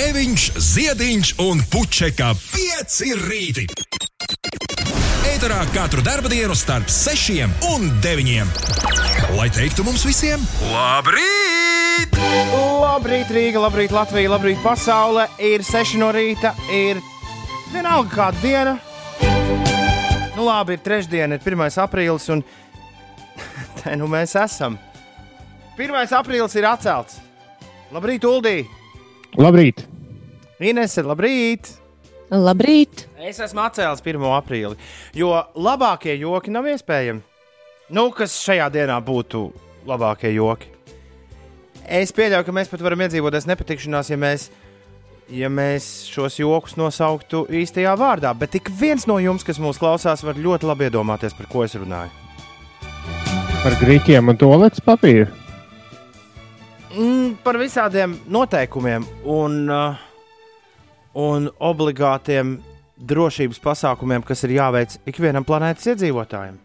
Grēviņš, Ziediņš un Puķeka 5 rīti. Eterā katru dienu starp 6 un 9. Lai teiktu mums visiem, labrīt! Labrīt, Rīga, labrīt, Latvija, labrīt, pasaule. Ir 6 no rīta, ir vienalga kāda diena. Nu, labi, ir trešdiena, ir 1. aprīlis, un te nu mēs esam. 1. aprīlis ir atcelts. Labrīt, Uldī! Labrīt! Inese, labrīt! Labrīt! Es esmu atcēlis 1. aprīli, jo labākie joki nav iespējami. Nu, kas šajā dienā būtu labākie joki? Es pieļauju, ka mēs pat varam iedzīvoties nepatikšanās, ja mēs, ja mēs šos jokus nosauktu īstajā vārdā. Bet ik viens no jums, kas mūs klausās, var ļoti labi iedomāties, par ko es runāju. Par grīķiem un toaletes papīru. Mm, par visādiem noteikumiem un, uh, un obligātiem drošības pasākumiem, kas ir jāveic ikvienam planētas iedzīvotājam.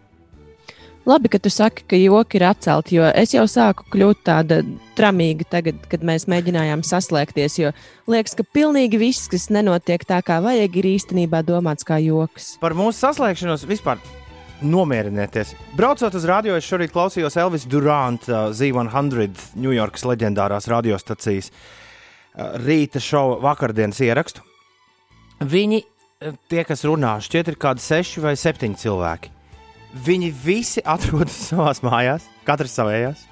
Labi, ka tu saki, ka joki ir atcelti, jo es jau sāku kļūt tāda tramīga tagad, kad mēs mēģinājām saslēgties. Jo liekas, ka pilnīgi viss, kas nenotiek tā, kā vajag, ir īstenībā domāts kā joks. Par mūsu saslēgšanos vispār nomierinieties. Braucot uz radio, es šorīt klausījos Elvis Duranta Z100 Ņujorkas leģendārās radiostacijas uh, rīta šova vakardienas ierakstu. Viņi, uh, tie, kas runā, šķiet, ir kādi seši vai septiņi cilvēki. Viņi visi atrodas savā mājās, katrs savējās.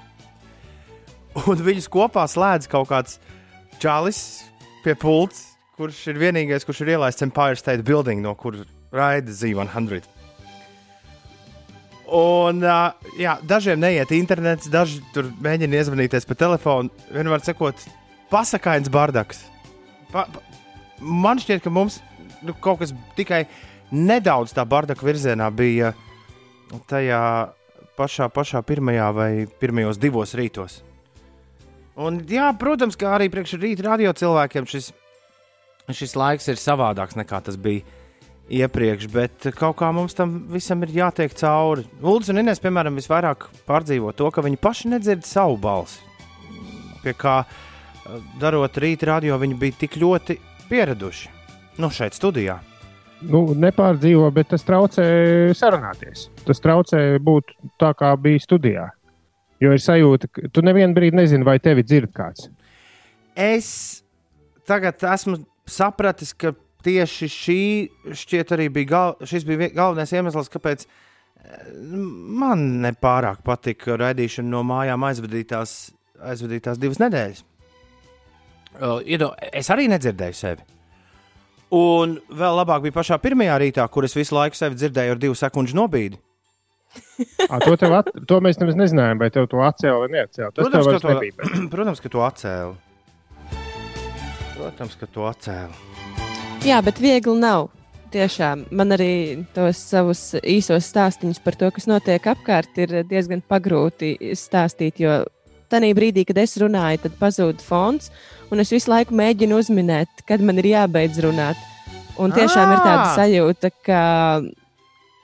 Un viņus kopā slēdz kaut kāds čalis pie pults, kurš ir vienīgais, kurš ir ielaists Empire State Building, no kuras raida Z100. Un, uh, jā, dažiem neiet internets, daži tur mēģina iezvanīties pa telefonu. Vienmēr sakot, pasakains bardaks. Pa, pa, man šķiet, ka mums nu, kaut kas tikai nedaudz tā bardaka virzienā bija tajā pašā, pašā pirmajā vai pirmajos divos rītos. Un, jā, protams, kā arī priekš rīta radio cilvēkiem šis, šis laiks ir savādāks nekā tas bija iepriekš, bet kaut kā mums tam visam ir jātiek cauri. Lūdzu, un Inês, piemēram, visvairāk pārdzīvo to, ka viņi paši nedzird savu balsi. Pie kā darot rīta radio, viņi bija tik ļoti pieraduši. Nu, šeit studijā. Nu, nepārdzīvo, bet tas traucē sarunāties. Tas traucē būt tā, kā bija studijā. Jo ir sajūta, ka tu nevienu brīdi nezini, vai tevi dzird kāds. Es tagad esmu sapratis, ka tieši šī šķiet arī bija, gal, šis bija galvenais iemesls, kāpēc man nepārāk patika raidīšana no mājām aizvadītās, aizvadītās divas nedēļas. Es arī nedzirdēju sevi. Un vēl labāk bija pašā pirmajā rītā, kur es visu laiku sevi dzirdēju ar divu sekundžu nobīdi. À, to, at, to mēs nemaz nezinājām, vai tev to atcēla vai neatcēla. Tas protams, ka to, nebija. protams, ka to atcēla. Protams, ka to atcēla. Jā, bet viegli nav. Tiešām man arī tos savus īsos stāstīņus par to, kas notiek apkārt, ir diezgan pagrūti stāstīt. Jo tajā brīdī, kad es runāju, tad pazūd fons, un es visu laiku mēģinu uzminēt, kad man ir jābeidz runāt. Un tiešām ah! ir tāda sajūta, ka,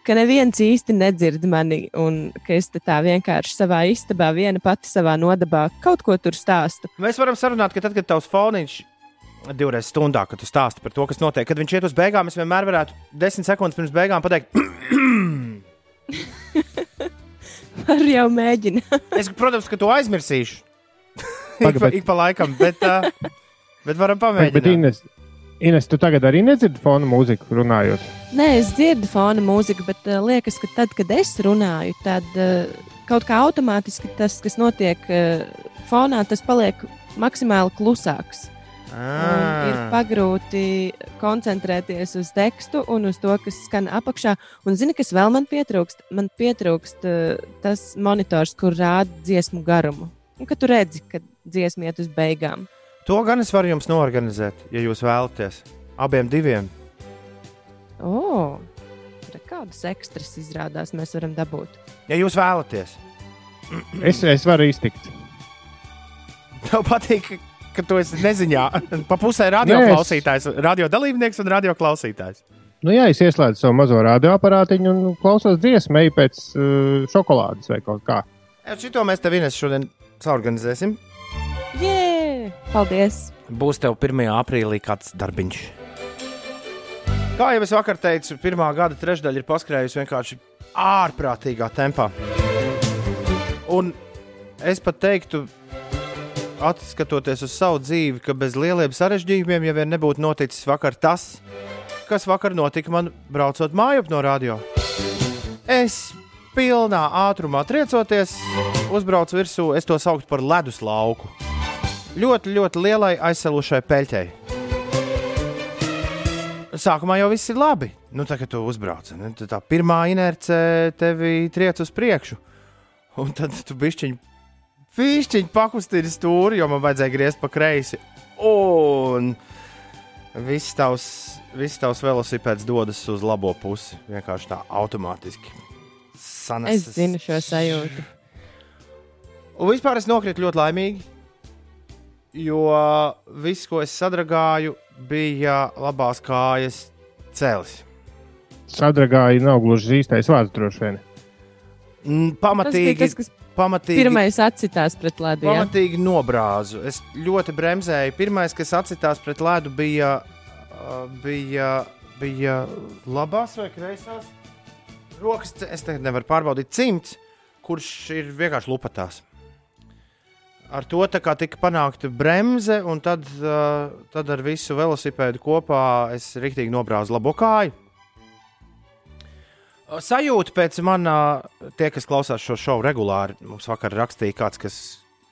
ka neviens īsti nedzird mani, un ka es tā vienkārši savā istabā, viena pati savā nodabā kaut ko tur stāstu. Mēs varam sarunāt, ka tad, kad tavs foniņš divreiz stundā, kad tu stāsti par to, kas notiek. Kad viņš iet uz beigām, es vienmēr varētu desmit sekundes pirms beigām pateikt, Var jau mēģināt. es, protams, ka to aizmirsīšu. ik, pa, ik pa laikam, bet, uh, bet varam pamēģināt. Bet, Ines, Ines, tu tagad arī nedzirdi fona mūziku runājot? Nē, es dzirdu fona mūziku, bet uh, liekas, ka tad, kad es runāju, tad uh, kaut kā automātiski tas, kas notiek uh, fonā, tas paliek maksimāli klusāks. Ah. Ir pagrūti koncentrēties uz tekstu un uz to, kas skan apakšā. Un zini, kas vēl man pietrūkst? Man pietrūkst uh, tas monitors, kur rāda dziesmu garumu. Un kad tu redzi, ka dziesma iet uz beigām. To gan es varu jums norganizēt, ja jūs vēlaties. Abiem diviem. O, oh, kādas ekstras izrādās mēs varam dabūt? Ja jūs vēlaties. Es, es varu iztikt. Tev patīk, ka tu esi neziņā. Pa pusē radio Nē, klausītājs, radio dalībnieks un radio klausītājs. Nu, jā, es ieslēdzu savu mazo radioaparātiņu un klausos dziesmu, eju pēc uh, šokolādes vai kaut kā. Šito mēs tev Ines šodien saorganizēsim. Jē! Paldies! Būs tev 1. aprīlī kāds darbiņš. Kā jau es vakar teicu, pirmā gada trešdaļa ir paskrējusi vienkārši ārprātīgā tempā. Un es pat teiktu, atskatoties uz savu dzīvi, ka bez lieliem sarežģījumiem jau nebūtu noticis vakar tas, kas vakar notika man braucot mājup no radio. Es pilnā ātrumā triecoties, uzbraucu virsū, es to sauktu par ledus lauku. Ļoti, ļoti lielai aizsalušai peļķei. Sākumā jau viss ir labi. Nu, tā kā tu uzbrauc, tā pirmā inerce tevi triec uz priekšu. Un tad tu bišķiņ, bišķiņ pakustini stūri, jo man vajadzēja griezt pa kreisi. Un viss tavs, viss tavs velosipēds dodas uz labo pusi. Vienkārši tā automātiski. Sanesas. Es zinu šo sajūtu. Un vispār es nokritu ļoti laimīgi, jo viss, ko es sadragāju, bija labās kājas cēlis. Sadragāji nav gluži īstais vārds, droši vien. Mm, Tas bija Pamatīgi, tas, kas pamatīgi, pirmais atcitās pret ledu. jā? pamatīgi nobrāzu. Es ļoti bremzēju. Pirmais, kas atcitās pret ledu, bija, uh, bija, bija labās vai kreisās rokas. Es tagad nevaru pārbaudīt cimds, kurš ir vienkārši lupatās. Ar to tika panākta bremze, un tad, uh, tad ar visu velosipēdu kopā es rīktīgi nobrāzu labo kāju. Sajūta pēc manā, tie, kas klausās šo šovu regulāri, mums vakar rakstīja kāds, kas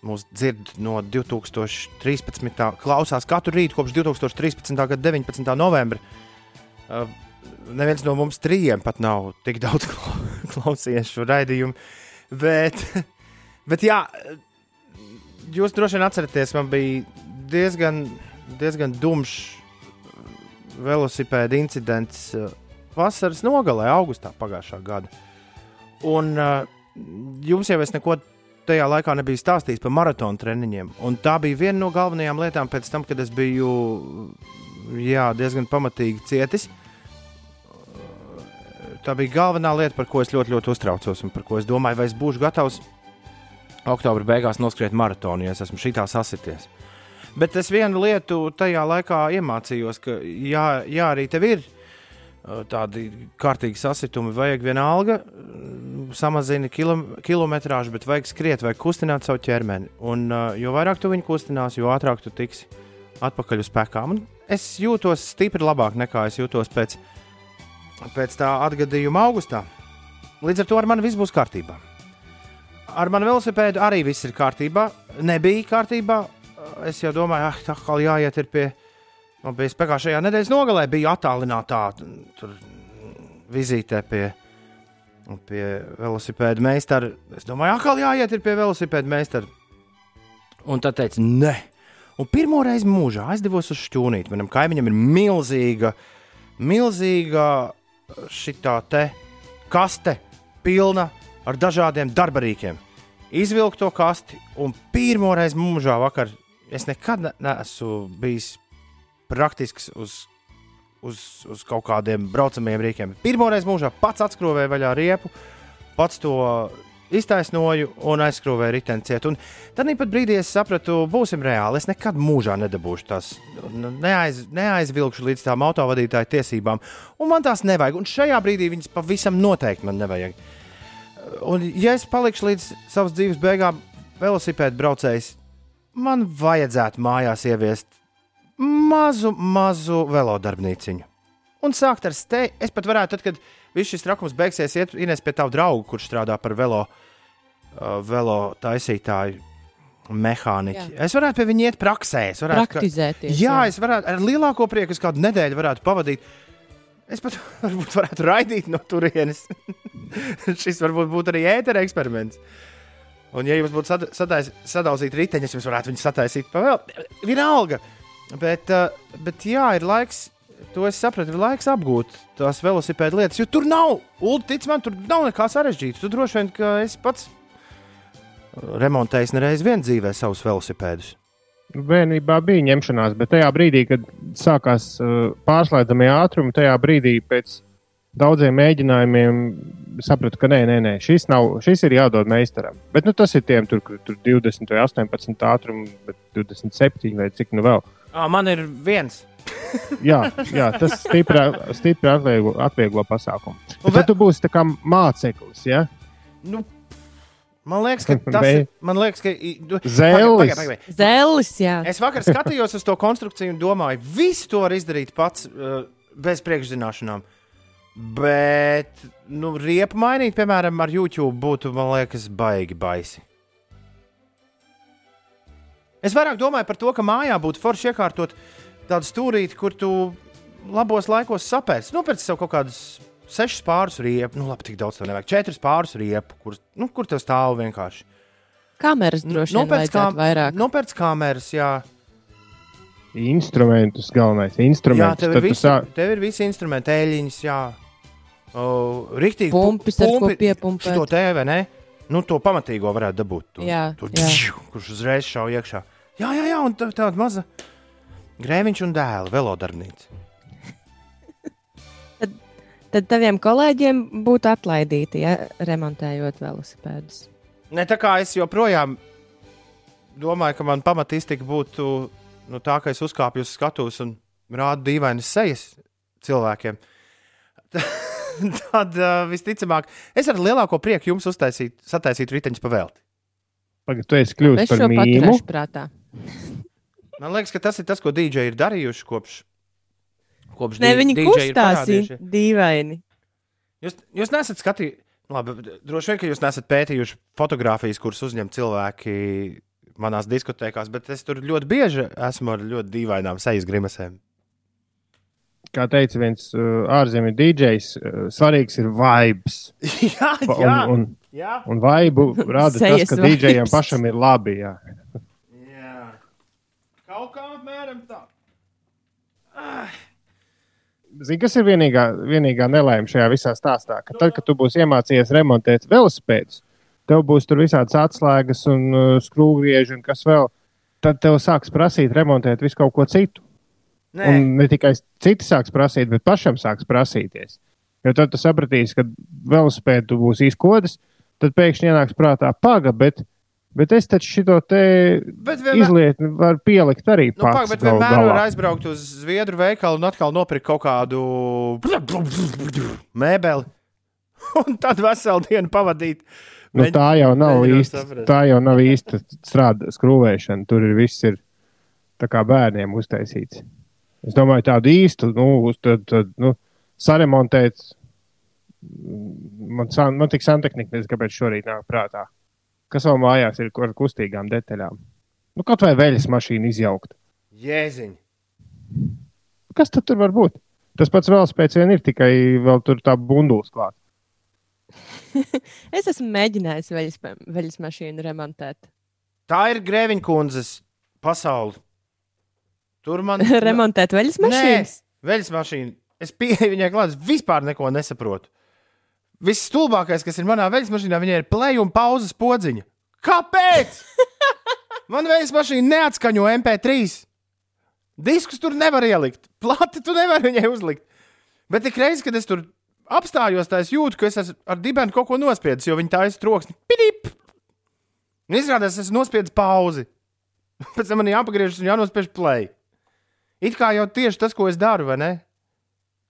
mūs dzird no 2013. klausās katru rītu kopš 2013. gada 19. novembra. Uh, neviens no mums trījiem pat nav tik daudz kla- klausījies šo raidījumu. Bet, bet jā, jūs droši vien atceraties, man bija diezgan, diezgan dumšs velosipēda incidents uh, vasaras nogalē, augustā pagājušā gada. Un uh, jums jau es neko tajā laikā nebiju stāstījis par maratonu treniņiem. Un tā bija viena no galvenajām lietām pēc tam, kad es biju jā, diezgan pamatīgi cietis. Tā bija galvenā lieta, par ko es ļoti, ļoti uztraucos un par ko es domāju, vai es būšu gatavs oktobra beigās noskriet maratonu, ja es esmu šitā sasities. Bet es vienu lietu tajā laikā iemācījos, ka jā, jā arī tev ir tādi kārtīgi sasitumi, vajag vienalga samazina kilom, kilometrāžu, bet vajag skriet, vajag kustināt savu ķermeni. Un jo vairāk tu viņu kustinās, jo ātrāk tu tiksi atpakaļ uz spēkām. Un es jūtos stipri labāk nekā es jūtos pēc, pēc tā atgadījuma augustā. Līdz ar to ar mani viss būs kārtībā. Ar manu velosipēdu arī viss ir kārtībā. Nebija kārtībā. Es jau domāju, ah, tā kā jāiet pie. Man bija spēkā šajā nedēļas nogalē, bija attālinātā tur, vizītē pie, pie velosipēda meistara. Es domāju, kā jāiet pie velosipēda meistara. Un tad teica, nē. Un pirmo reizi mūžā aizdevos uz šķūnīti. Manam kaimiņam ir milzīga, milzīga šitā te kaste, pilna ar dažādiem darbarīkiem. Izvilku to kasti, un pirmo reizi mūžā vakar es nekad ne- neesmu bijis praktisks uz, uz, uz kaut kādiem braucamiem rīkiem. Pirmo reizi mūžā pats atskrūvēju vaļā riepu, pats to iztaisnoju un aizskrūvēju riteni ciet. Un tad pat brīdī es sapratu, būsim reāli. Es nekad mūžā nedabūšu tās, neaiz, neaizvilkšu līdz tām autovadītāju tiesībām, un man tās nevajag. Un šajā brīdī viņas pavisam noteikti man nevajag. Un, ja es palikšu līdz savas dzīves beigām, velosipēdu braucējs, man vajadzētu mājās ieviest mazu, mazu velodarbnīciņu. Un sākt ar steigtu. Es pat varētu, tad, kad viss šis trakums beigsies, iet Ines pie tavu draugu, kurš strādā par velo, uh, velo taisītāju. Mehāniķi. Jā. Jā. Es varētu pie viņa iet praksē. Es varētu, ka- Praktizēties. Jā, es varētu ar lielāko prieku uz kādu nedēļu varētu pavadīt. Es pat varbūt varētu raidīt no turienes. Šis varbūt būtu arī ētera eksperiments. Un, ja jums būtu sad- sadalīti riteņi, es jums varētu viņus sataisīt pa vēl. Vienalga. Uh, bet jā, ir laiks. To es sapratu, ir laiks apgūt tās velosipēdu lietas. Jo tur nav, Ulu, tic man, tur nav nekā sarežģīta. Tu droši vien, ka es pats remontējis nereiz vien dzīvē savus velosipēdus. Bērnībā bija ņemšanās, bet tajā brīdī, kad sākās uh, pārslēdzamie ātrumi, tajā brīdī pēc daudziem mēģinājumiem sapratu, ka nē, nē, nē šis, nav, šis ir jādod meistaram. Bet nu, tas ir tiem, tur, kur tur 20 vai 18 ātrumi, bet 27 vai cik nu vēl. À, man ir viens. jā, jā, tas stipri, stipri atvieglo, atvieglo pasākumu. Bet tad tu būsi tā kā māceklis. Ja? Nu, man liekas, ka tas Be- ir. Man liekas, ka. Zēlis. Pagaid, pagaid, pagaid. Zēlis, jā. Es vakar skatījos uz to konstrukciju un domāju, visu to var izdarīt pats uh, bez priekšzināšanām. Bet, nu, riepu mainīt, piemēram, ar YouTube būtu, man liekas, baigi baisi. Es vairāk domāju par to, ka mājā būtu forši iekārtot tādu stūrīti, kur tu labos laikos sapēsi. Nopērci sev kaut kādus sešus pārus riepu, nu, labi, tik daudz tev nevajag. Četrus pārus riepu, kur, nu, kur tev stāv vienkārši. Kameras droši vien vajadzētu vairāk. Nopērci kameras, jā. Instrumentus galvenais. Jā, Instrumentus. tev Tad ir, tu visi, sā... tev ir visi instrumenti, eļļiņas, jā. O, Rīktīgi, Pumpis, ar ko piepumpēt. To TV, ne? Nu, to pamatīgo varētu dabūt. To, Jā, to, jā. džu, kurš uzreiz šauj iekšā. Jā, jā, jā, un tā- tāda maza grēviņš un dēla velodarbnīca. Tad taviem kolēģiem būtu atlaidīti, ja remontējot velosipēdus. Ne tā kā es joprojām domāju, ka man pamat iztika būtu nu, tā, ka es uzkāpju uz skatuves un rādu dīvainas sejas cilvēkiem. Tad uh, visticamāk, es ar lielāko prieku jums uztaisītu, sataisītu riteņus pa velti. Pagad, tu esi kļuvis par mīmu. Man liekas, ka tas ir tas, ko dīdžeji ir darījuši kopš. kopš Ne, dī- viņi DJ ir kustās dīvaini. Jūs, jūs nesat skatījuši, labi, droši vien, ka jūs nesat pētījuši fotogrāfijas, kuras uzņem cilvēki manās diskotēkās, bet es tur ļoti bieži esmu ar ļoti dīvainām sejas grimasēm. Kā teica viens uh, ārzemju DJs, uh, svarīgs ir vibes. jā, Un, jā, un, jā. un vibu rada tas, ka. DJam pašam ir labi. Jā. jā. Kaut kā apmēram tā. Zini, kas ir vienīgā, vienīgā nelaime šajā visā stāstā? Ka tad, kad tu būsi iemācījies remontēt velosipēdus, tev būs tur visādas atslēgas un uh, skrūvgrieži un kas vēl. Tad tev sāks prasīt remontēt visu kaut ko citu. Nē, Un ne tikai citi sāks prasīt, bet pašam sāks prasīties. Jo tad tu sapratīsi, ka velosipēdu tu būsi izkodis, tad pēkšņi ienāks prātā paga, bet, bet es taču šito te bet vienmēr, izlietni varu pielikt arī nu, pag, pats. bet galu vienmēr galā. var aizbraukt uz Zviedru veikalu un atkal nopirkt kaut kādu mēbeli. Un tad veselu dienu pavadīt. Nu, Mēģi- tā jau nav īsta. Tā jau nav īsta strāda, skrūvēšana. Tur ir viss ir tā kā bērniem uztaisīts. Es domāju, tādu īstu, nu, uz tad, tad, nu saremontēt. Man, san- man tik santehnika, nezinu, kāpēc šorīt nāk prātā. Kas vēl mājās ir ar kustīgām detaļām? Nu, kaut vai veļas mašīna izjaukt. Jēziņ. Kas tad tur var būt? Tas pats vēl spēc vien ir, tikai vēl tur tā bunduls klāt. Es esmu mēģinājis veļas, veļas mašīnu remontēt. Tā ir Grēviņa kundzes pasaule. Tur man remontēt veļas mašīnas? Veļas mašīna. Es pieeju viņai klāt, vispār neko nesaprotu. Viss stulbākais, kas ir manā veļas mašīnā, viņai ir play un pauzes podziņa. Kāpēc? Man veļas mašīna neatskaņo MP3. Diskus tur nevar ielikt, plati tu nevari viņai uzlikt. Bet ik reiz, kad es tur apstājos, tā es jūtu, ka es ar dibenu kaut ko nospiedis, jo viņi tā ir troksni. Pidip! Un izrādās, es esmu nospiedis pauzi. Pēc tam man jāpagriežas un jānospiež play. It kā jau tieši tas, ko es daru, vai ne?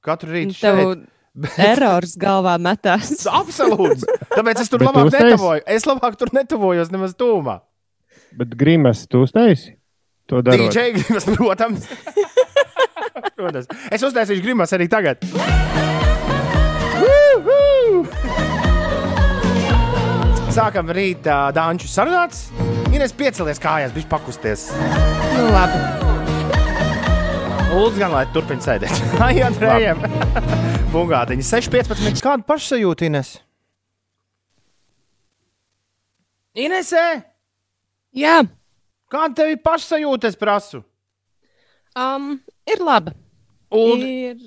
Katru rītu Tev šeit. Bet- erors galvā metās. Absolūti. Tāpēc es tur Bet labāk netavoju. Es labāk tur netavojos nemaz tūmā. Bet grimas tu uztaisi? To darot. DJ grimas, protams. protams. Es uztaisīšu grimas arī tagad. Sākam rītā Dāņu sarunāts. Ines piecelies kājās, bija pakusties. Nu, labi. Lūdzu, gan lai turpina sēdēt. Ai, Andrejam! Bungātiņa 6,15. Kāda pašsajūta, Ines? Inesē, Jā, kāda tev ir pašsajūta, es prasu? um, ir labi. Ulu, Ir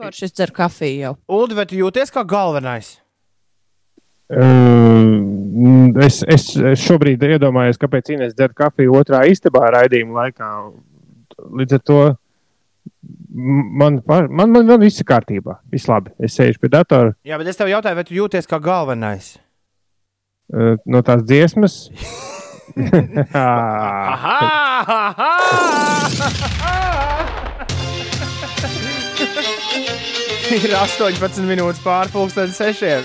forši, es dzeru kafiju jau. Ulu vai tu jūties kā galvenais? Uh, es, es, es šobrīd iedomājos, kāpēc Inês dzer kafiju otrā istabā raidījuma laikā. Līdz ar to man, man, man, man viss ir kārtībā. Viss labi. Es sēžu pie datora Jā, bet es tev jautāju, vai tu jūties kā galvenais? uh, no tās dziesmas. Ir 18 minūtes pārpusdienas sešiem.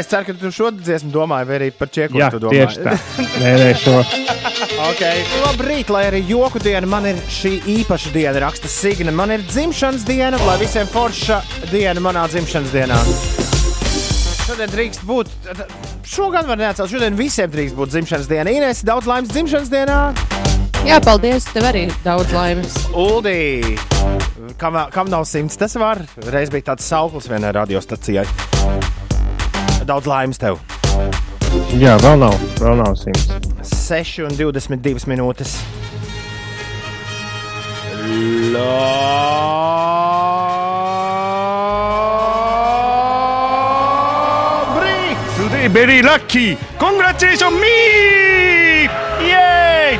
Es ceru, ka tu šo dziesmu domāji, vai arī par čeku Jā, tu domā. tieši tā. Nē, nē, šo. Okay. Labrīt, lai arī joku diena man ir šī īpaša diena, raksta Signe. Man ir dzimšanas diena, lai visiem forša diena manā dzimšanas dienā. Šodien drīkst būt, šogad var neatcelt, šodien visiem drīkst būt dzimšanas diena. Inês, daudz laimes dzimšanas dienā. Jā, paldies. Tev arī daudz laimes. Uldī, kam, kam nav simts, tas var. Reiz bija tāds sauklis vienai radiostacijai. Daudz laimes tev. Jā, vēl nav, vēl nav simts. 6 un 22 minūtes. Labrīt! Today very lucky. Congratulations me! Yay!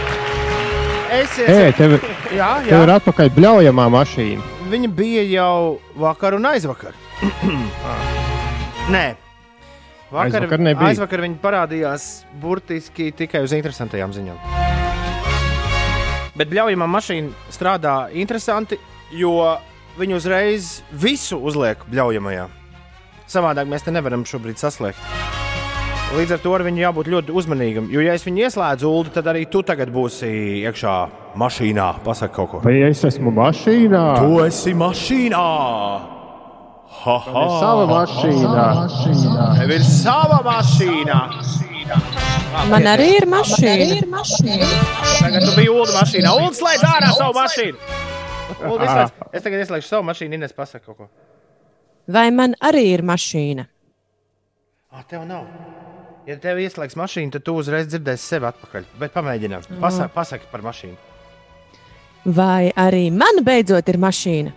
Esiet, Ej, tev, jā, tev ir jā. atpakaļ bļaujamā mašīna. Viņa bija jau vakar un aizvakar. Nē. Vakar, Aizvakar nebija. aizvakar viņa parādījās burtiski tikai uz interesantām ziņām. Bet bļaujamā mašīna strādā interesanti, jo viņi uzreiz visu uzliek bļaujamajā. Savādāk mēs te nevaram šobrīd saslēgt. Līdz ar to ar viņu jābūt ļoti uzmanīgam. Jo, ja es viņu ieslēdzu ulu, tad arī tu tagad būsi iekšā mašīnā. Pasaki kaut ko. Vai es esmu mašīnā? Tu esi mašīnā! Ha, ha. Sava mašīnā. Tev ir sava mašīna! Man arī ir mašīna. Tagad tu biji Ulu mašīnā. Ulu slēdz ārā savu mašīnu! Ulu, izslēdz. Es tagad ieslēgšu savu mašīnu, Ines pasaka kaut ko. Vai man arī ir mašīna? Ah, tev nav. Ja tev ieslēgs mašīnu, tad tu uzreiz dzirdēsi sevi atpakaļ. Bet pamēģinām. Pasaki, pasaki par mašīnu. Vai arī man beidzot ir mašīna?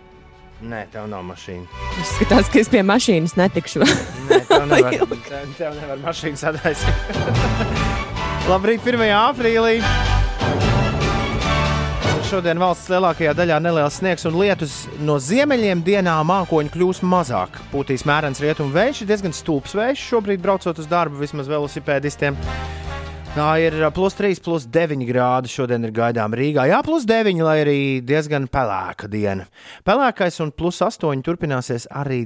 Nē, tev nav mašīna. Izskatās, ka es pie mašīnas netikšu. Nē, tev nevar, tev, tev nevar mašīnu sadaisīt. Labrīt, 1. aprīlī. Šodien valsts lielākajā daļā neliels sniegs un lietus no ziemeļiem dienā mākoņi kļūs mazāk. Pūtīs mērens rietumu vējš, diezgan stulbs vējš šobrīd braucot uz darbu, vismaz velosipēdistiem. Tā ir plus 3, plus 9 grādi. Šodien ir gaidām Rīgā. Jā, plus 9, lai arī diezgan pelēka diena. Pelēkais un plus 8 turpināsies arī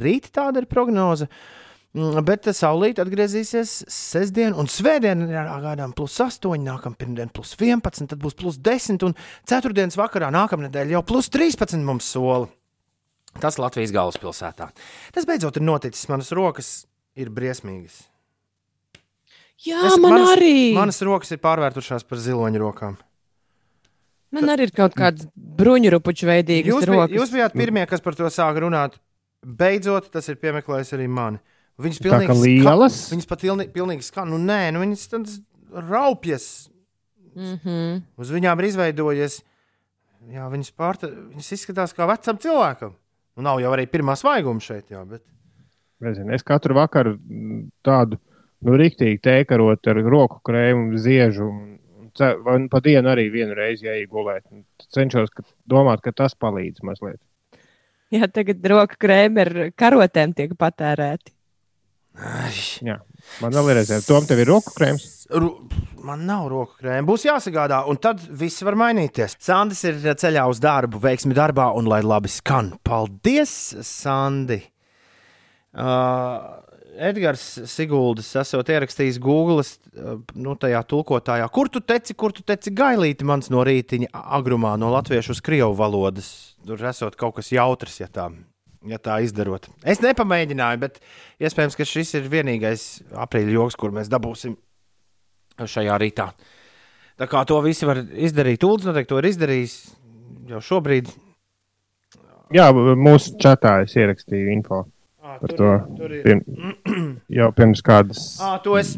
rīt, tāda ir prognoze. Mm, Bet saulīt atgriezīsies sestdien un svētdien gaidām plus 8, nākamā pirmdiena plus 11, tad būs plus 10 un ceturtdienas vakarā nākamnedēļ jau plus 13 mums sola. Tas Latvijas galvaspilsētā. Tas beidzot ir noticis. Manas rokas ir briesmīgas. Jā, Es- man manas, arī. Manas rokas ir pārvērtušās par ziloņu rokām. Man arī ir kaut kāds bruņurupuču veidīgs Jūs, bij, rokas. jūs bijāt pirmie, kas par to sāka runāt. Beidzot, tas ir piemeklējis arī mani. Viņas Tā kā pilnīgi lielas? Ska, viņas pat pilnīgi, pilnīgi skan. Nu, nē, nu, viņas tādas raupjas. Mm -hmm. Uz viņām ir izveidojies. Jā, viņas, pārta, viņas izskatās kā vecam cilvēkam. Nu, nav jau arī pirmā svaiguma šeit, jā, bet Nezinu, es katru vakaru tādu nu, rīktīgi tēkarot ar roku krēmu, ziežu. un- un nu pa dienu arī vienu reizi iegulēt. Un Cenšos ka, domāt, ka tas palīdz mazliet. Jā, tagad roka krēmi ar karotēm tiek patērēti. Jā. Man vēl ir reizē, Tom, tev ir roku krēms. Ru man nav roku krēma. Būs jāsagādā, un tad viss var mainīties. Sandis ir ceļā uz darbu, veiksmi darbā, un lai labi skan. Paldies, Sandi! Uh, Edgars Siguldis esot ierakstījis Google, uh, nu, tajā tulkotājā, kur tu teci, kur tu teci gailīti mans no rītiņa agrumā no latviešu uz krievu valodas. Tur esot kaut kas jautrs, ja tā, ja tā izdarot. Es nepamēģināju, bet iespējams, ka šis ir vienīgais aprīļa joks, kur mēs dabūsim šajā rītā. Tā kā to visi var izdarīt, Ulds noteikti to ir izdarījis jau šobrīd. Jā, mūsu čatā es ierakstīju info Par to. tur ir. Pirm, jau pirms kādas À, to es,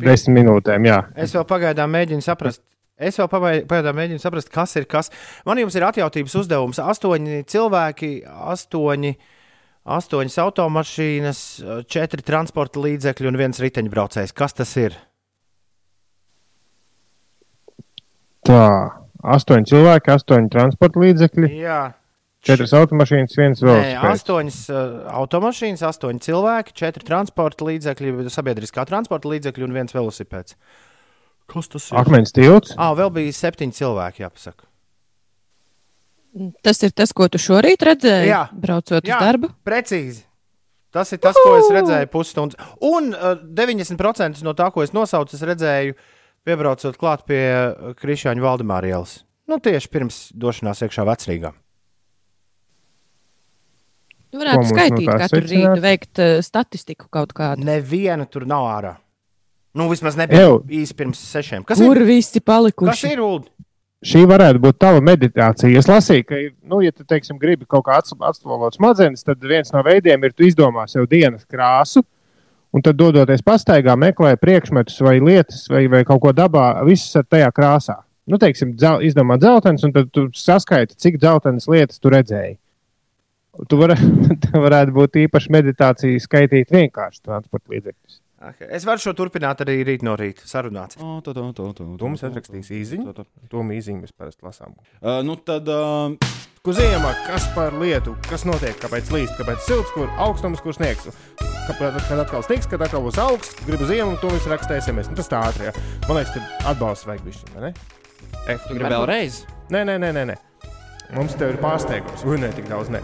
desmit minūtēm. Jā, es vēl pagaidām mēģinu saprast. Es vēl pagaidām mēģinu saprast, kas ir kas. Man jums ir atjautības uzdevums. Astoņi cilvēki, astoņi, astoņas automašīnas, četri transporta līdzekļi un viens riteņbraucējs. Kas tas ir? tā. Astoņi cilvēki, astoņi transporta līdzekļi, Jā, četras automašīnas, viens Nē, velosipēds. astoņas uh, automašīnas, astoņi cilvēki, četri transporta līdzekļi, sabiedriskā transporta līdzekļi un viens velosipēds. Kas tas ir? Akmens tilts. Ah, vēl bija septiņi cilvēki, jāpasaka. Tas ir tas, ko tu šorīt redzēji, Jā. braucot Jā. uz darbu. Precīzi. Tas ir tas, ko es redzēju pusstundas. Un uh, 90% no tā, ko es nosaucu, es redzēju, piebraucot klāt pie uh, Krišāņa Valdemāra ielas. Nu, tieši pirms došanās iekšā vecrīgā. Tu varētu no skaitīt tā katru secināt? rītu, veikt uh, statistiku kaut kādu. Neviena tur nav ārā. Nu, vismaz nebija Ew. īsi pirms sešiem. Kas Kur ir? visi Kas palikuši? ir Ulu? Šī varētu būt tava meditācija. Es lasīju, ka, nu, ja tu teiksim, gribi kaut kā atstvalot smadzenes, tad viens no veidiem ir, tu izdomā sev dienas krāsu, un tad, dodoties pastaigā, meklē priekšmetus vai lietas, vai, vai kaut ko dabā, visus ar tajā krāsā. Nu, teiksim, dzel, izdomā dzeltens, un tad tu saskaiti, cik dzeltenas lietas tu redzēji. Tu vari, tā varētu būt īpaši meditācija, skaitīt vienkārši transporta līdzekļus. Okay. Es varu šo turpināt arī rīt no rīta sarunāt. Tums atrakstīs īziņu. To mīziņu mēs parasti lasām. Uh, nu tad, uh, Ko ziemā, kas par lietu, kas notiek, kāpēc līst, kāpēc silts, kur augstums, kur sniegs. Kāpēc, kad atkal sniegs, kad atkal būs augsts, gribu ziemu, to viss raksta SMS. Nu, tas tā ātri. jā. Man liekas, ka atbalsts vajag bišķi, vai ne? Eh, tu gribi vēlreiz? Nē, nē, nē, nē, nē. Mums te ir pārsteigums. Ui, nē, tik daudz ne.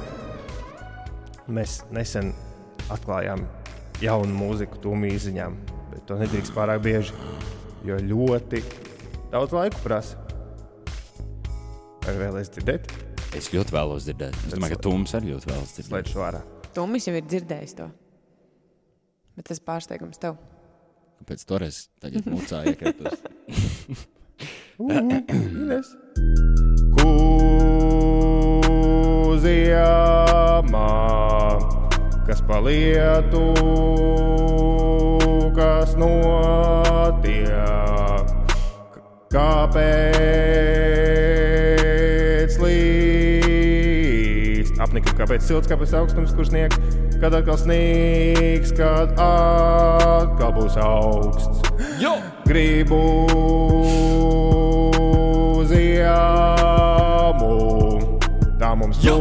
Mēs nesen atklājām jaunu mūziku tūmī izziņām, bet to nedrīkst pārāk bieži, jo ļoti daudz laika prasa. Vai vēlaties dzirdēt? Es ļoti vēlos dzirdēt. Es domāju, ka Tums arī ļoti vēlas dzirdēt. Slēdz šo ārā. Tomis jau ir dzirdējis to. Bet tas pārsteigums tev. Kāpēc toreiz tagad mucā iekritos? Ines. Kuziemā, kas pa lietu, kas notiek, kāpēc līst. Apnika, kāpēc silts, kāpēc augstums, kurš sniegs, kad atkal sniegs, kad atkal būs augsts. Jo! Gribu ziemu, tā mums jūmis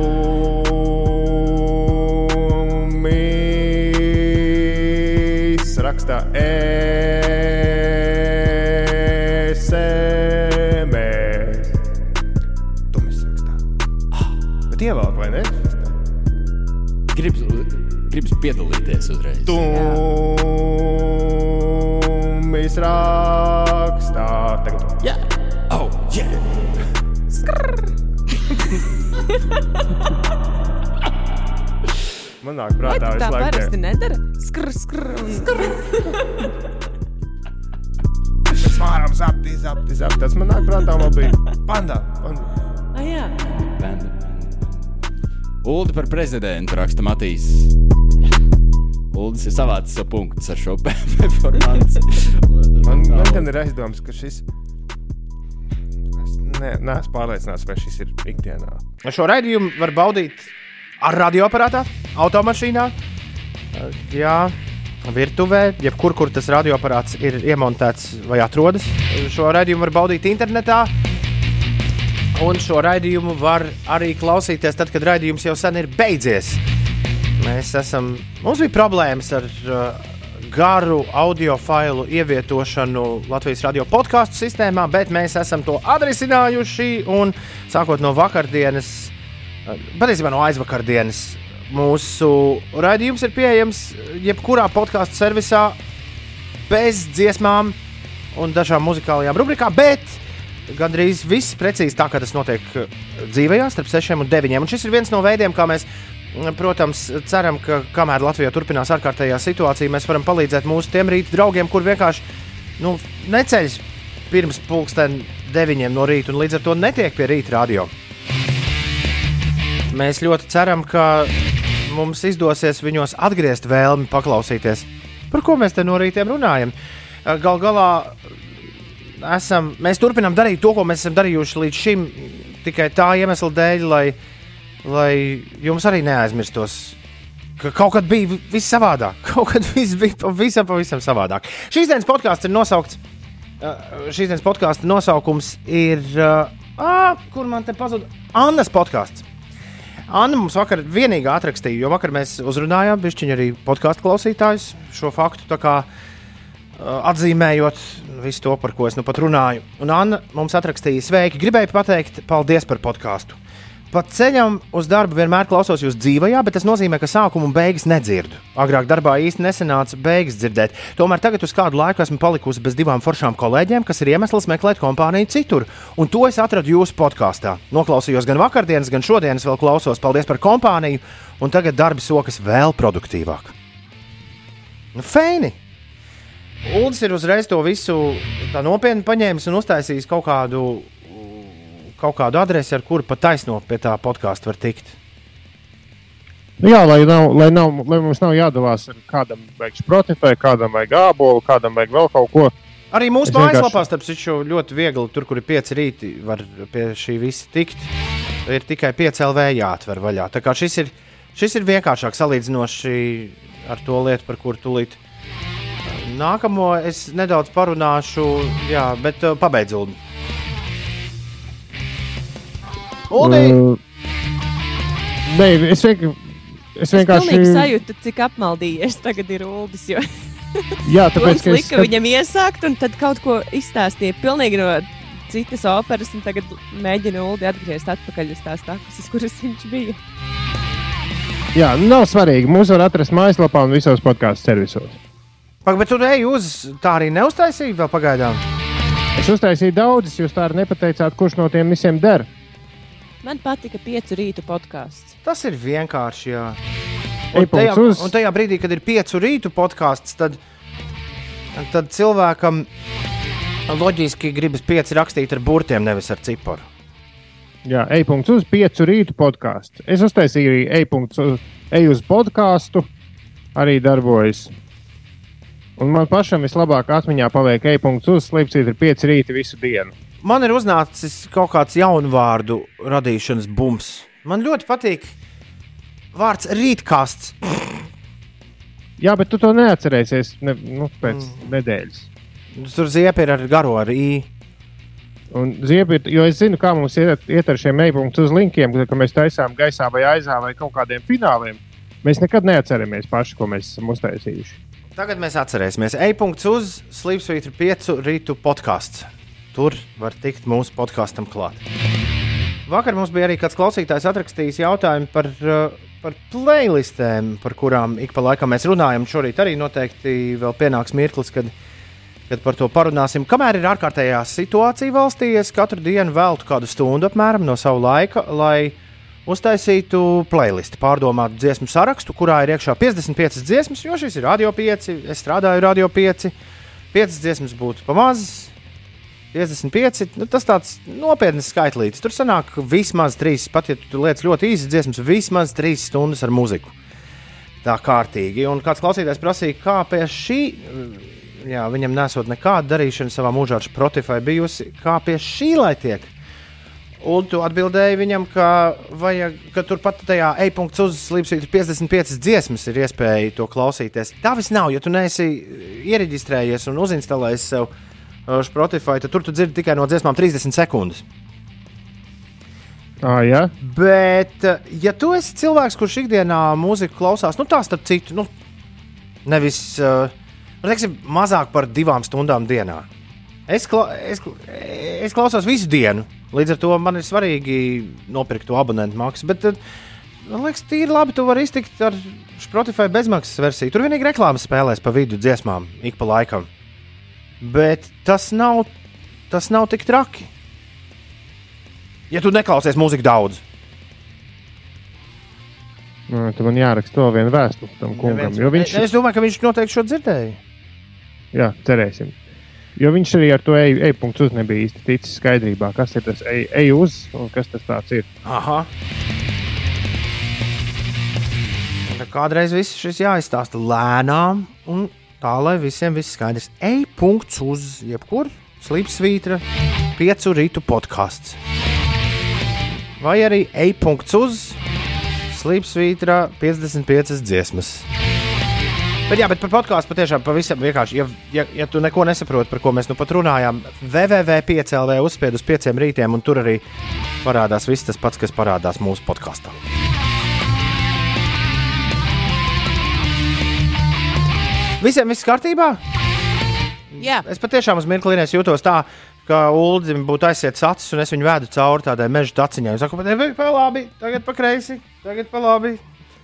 raksta SMS. Tumis rakstā. Bet ievēl, vai ne? Gribas, gribas piedalīties uzreiz. Tumis rakstā. Tagad. Man nāk prātā tu tā parasti nedara? Skrr, skrr. un- Mēs varam zapti, zapti, zapti. Tas man nāk prātā, man bija panda. panda. Ah, jā. Band. Uldi par prezidentu raksta Matīs. Uldis ir savācis savu punktu ar šo performanci. Man, man gan ir aizdoms, ka šis. Es ne, neesmu pārliecināts, vai šis ir ikdienā. Šo raidījumu var baudīt ar radioaparātā, automašīnā, jā, virtuvē, jebkur, kur tas radioaparāts ir iemontēts vai atrodas. Šo raidījumu var baudīt internetā. Un šo raidījumu var arī klausīties tad, kad raidījums jau sen ir beidzies. Mēs esam, mums bija problēmas ar uh, garu audio failu ievietošanu Latvijas radio podkāstu sistēmā, bet mēs esam to atrisinājuši. Sākot no vakardienas, patiesībā no aizvakardienas, mūsu raidījums ir pieejams jebkurā podkāstu servisā bez dziesmām un dažām muzikālajām rubrikām, bet gandrīz viss precīzi tā, kā tas notiek uh, dzīvē, starp 6 un 9. Un šis ir viens no veidiem, kā mēs, mm, protams, ceram, ka kamēr Latvijā turpinās ārkārtējā situācija, mēs varam palīdzēt mūsu tiem rīta draugiem, kur vienkārši nu, neceļas pirms pulksten 9 no rīta un līdz ar to netiek pie rīta radio. Mēs ļoti ceram, ka mums izdosies viņos atgriezt vēlmi paklausīties, par ko mēs te no rītiem runājam. Gal galā esam, mēs turpinām darīt to, ko mēs esam darījuši līdz šim, tikai tā iemesla dēļ, lai, lai jums arī neaizmirstos. ka Kaut kad bija viss savādāk, kaut kad viss bija pavisam, pavisam savādāk. Šīs dienas podkāsts ir nosaukts. uh, Šīs dienas podkāstu nosaukums ir uh, kur man te pazuda? Annas podkāsts. Anna mums vakar vienīgi atrakstīja, jo vakar mēs uzrunājām, bišķiņi arī podkāstu klausītājus šo faktu. kā, uh, Atzīmējot visu to, par ko es nu pat runāju. Un Anna mums atrakstīja, sveiki, gribēju pateikt paldies par podkāstu. Pa ceļam uz darbu vienmēr klausos jūs dzīvajā, bet tas nozīmē, ka sākumu un beigas nedzirdu. Agrāk darbā īsti nesanāca beigas dzirdēt. Tomēr tagad uz kādu laiku esmu palikusi bez divām foršām kolēģiem, kas ir iemesls meklēt kompāniju citur. Un to es atradu jūsu podkāstā. Noklausījos gan vakardienas, gan šodienas vēl klausos. Paldies par kompāniju, un tagad darbi sokas vēl produktīvāk. Nu, Feini! Uldis ir uzreiz to visu nopietni paņēmis un uztaisījis kaut kādu, kaut kādu adresi, ar kuru pat taisno pie tā podkāstu var tikt. Nu Jā, lai, nav, lai, nav, lai mums nav jādalās, ar kādam vajag Spotify, kādam vajag gābolu, kādam vajag vēl kaut ko. Arī mūsu mājaslapā, starp citu, ļoti viegli, tur, kur ir pieci rīti, var pie šī visa tikt. Ir tikai pieci LV jāatver vaļā. Tā kā šis ir, šis ir vienkāršāk salīdzinoši ar to lietu, par kuru tūlīt. Nākamo es nedaudz parunāšu, jā, bet uh, Uldi, Uh, Nē, es, vienk, es Es vienkārši. pilnīgi sajūtu, cik apmaldījies tagad ir Uldis. Jo Jā, tāpēc, es lika viņam iesākt, un tad kaut ko izstāstīja pilnīgi no citas operas, un tagad mēģina Uldi atgriezt atpakaļ uz tās takas, uz kuras viņš bija. Jā, nav svarīgi. Mūs var atrast mājaslapā un visos podkāstu servisos. Pag, bet tu ej uz tā arī neuztaisīji vēl pagaidām. Es uztaisīju daudzus, jūs tā arī nepateicāt, kurš no tiem visiem der. Man patika piecu rītu podkāsts. Tas ir vienkārši. Jā. Un tajā, punkts uz. un tajā brīdī, kad ir piecu rītu podkāsts, tad, tad cilvēkam loģiski gribas pieci rakstīt ar burtiem, nevis ar ciparu. Jā, e-punkts uz piecu rītu podkāstu. Es uztaisīju arī e-punkts uz, ej uz podkāstu, arī darbojas. Un man pašam vislabāk atmiņā paliek e-punkts uz slīpstīt ir pieci rīti visu dienu. Man ir uznācis kaut kāds jaunu vārdu radīšanas bums. Man ļoti patīk vārds rītkasts. Jā, bet tu to neatcerēsies ne, nu, pēc mm. nedēļas. Tur ziepē ir ar garo ar i. Un ziebiet, jo es zinu, kā mums iet, iet ar šiem e-punktu uz linkiem, ka mēs taisām gaisā vai aizā vai kaut kādiem fināliem. Mēs nekad neatceramies paši, ko mēs esam uztaisījuši. Tagad mēs atcerēsimies, e-punkts uz Sleepsvītra 5 rītu podkāsts. Tur var tikt mūsu podkāstam klāt. Vakar mums bija arī kāds klausītājs atrakstījis jautājumu par, uh, par playlistēm, par kurām ik pa laikam mēs runājam. Šorīt arī noteikti vēl pienāks mirklis, kad, kad par to parunāsim. Kamēr ir ārkārtējā situācija valstī, es katru dienu veltu kādu stundu apmēram no sava laika, lai uztaisītu playlistu, pārdomātu dziesmu sarakstu, kurā ir iekšā 55 dziesmas, jo šis ir Radio 5. Es strādāju Radio 5. 5 dziesmas būtu pamazs. 55. Nu, tas tāds nopietns skaitlītis. Tur sanāk vismaz 3, pat ja tu lietas ļoti īsas dziesmas, vismaz 3 stundas ar muziku. Tā kārtīgi. Un kāds klausītājs prasīja, kā pie šī, jā, viņam nesot nekāda darīšana savā mūžā ar Spotify bijusi, kā pie šī lai tiek. Un tu atbildēji viņam, ka, vajag, ka turpat tajā e-punkts uzslīpst 55 dziesmas, ir iespēja to klausīties. Tā viss nav, ja tu neesi iereģistrējies un uzinstalējis sev uh, Spotify, tad tur tu dzirdi tikai no dziesmām 30 sekundes. Ah, jā, Bet, ja tu esi cilvēks, kurš ikdienā mūziku klausās, nu tā starp citu, nu, nevis uh, teiksim, mazāk par divām stundām dienā. Es, kla es, es klausos visu dienu, līdz ar to man ir svarīgi nopirkt to abonentu maksu. Bet, man liekas, tīri labi, tu vari iztikt ar Spotify bezmaksas versiju. Tur vienīgi reklāmas spēlēs pa vidu dziesmām, ik pa laikam. Bet tas nav, tas nav tik traki. Ja tu neklausies mūziku daudz, nu, tad man jāraksta vēl viena vēstule tam kungam. Jo viņš, es domāju, ka viņš noteikti šo dzirdēja. jā, cerēsim. Jo viņš arī ar to eju e punktu uz nebija īsti ticis skaidrībā, kas ir tas ej uz un kas tas ir. Aha. Kādreiz viss šis jāizstāsta lēnām, un tā lai visiem viss skaidrs. Ej, punkts uz jebkuru slīpsvītra, piecu rītu podkāsts. Vai arī ej, punkts uz slīpsvītra, 55 dziesmas. Bet, jā, bet par podkāstu patiešām pavisam vienkārši. Ja, ja, ja tu neko nesaproti, par ko mēs nu pat runājām, www.5LV uzspied uz pieciem rītiem, un tur arī parādās viss tas pats, kas parādās mūsu podkāstā. Visiem viss kārtībā? Jā, Es patiešām uz mirkli jūtos tā, ka Ulimam būtu aizsietis acis, un es viņu vedu cauri tādai meža taciņai. Es saku, bet pa labi, tagad pa kreisi, tagad pa labi.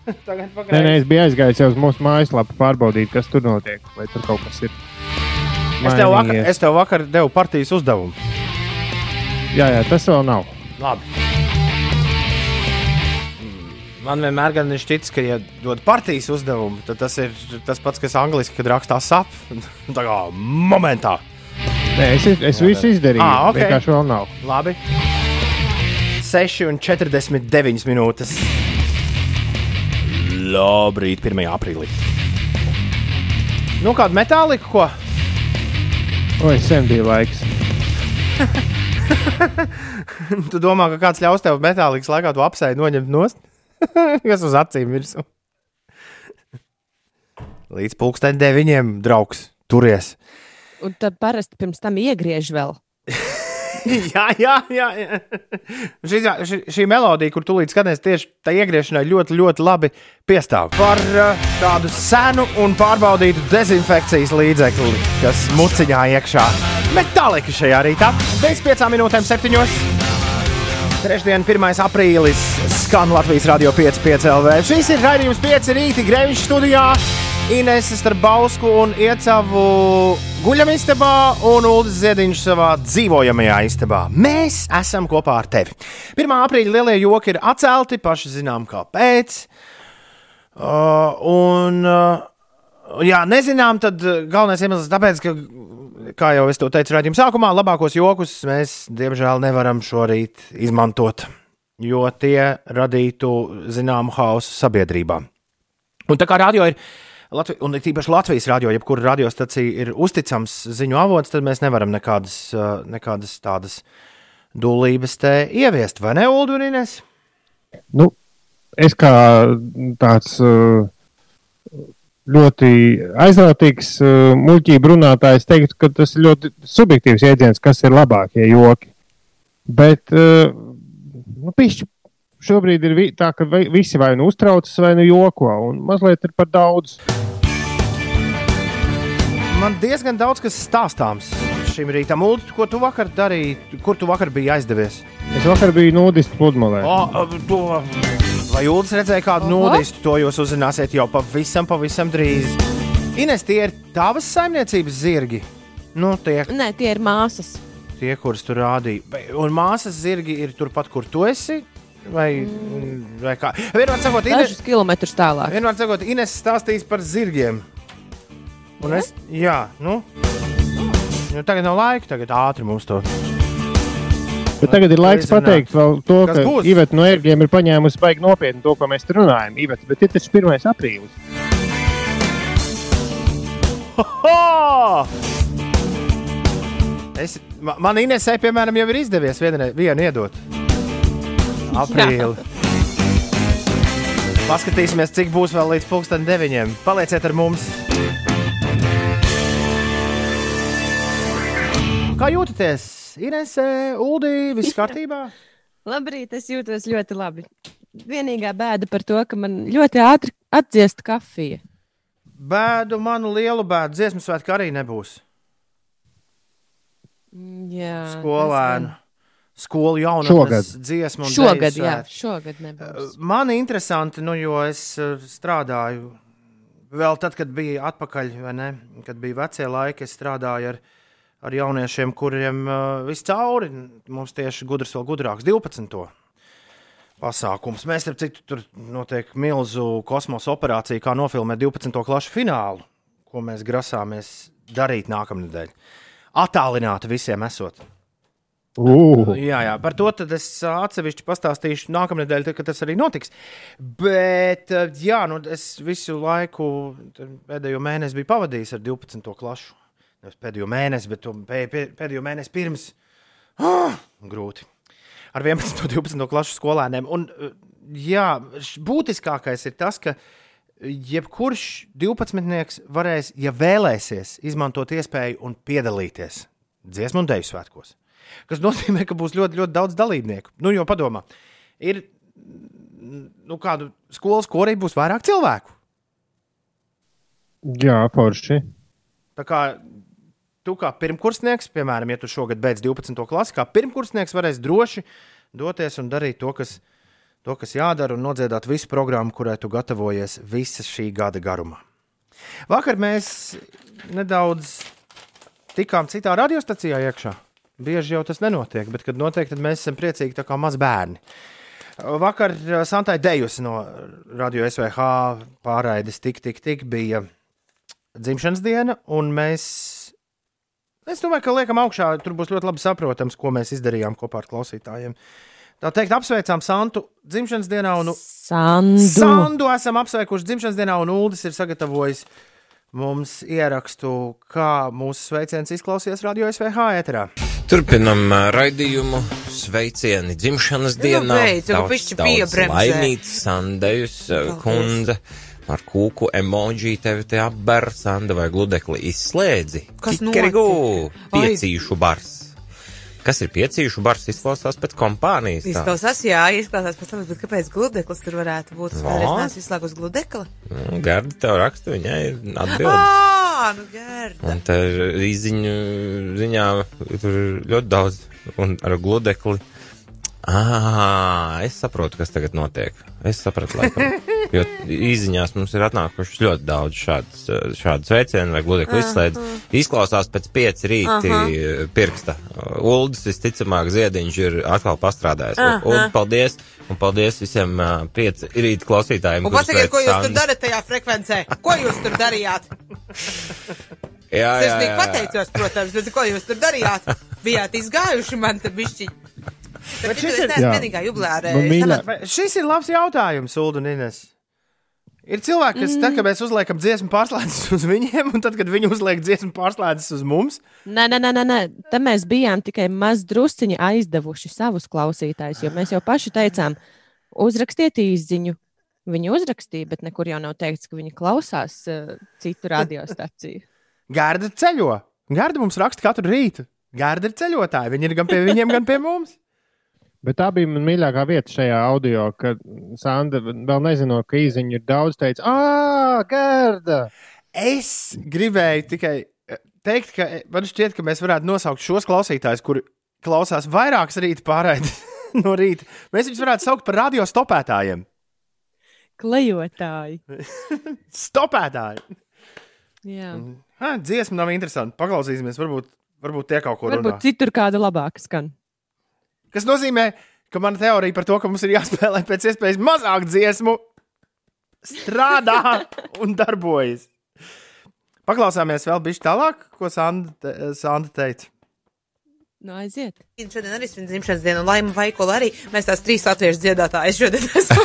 Tagad pa Nē, nē, kreisi. es biju aizgājis jau uz mūsu mājaslapu pārbaudīt, kas tur notiek. Vai tur kaut kas ir. Es tev, vakar, mainījies. es tev vakar devu partijas uzdevumu. Jā, jā, tas vēl nav. Labi. Man vienmēr ir šķits, ka, ja dod partijas uzdevumu, tad tas ir tas pats, kas angļuiski, kad rakstā sap. Tā kā momentā. Nē, es, es visu izdarīju. Ā, ok. Vienkārši vēl nav. Labi. 6,49 minūtes. Labrīt, 1. aprīlī. Nu, kāda metālika, ko? Oi, sen bija laiks. Tu domā, ka kāds ļaus tev metālikas laikā to apsēdi noņemt nost? Kas uz acīm virsū? Līdz pulksten deviņiem, draugs, turies. un tad parasti pirms tam iegriež vēl. jā, jā, jā. jā. Šī, šī, šī melodija, kur tūlīt skanēs, tieši tā iegriešanai ļoti, ļoti labi piestāv. Par uh, tādu senu un pārbaudītu dezinfekcijas līdzekli, kas muciņā iekšā. Metālika šajā rītā, bez piecām minūtēm, septiņos. Trešdien, 1. aprīlis, skan Latvijas radio 5,5 LV. Šis ir raidījums 5 rīta Grēviņš studijā. Ines starp Bausku un Iecavu guļamistabā un Ulris Ziediņš savā dzīvojamajā istabā. Mēs esam kopā ar tevi. 1. aprīļa lielie joki ir atcelti, paši zinām, kāpēc. Uh, un, uh, jā, nezinām, tad uh, galvenais iemesls tāpēc, ka, kā jau es to teicu raidījuma sākumā, labākos jokus mēs, diemžēl, nevaram šorīt izmantot, jo tie radītu zināmu hausu sabiedrībā. Un tā kā radio ir, Latvi, un tīpaši Latvijas radio, jebkura radiostacija ir uzticams ziņu avots, tad mēs nevaram nekādas, nekādas tādas dūlības te ieviest, vai ne, Ines? Nu, es kā tāds uh, ļoti aizrautīgs uh, muļķību runātājs teiktu, ka tas ir ļoti subjektīvs jēdziens, kas ir labākie joki. Bet uh, nu, pišķi, šobrīd ir tā, ka visi vai nu uztraucas, vai nu joko, un mazliet ir par daudz. Man diezgan daudz kas stāstāms šim rītam. Ulu, ko tu vakar darīji? Kur tu vakar biji aizdevies? Es vakar biju nudistu pludmalē. O, to, vai Ulas redzēja kādu Oho. nūdistu? To jūs uzzināsiet jau pavisam, pavisam drīz. Ines, tie ir tavas saimniecības zirgi. Nu, tie, Nē, tie ir māsas. tie kurus tu rādīji. Un māsas zirgi ir turpat, kur tu esi? Vai, vai kā? Vienmēr sakot, Ines, Dažus kilometrus tālāk. vienmēr sakot, Ines stāstīs par zirgiem. Un es, jā, nu. Nu, tagad nav laika, tagad ātri mums to. Bet tagad ir laiks izrunāt. pateikt vēl to, ka? Iveta no ērgļiem ir paņēmusi baigi nopietni to, ko mēs te runājam. Iveta, bet ir taču 1. aprīlis. Es, ma- man Inesē, piemēram, jau ir izdevies vienu, vienu iedot. Aprīli. Paskatīsimies, cik būs vēl līdz pulksten deviņiem. Palieciet ar mums! Kā jūtaties? Inesē, Uldī, viss kārtībā? Labrīt, es jūtos ļoti labi. Vienīgā bēda par to, ka man ļoti ātri atdziest kafija. Bēdu, manu lielu bēdu, dziesmu svētku arī nebūs. Mm, Jā, Skolēnu, skolu Šogad. jaunatnes dziesmu. gan. Šogad, jā, šogad nebūs. Man ir interesanti, nu, jo es eh, strādāju vēl tad, kad bija atpakaļ, vai ne? Kad bija vecie laiki, es strādāju ar, ar jauniešiem, kuriem uh, viscauri mums tieši gudrs, vēl gudrāks, 12. pasākums. Mēs, starp citu, tur notiek milzu kosmosa operācija, kā nofilmēt 12. klašu finālu, ko mēs grasāmies darīt nākamnedēļ. Attālināti visiem esot. Uh, Jā, jā, par to tad es atsevišķi pastāstīšu nākamā nedēļa, kad tas arī notiks. Bet, jā, nu, es visu laiku, pēdējo mēnesi biju pavadījis ar 12. klasu. Nevis pēdējo mēnesi, bet to pē- pē- pēdējo mēnesi pirms. Ah, grūti. Ar 11. un 12. klasu skolēniem. Un, ā, jā, būtiskākais ir tas, ka jebkurš 12. varēs, ja vēlēsies, izmantot iespēju un piedalīties dziesmu un dēļu svētkos. Tas nozīmē, ka būs ļoti, ļoti daudz dalībnieku. Nu, jo padomā, ir nu, kādu skolas korī būs vairāk cilvēku. Jā, forši. Tā kā tu kā pirmkursnieks, piemēram, ja tu šogad beidz 12. klasi, kā pirmkursnieks varēs droši doties un darīt to, kas, to, kas jādara, un nodziedāt visu programmu, kurai tu gatavojies visas šī gada garumā. Vakar mēs nedaudz tikām citā radiostacijā iekšā. Bieži jau tas nenotiek, bet, kad notiek, tad mēs esam priecīgi kā mazi bērni. Vakar Santai Dejus no Radio SVH pārraides tik, tik, tik bija dzimšanas diena, un mēs, es domāju, ka liekam augšā, tur būs ļoti labi saprotams, ko mēs izdarījām kopā ar klausītājiem. Tā teikt, apsveicām Santu dzimšanas dienā, un Sandu. Sandu esam apsveikuši dzimšanas dienā, un Uldis ir sagatavojis mums ierakstu, kā mūsu sveiciens izklausījās radio SVH ēterā. Turpinam raidījumu. Sveicieni dzimšanas Nu, dienā. beidz, jau Daudz, daudz. Laimīgs Sandejus ā, Paldies. Ar kūku emoji tevi te apber, Sanda vai gludekli izslēdzi. Kas? Ai. Piecīšu bars. Kas ir piecīšu bars? Izklausās pēc kompānijas. tā. Izklausās, jā, izklausās pēc tam, bet kāpēc gludeklis tur varētu būt? Es Vā. vēlreiz neesmu izslēgus gludekli. Nu, Gardi tev raksta, viņai ir atbildes. Ā, nu gerda. Un te ir izziņu ziņā tur ir ļoti daudz. Un ar gludekli. Ah, es saprotu, kas tagad notiek. Es sapratu, laikam. Jo izziņās mums ir atnākušas ļoti daudz šādas, šādas veicienu vai gludekli izslēdz. Izklausās pēc pieci rīti uh, pirksta. Uldis visticamāk ziediņš ir atkal pastrādājis. Aha. Uldi, paldies! Un paldies visiem uh, pieci rīta klausītājiem. Un pasakiet, ko jūs tur darat tajā frekvencē? Ko jūs tur darījāt? Jā, jā, Es jā, jā. pateicos, protams, bet ko jūs tur darījāt? Bijāt izgājuši man te bišķi. Bet šis ir- vienīgā jubilārē. Vai Šis ir labs jautājums, Ulu un Ines. Ir cilvēki, kas tā, ka mēs uzliekam dziesmu pārslēdzes uz viņiem, un tad, kad viņi uzliek dziesmu pārslēdzes uz mums, Nē, nē, nē, nē. Te mēs bijām tikai maz drusciņi aizdevuši savus klausītājus, jo mēs jau paši teicām, uzrakstiet īziņu. Viņi uzrakstīja, bet nekur jau nav teikts, ka viņi klausās uh, citu radiostaciju. Gārda ceļo. Gārda mums raksta katru rītu. Gārda ir ceļotāja. Viņi ir gan pie viņiem, gan pie mums. Bet tā bija mana mīļākā vieta šajā audio, kad Sanda vēl nezinot, ka īziņa ir daudz, teica, ah, Gerda! Es gribēju tikai eh, teikt, ka eh, man šķiet, ka mēs varētu nosaukt šos klausītājus, kuri klausās vairākas rīta pārraides no rīta. Mēs viņus varētu saukt par radio stopētājiem. Klejotāji. Stopētāji! Jā. Ha, dziesma nav interesanta. Paklausīsimies, varbūt, varbūt tie kaut ko runā. Varbūt citur kāda labāka skan. Tas nozīmē, ka mana teorija par to, ka mums ir jāspēlē pēc iespējas mazāk dziesmu, strādā un darbojas. Paklausāmies vēl bišķi tālāk, ko Sanda, te, Sanda teica. Nu, aiziet. Šodien arī svin dzimšanas dienu, un Laima Vaikola arī. Mēs tās trīs latviešu dziedātājas šodien esam.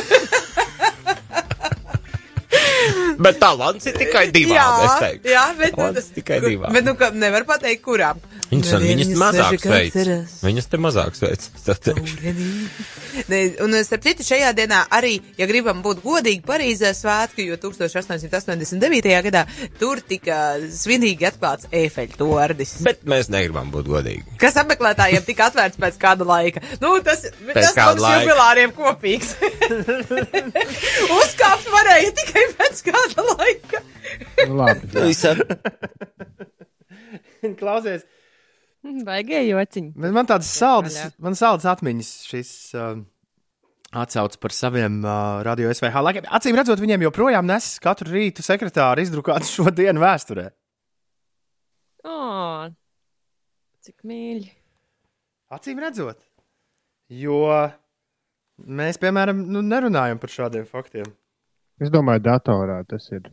Bet talants ir tikai es teiktu. jā, bet, Talants tikai divām. bet nu, ka nevar pateikt, kurām. Viņas, Nu, viņas vienas mazāk sveic. Viņas te mazāk sveic. un, starp citu, šajā dienā arī, ja gribam būt godīgi, Parīzē svētki, jo 1889. gadā tur tika svinīgi atklāts Eifeļa tornis. Bet mēs negribam būt godīgi. Kas apmeklētājiem tika atvērts pēc kāda laika? Nu, tas Pēc tas mums laika. jubilāriem kopīgs. Uzkāpt varēja tikai pēc kāda laika. Nu, labi. Visam. Klausies, Vaigie jociņi. bet man tādas saldas, man saldas atmiņas šis. Uh, Atcauc par saviem uh, radio SVH laikiem. Acīm redzot, viņiem joprojām nes katru rītu sekretāru izdrukātu šo dienu vēsturē. O, cik mīļi. Acīm redzot, jo mēs, piemēram, nu, nerunājam par šādiem faktiem. Es domāju, datorā tas ir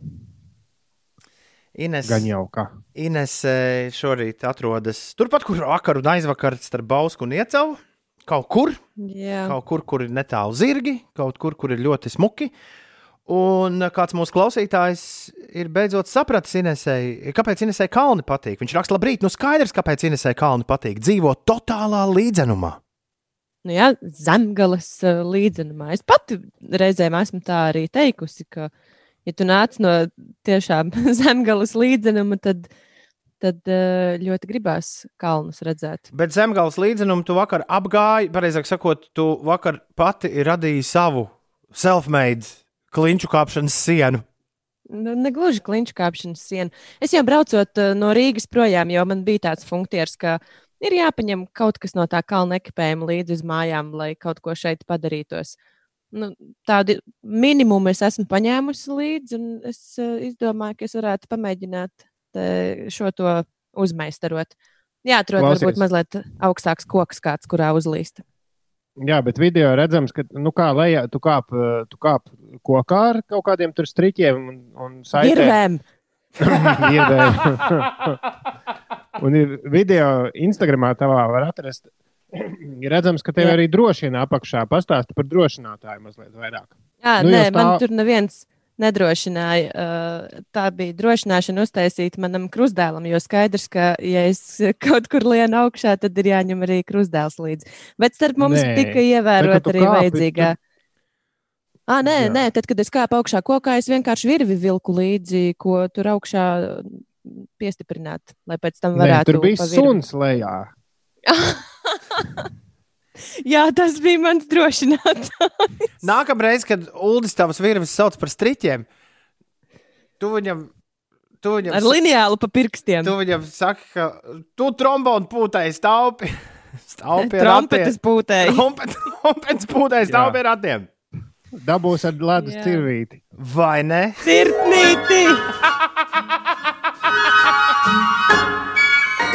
Ines, gan jau kā. Ines eh, šorīt atrodas turpat, kur vakar un aizvakar starp Bausku un Iecavu. Kaut kur, Jā. kaut kur, kur ir netālu zirgi, kaut kur, kur ir ļoti smuki. Un eh, kāds mūsu klausītājs ir beidzot sapratis, Inesei, kāpēc Inesei kalni patīk. Viņš raksta, labrīt, nu skaidrs, kāpēc Inesei kalni patīk. Dzīvo totālā līdzenumā. Nu, jā, zemgales uh, līdzenumā. Es pati reizēm esmu tā arī teikusi, ka ja tu nāc no tiešām zemgales līdzenuma, tad, tad eh, ļoti gribās kalnus redzēt. Bet zemgājas līdzenumu tu vakar apgāji, pareizāk sakot, tu vakar pati radīji savu self-made klinču kāpšanas sienu. Nu, negluži kliņš kāpšanas siena. Es jau braucot uh, no Rīgas projām, jo man bija tāds funkcijas, ka ir jāpaņem kaut kas no tā kalna ekipējuma līdzi uz mājām, lai kaut ko šeit padarītos. Nu, tādu minimumu es esmu paņēmusi līdzi, un es uh, izdomāju, ka es varētu pamēģināt šo to uzmeistarot. Jāatrod Klausies. varbūt mazliet augstāks koks, kāds, kurā uzlīst. Jā, bet video redzams, ka nu, kā lejā, tu kāp, eh, tu kāp kokā ar kaut kādiem tur striķiem un, un saitēm. Virvēm! Iedēļ. un ir video Instagramā tavā var atrast. Redzams, ka tev Jā. arī drošina apakšā. Pastāsti par drošinātāju mazliet vairāk. Jā, Nu, nē, jo man tur neviens nedrošināja. Uh, tā bija drošināšana uztaisīta manam krustdēlam, jo skaidrs, ka, ja es kaut kur lienu augšā, tad ir jāņem arī krustdēls līdzi. Bet starp mums Nē, tika bet, ievērot kad tu arī kāpi, vajadzīgā. Ah, nē, Jā. nē, tad, kad es kāpu augšā kokā, es vienkārši virvi vilku līdzi, ko tur augšā piestiprināt, lai pēc tam Nē, varētu. tur bija pa virvi. suns lejā. Jā, tas bija mans drošinājums. Nākamreiz, kad Uldis tavas virves sauc par striķiem, tu viņam, tu viņam, Ar lineālu pa pirkstiem. tu viņam saki, ka tu trombonu pūtai staupi. Staupi Trompetes pūtēji. Trompet- Trompets pūtai staupi ar ratiem. Dabūs ar ledus cirvīti. Vai ne? Sirtnīti!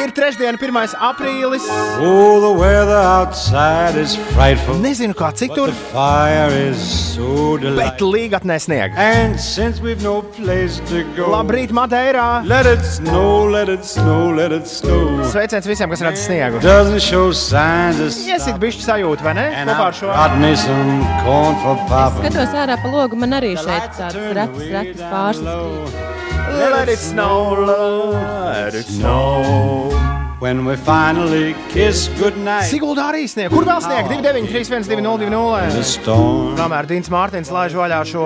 Ir trešdiena, 1. aprīlis. Oh, the weather outside is frightful. Nezinu, kā citur, the fire is so bet delightful. līgatnē sniega. And since we've no place to go, Labrīt, Madeirā! let it snow, let it snow, let it snow. Sveiciens visiem, kas redz sniegu. Doesn't show signs of Iesit bišķi sajūtu, vai ne? And Kopā ar I've šo. got me some corn for papa. Skatos ārā pa logu, man arī šeit tāds rats down pārslas. Let it snow, let it snow. When we finally kiss goodnight Siguldā arī sniega. Kur vēl sniega? 293, 120, in the 200. storm, Kamēr Dīns Mārtiņš laiž vaļā šo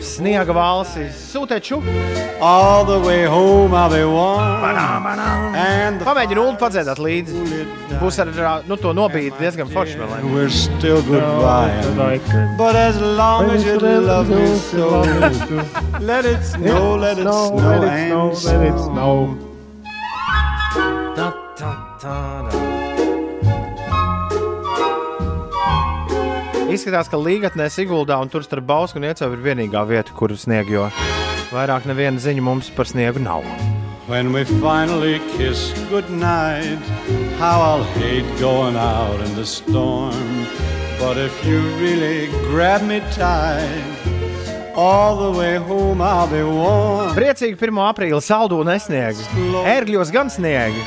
sniega valsi, sūteču. all the way home I'll be warm. And the Pamēģini ulu padziedāt līdzi. Būs ar nu, to nobīdi diezgan forši. vēl, lai- we're still goodbye. But as long as you love me so, let it snow, let it snow, let it snow, let it snow. Izskatās, ka līgatnē Siguldā un tur starp Bausku un Iecevu ir vienīgā vieta, kur snieg, jo vairāk neviena ziņa mums par sniegu nav. When we finally kiss goodnight, how I'll hate going out in the storm. But if you really grab me tight, Priecīgi 1. aprīļa saldu un nesniegu. Ērgļos gan sniegi.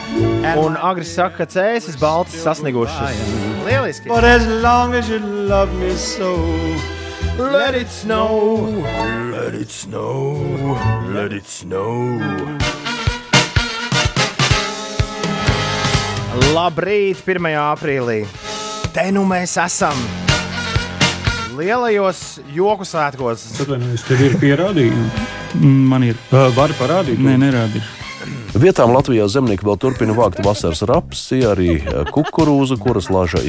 Un agri saka, ka cēsis balts sasniegušas. Lieliski! But as long as you love me so, Let it snow, let it snow, let it snow. Labrīt, 1. aprīlī. Te nu mēs esam. Lielajos joku svētkos. Atvainojos, tev ir pierādījumi. Man ir. Var parādīt? Nē, nerādīšu. Vietām Latvijā zemnieki vēl turpina vākt vasaras rapsi, arī kukurūzu, kuras laža,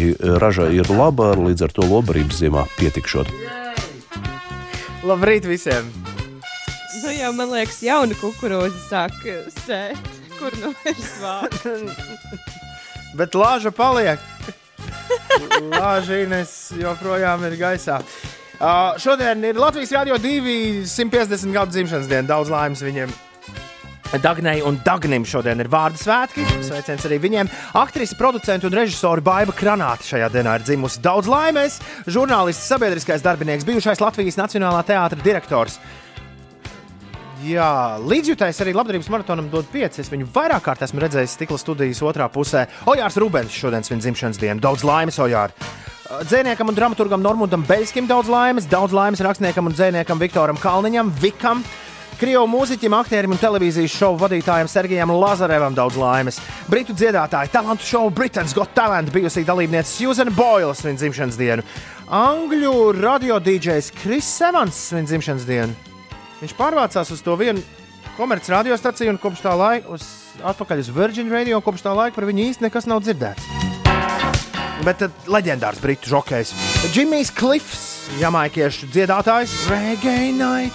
raža ir laba, līdz ar to lobarības ziemā pietikšot. Labrīt visiem! Nu, jau man liekas, jauna kukurūza sāk sēt. Kur nu ir svārds? Bet lāža paliek. Lāžīnes joprojām ir gaisā. Uh, šodien ir Latvijas Rādio 2 150 gadu dzimšanas diena. Daudz laimes viņiem. Dagnai un Dagnim šodien ir vārdu svētki. Sveiciens arī viņiem. Aktrise, producents un režisori Baiva Kranāte šajā dienā ir dzimusi daudz laimes. Žurnālists, sabiedriskais darbinieks, bijušais Latvijas Nacionālā teātra direktors. Jā, līdzjutējs arī labdarības maratonam dod pieci. Es viņu vairāk kārt esmu redzējis stikla studijas otrā pusē. Ojārs Rubens šodien svin dzimšanas dienu. Daudz laimes, Ojār! Dzēniekam un dramaturgam Normundam Beļskim daudz laimes, daudz laimes rakstniekam un dzēniekam Viktoram Kalniņam, Vikam. Krievu mūziķim, aktierim un televīzijas šovu vadītājam Sergejam Lazarevam daudz laimes. Britu dziedātāja, talantu šovu Britain's Got Talent bijusī dalībniece Susan Boyle svin dzimšanas dienu. Angļu radio DJs Kris Evans svin dzimšanas dienu. Viņš pārvācās uz to vienu komerciālu radiostaciju un kopš tā laika uz, atpakaļ uz Virgin Radio. Kopš tā laika par viņu īsti nekas nav dzirdēts. Bet uh, leģendārs britu žokejs Džimijs Klifs, jamaikiešu dziedātājs, Reggae Night.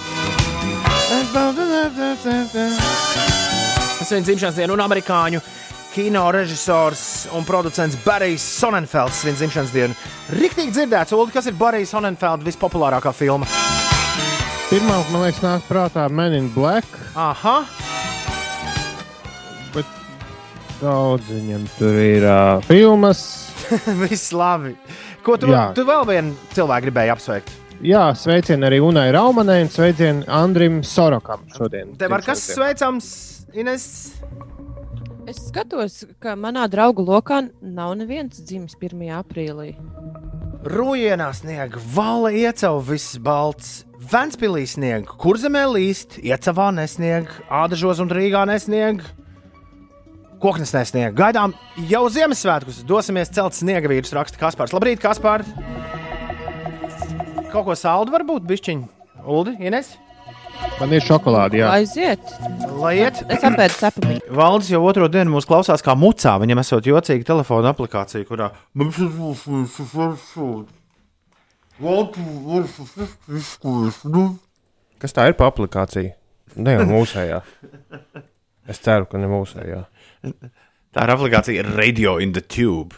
Tas viņa dzimšanas diena un amerikāņu kino režisors un producents Barijs Sonnenfelds viņa dzimšanas dienu. Riktīgi dzirdēts, Ulu, kas ir Barijs Sonnenfelds vispopulārākā filma? Pirmā, man liekas, nāk prātā Men in Black. Aha, Bet daudz viņam tur ir uh, filmas. viss labi. Ko tu, Jā. tu vēl vienu cilvēku gribēji apsveikt? Jā, sveicieni arī Unai Raumanai un sveicieni Andrim Sorokam šodien. Tev ar kas sveicams, Ines? Es skatos, ka manā draugu lokā nav neviens dzimis 1. aprīlī. Rūjienā sniega, vala iecau viss balts. Ventspīlī sniega, kur zemē līst, iecavā nesniega, ādažos un Rīgā nesniega. Koknes nesniega. Gaidām jau Ziemassvētkus. Dosimies celt sniega vīrus, raksta Kaspars. Labrīt, Kaspar! Kaut ko saldu varbūt, bišķiņ. Uldi, Ines? Man ir šokolāde, jā. Aiziet! Lai iet! Es apēdu cepumiņu. Valdis jau otro dienu mūs klausās kā mucā. Viņam esot jocīga telefona aplikācija, kurā Kas tā ir pa aplikācija? Ne jau mūsējā. Es ceru, ka ne mūsējā. Tā ir aplikācija Radio in the Tube.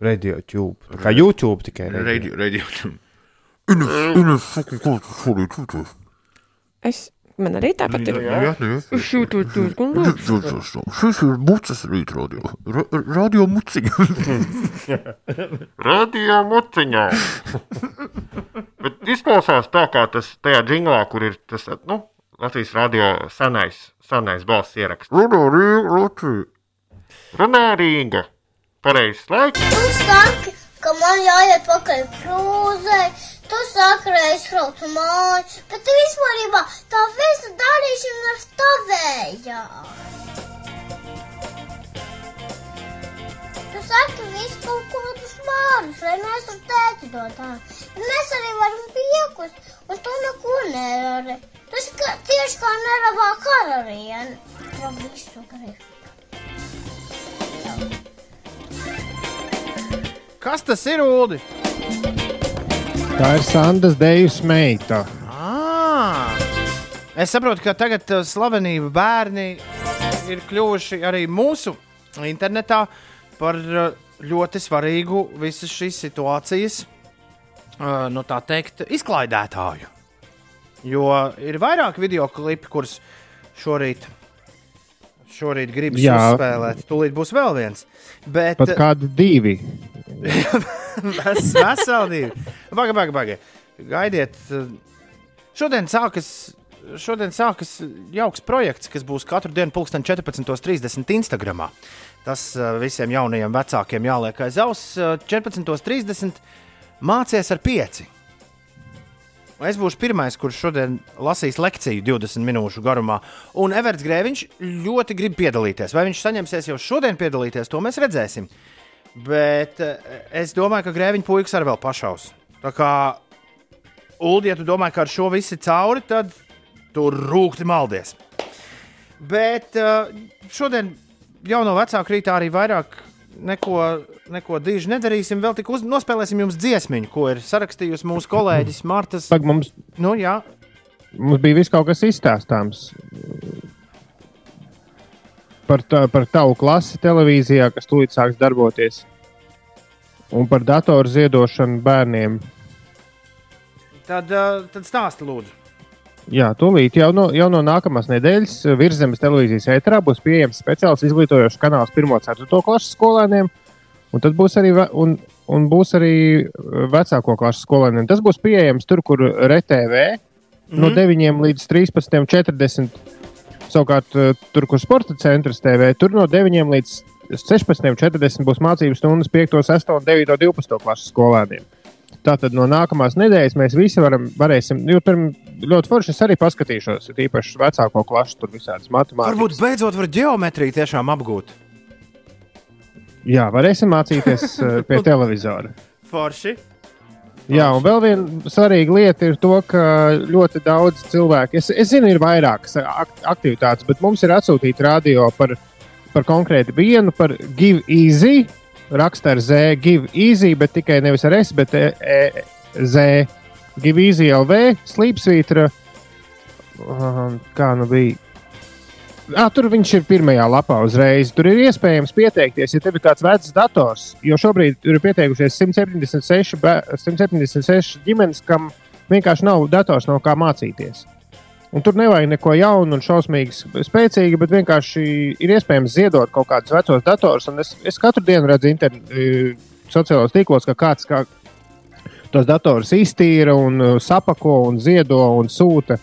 Radio tube. Tā Kā YouTube tikai. Radio, radio tube. Es, man arī tāpat ir. Šis ir mucas rīt radio. Ra radio muciņa. radio muciņā. Bet izklausās tā, kā tas tajā džinglā, kur ir tas, nu, Latvijas radio senais, senais balss ieraksts. Runā Rīga, Latvija. Runā Rīga. Pareizs laiks. Tu saki, ka man jāiet pakaļ krūzē, tu saki, reiz braucu māju, bet vispār tā visa darīšana ir tavējā. Tu saki visu kaut kādus vārdus, lai mēs ar tēti dodām. Mēs arī varam piekust, un tu neko nedari. Tas kā, tieši kā neravā karaliene. Par visu gribu. Kas tas ir, Ulu? Tā ir Sandas Deivas meita. Ah, es saprotu, ka tagad uh, slavenību bērni ir kļuvuši arī mūsu internetā par uh, ļoti svarīgu visas šīs situācijas, uh, nu tā teikt, izklaidētāju. Jo ir vairāk video klipi, kurus šorīt, šorīt gribas Jā. uzspēlēt. Tūlīt būs vēl viens. Bet, Pat kādi divi. Ves- Veseli divi. Baga, baga, baga. Gaidiet. eh, Šodien sākas, šodien sākas jauks projekts, kas būs katru dienu, 14.30 Instagram. Tas eh, visiem jaunajiem vecākiem jāliek aiz auss. eh, 14.30 mācies ar pieci. Es būšu pirmais, kurš šodien lasīs lekciju 20 minūšu garumā. Un Everts Grēviņš ļoti grib piedalīties. Vai viņš saņemsies jau šodien piedalīties, to mēs redzēsim. Bet eh, es domāju, ka Grēviņa puikas arī vēl pašaus. Tā kā Ulu, ja tu domā, ka ar šo viss ir cauri, tad tur rūkti maldies. Bet eh, šodien jau no vecāka rītā arī vairāk neko, neko diži nedarīsim. Vēl tik uz, nospēlēsim jums dziesmiņu, ko ir sarakstījusi mūsu kolēģis Martas. Pag, mums, Nu, jā, mums bija viss kaut kas izstāstāms. Par, tā, par tavu klasi televīzijā, kas tūlīt sāks darboties. Un par datoru ziedošanu bērniem. tad, tad stāsti lūdzu. Jā, tūlīt jau no, jau no nākamās nedēļas virsmas televīzijas ēterā būs pieejams speciāls izglītojošs kanāls 1-4 klases skolēniem. Un tad būs arī, un, un būs arī vecāko klases skolēniem. Tas būs pieejams tur, kur RTV no Mhm. 9 līdz 13.40. Savukārt, eh, tur, kur sporta centrs TV, tur no 9 līdz 16.40 būs mācību stundas 5, 6 un 9, 12 klases skolēniem. Tātad no nākamās nedēļas mēs visi varam, varēsim, jo tur ļoti forši es arī paskatīšos, ir īpaši vecāko klašu, tur visādas matemātikas. Varbūt beidzot var geometriju tiešām apgūt. Jā, varēsim mācīties eh, pie televizora. Forši. Jā, un vēl viena svarīga lieta ir to, ka ļoti daudz cilvēku, es, es zinu, ir vairākas ak aktivitātes, bet mums ir atsūtīta radio par, par konkrēti vienu, par Give Easy. Raksta ar Z, Give Easy, bet tikai nevis ar S, bet e, e, Z. Give Easy LV, Sleepsvītra. Kā nu bija? Ah, tur viņš ir pirmajā lapā uzreiz. Tur ir iespējams pieteikties, ja tev ir kāds vecs dators. Jo šobrīd ir pieteikušies 176, 176 ģimenes, kam vienkārši nav dators, nav kā mācīties. Un tur nevajag neko jaunu un šausmīgi spēcīgu, bet vienkārši ir iespējams ziedot kaut kādus vecos datorus. Es, es katru dienu redzu internetu, sociālos tīklos, ka kāds kā tos datorus iztīra un sapako un ziedo un sūta.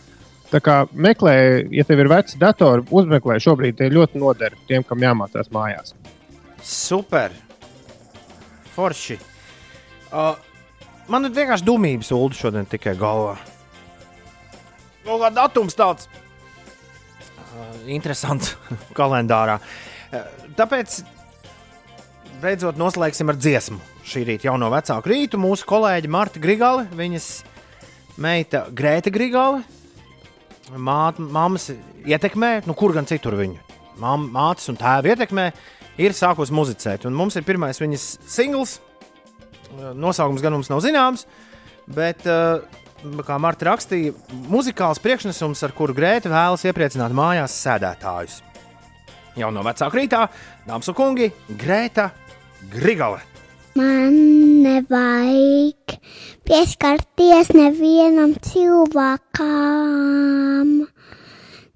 Tā kā meklē, ja tev ir vecs dators, uzmeklē šobrīd ļoti noder tiem, kam jāmācās mājās. Super! Forši! Uh, man ir vienkārši dumības ulu šodien tikai galvā. Kaut kā datums tāds uh, interesants kalendārā. Uh, tāpēc beidzot noslēgsim ar dziesmu. Šī rīta jauno vecāku rītu mūsu kolēģi Marta Grigale, viņas meita Grēta Grigale māt, mammas ietekmē, nu kur gan citur viņu mātes un tēva ietekmē, ir sākusi muzicēt. Un mums ir pirmais viņas singls. Nosaukums gan mums nav zināms, bet, kā Marta rakstīja, muzikāls priekšnesums, ar kuru Grēta vēlas iepriecināt mājās sēdētājus. Jau no vecāka rītā, dāmas un kungi, Grēta Grigale. Man nevajag pieskarties nevienam cilvēkam.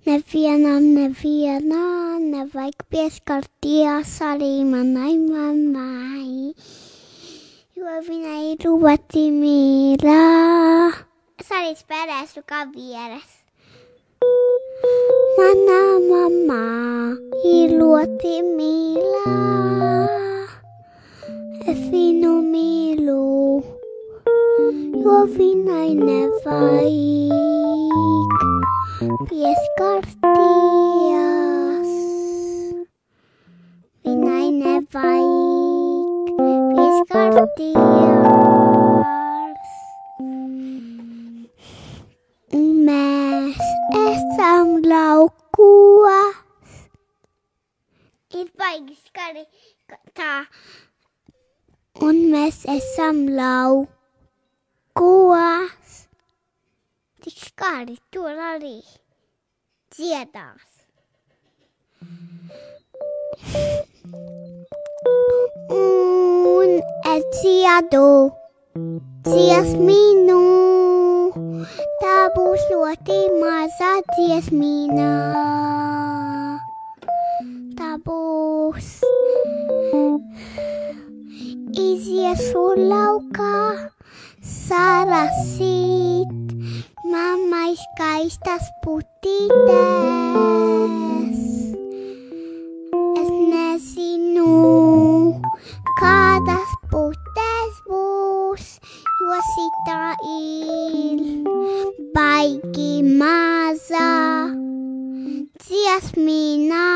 Nevienam, nevienam nevajag pieskarties arī manai mammai, jo viņai ir ļoti mīļa. Es arī spēlēšu kavieres. Manā mamā ir ļoti mīļa. Es viņu mīlu, jo viņai nevajag pieskarties. Viņai nevajag pieskarties. Mēs esam laukos. Ir baigi skari tā un mēs esam laukos. Tik skari tur arī dziedās. Un es dziedu dziesmīnu, tā būs ļoti maza dziesmīna. Tā būs iziešu laukā, sarasīt, mammai skaistas putītes. Es nezinu, kādas putes būs, jo sitā ir baigi maza dziesmīnā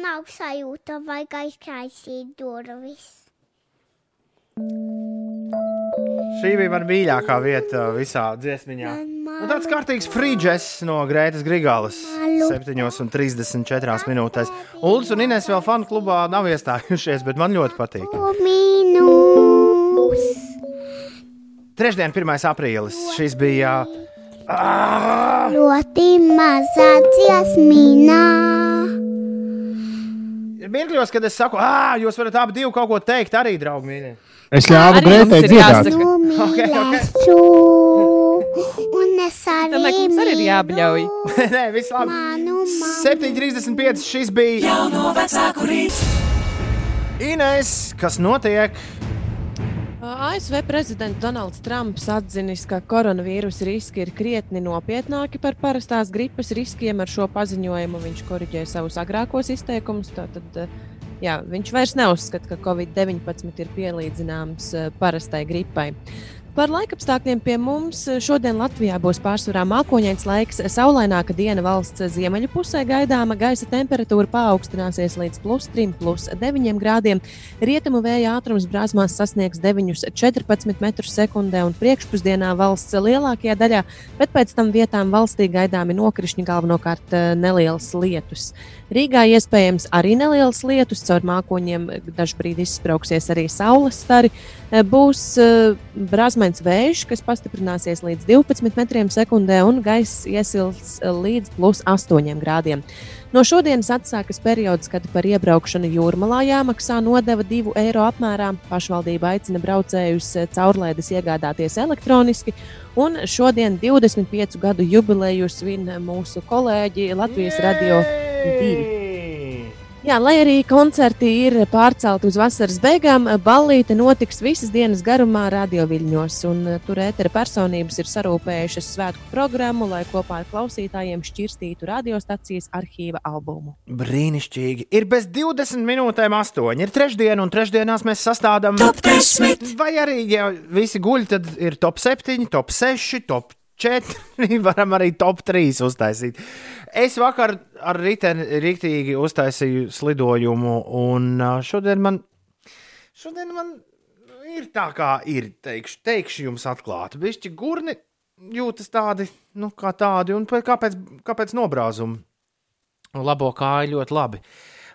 nav sajūta, vajag aizkaisīt durvis. Šī bija mana mīļākā vieta visā dziesmiņā. Un tāds kārtīgs frīdžets no Grētas Grigālas. 7,34 minūtēs. Ulas un Inês vēl fanu klubā nav iestājušies, bet man ļoti patīk. Trešdien, 1. aprīlis. Šis bija. Ļoti maza dziesmīnā. Ir mirkļos, kad es saku, ah, jūs varat abi divi kaut ko teikt, arī draugi mīļie. Es ļāvu Grētai dziedāt. Okay, okay. Un es arī. Domāju, ka mums arī ir jābļauj. Nē, viss labi. 7,35 šis bija. Jauno vecāku rīts. Inês, kas notiek? ASV prezidents Donalds Trumps atzinis, ka koronavīrusa riski ir krietni nopietnāki par parastās gripas riskiem. Ar šo paziņojumu viņš korģē savus agrākos izteikumus. Tātad, jā, viņš vairs neuzskata, ka Covid-19 ir pielīdzināms parastai gripai. Par laikapstākļiem pie mums šodien Latvijā būs pārsvarā mākoņains laiks, saulaināka diena valsts ziemeļu pusē gaidāma, gaisa temperatūra paaugstināsies līdz plus 3, plus 9 grādiem. Rietumu vēja ātrums brāzmās sasniegs 9,14 m2 un priekšpusdienā valsts lielākajā daļā, bet pēc tam vietām valstī gaidāmi nokrišņi, galvenokārt eh, nelielas lietus. Rīgā iespējams arī nelielas lietus, caur mākoņiem dažkārt izsprauksies arī saules stari. Eh, Būs uh, brāzmains vējš, kas pastiprināsies līdz 12 metriem sekundē, un gaiss iesils līdz plus 8 grādiem. No šodienas atsākas periods, kad par iebraukšanu jūrmalā jāmaksā nodeva 2 eiro apmērā. Pašvaldība aicina braucējus caurlaides iegādāties elektroniski, un šodien 25 gadu jubileju svin mūsu kolēģi Latvijas Radio 2. Jā, lai arī koncerti ir pārcelti uz vasaras beigām, ballīte notiks visas dienas garumā radioviļņos. un, uh, Tur ētera personības ir sarūpējušas svētku programmu, lai kopā ar klausītājiem šķirstītu radiostacijas arhīva albumu. Brīnišķīgi. Ir bez 20 minūtēm 8. Ir trešdiena, un trešdienās mēs sastādām top 10. Vai arī, ja visi guļ, tad ir top 7, top 6, top 4. Varam arī top 3 uztaisīt. Es vakar ar riteni rīktīgi uztaisīju slidojumu, un šodien man, šodien man ir tā, kā ir. Teikšu, teikšu jums atklāti. Bišķi gurni jūtas tādi, nu, kā tādi, un pēc- kāpēc, kāpēc nobrāzumi? Labo kāju ļoti labi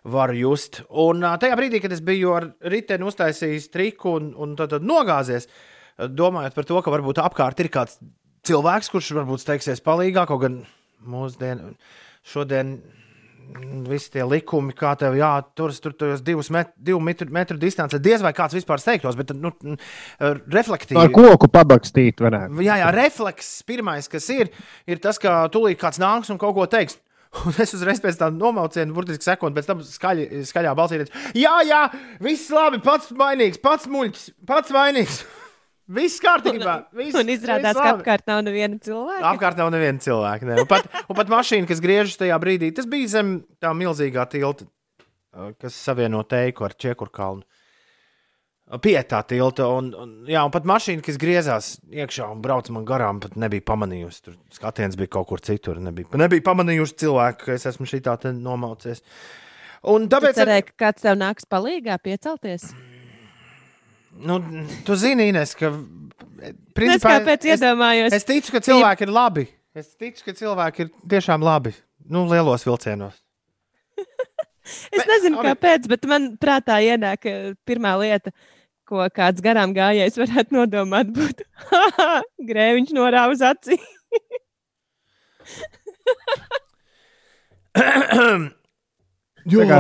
varu just. Un tajā brīdī, kad es biju ar riteni uztaisījis triku un, un tad, tad nogāzies, domājot par to, ka varbūt apkārt ir kāds cilvēks, kurš varbūt steigsies palīgā, kaut gan mūsdien, šodien visi tie likumi, kā tev jāturas tur tajos divus met, divu metru, metru distancē, diez vai kāds vispār steigtos, bet nu, reflektīvi. Ar koku pabakstīt varētu. Jā, jā, refleks pirmais, kas ir, ir tas, ka tūlīt kāds nāks un kaut ko teiks. Un es uzreiz pēc tam nomaucienu, burtiski sekundi pēc tam skaļi, skaļā balsī teicu, jā, jā, viss labi, pats vainīgs, pats muļķis, pats vainīgs. Viss kārtībā. Viss, Un izrādās, viss ka labi. apkārt nav neviena cilvēka. Apkārt nav neviena cilvēka. Ne. Un, pat, un pat mašīna, kas griežas tajā brīdī, tas bija zem tā milzīgā tilta, kas savieno teiku ar Čekurkalnu. Pie tā tilta, un, un, jā, un pat mašīna, kas griezās iekšā un brauca man garām, pat nebija pamanījusi. Tur skatiens bija kaut kur citur. Nebija, nebija pamanījusi cilvēku, ka es esmu šī tā nomaucies. Un Tāpēc cerēju, ka kāds tev nāks palīgā piecelties. Nu, tu zini, Ines, ka. Es kāpēc iedomājos? Es, es ticu, ka cilvēki ir labi. Es ticu, ka cilvēki ir tiešām labi. Nu, lielos vilcienos. Es nezinu, kāpēc, bet man prātā ienāk eh, pirmā lieta, ko kāds garām gājējs varētu nodomāt, būtu grēviņš norāva uz acī. Tā kā.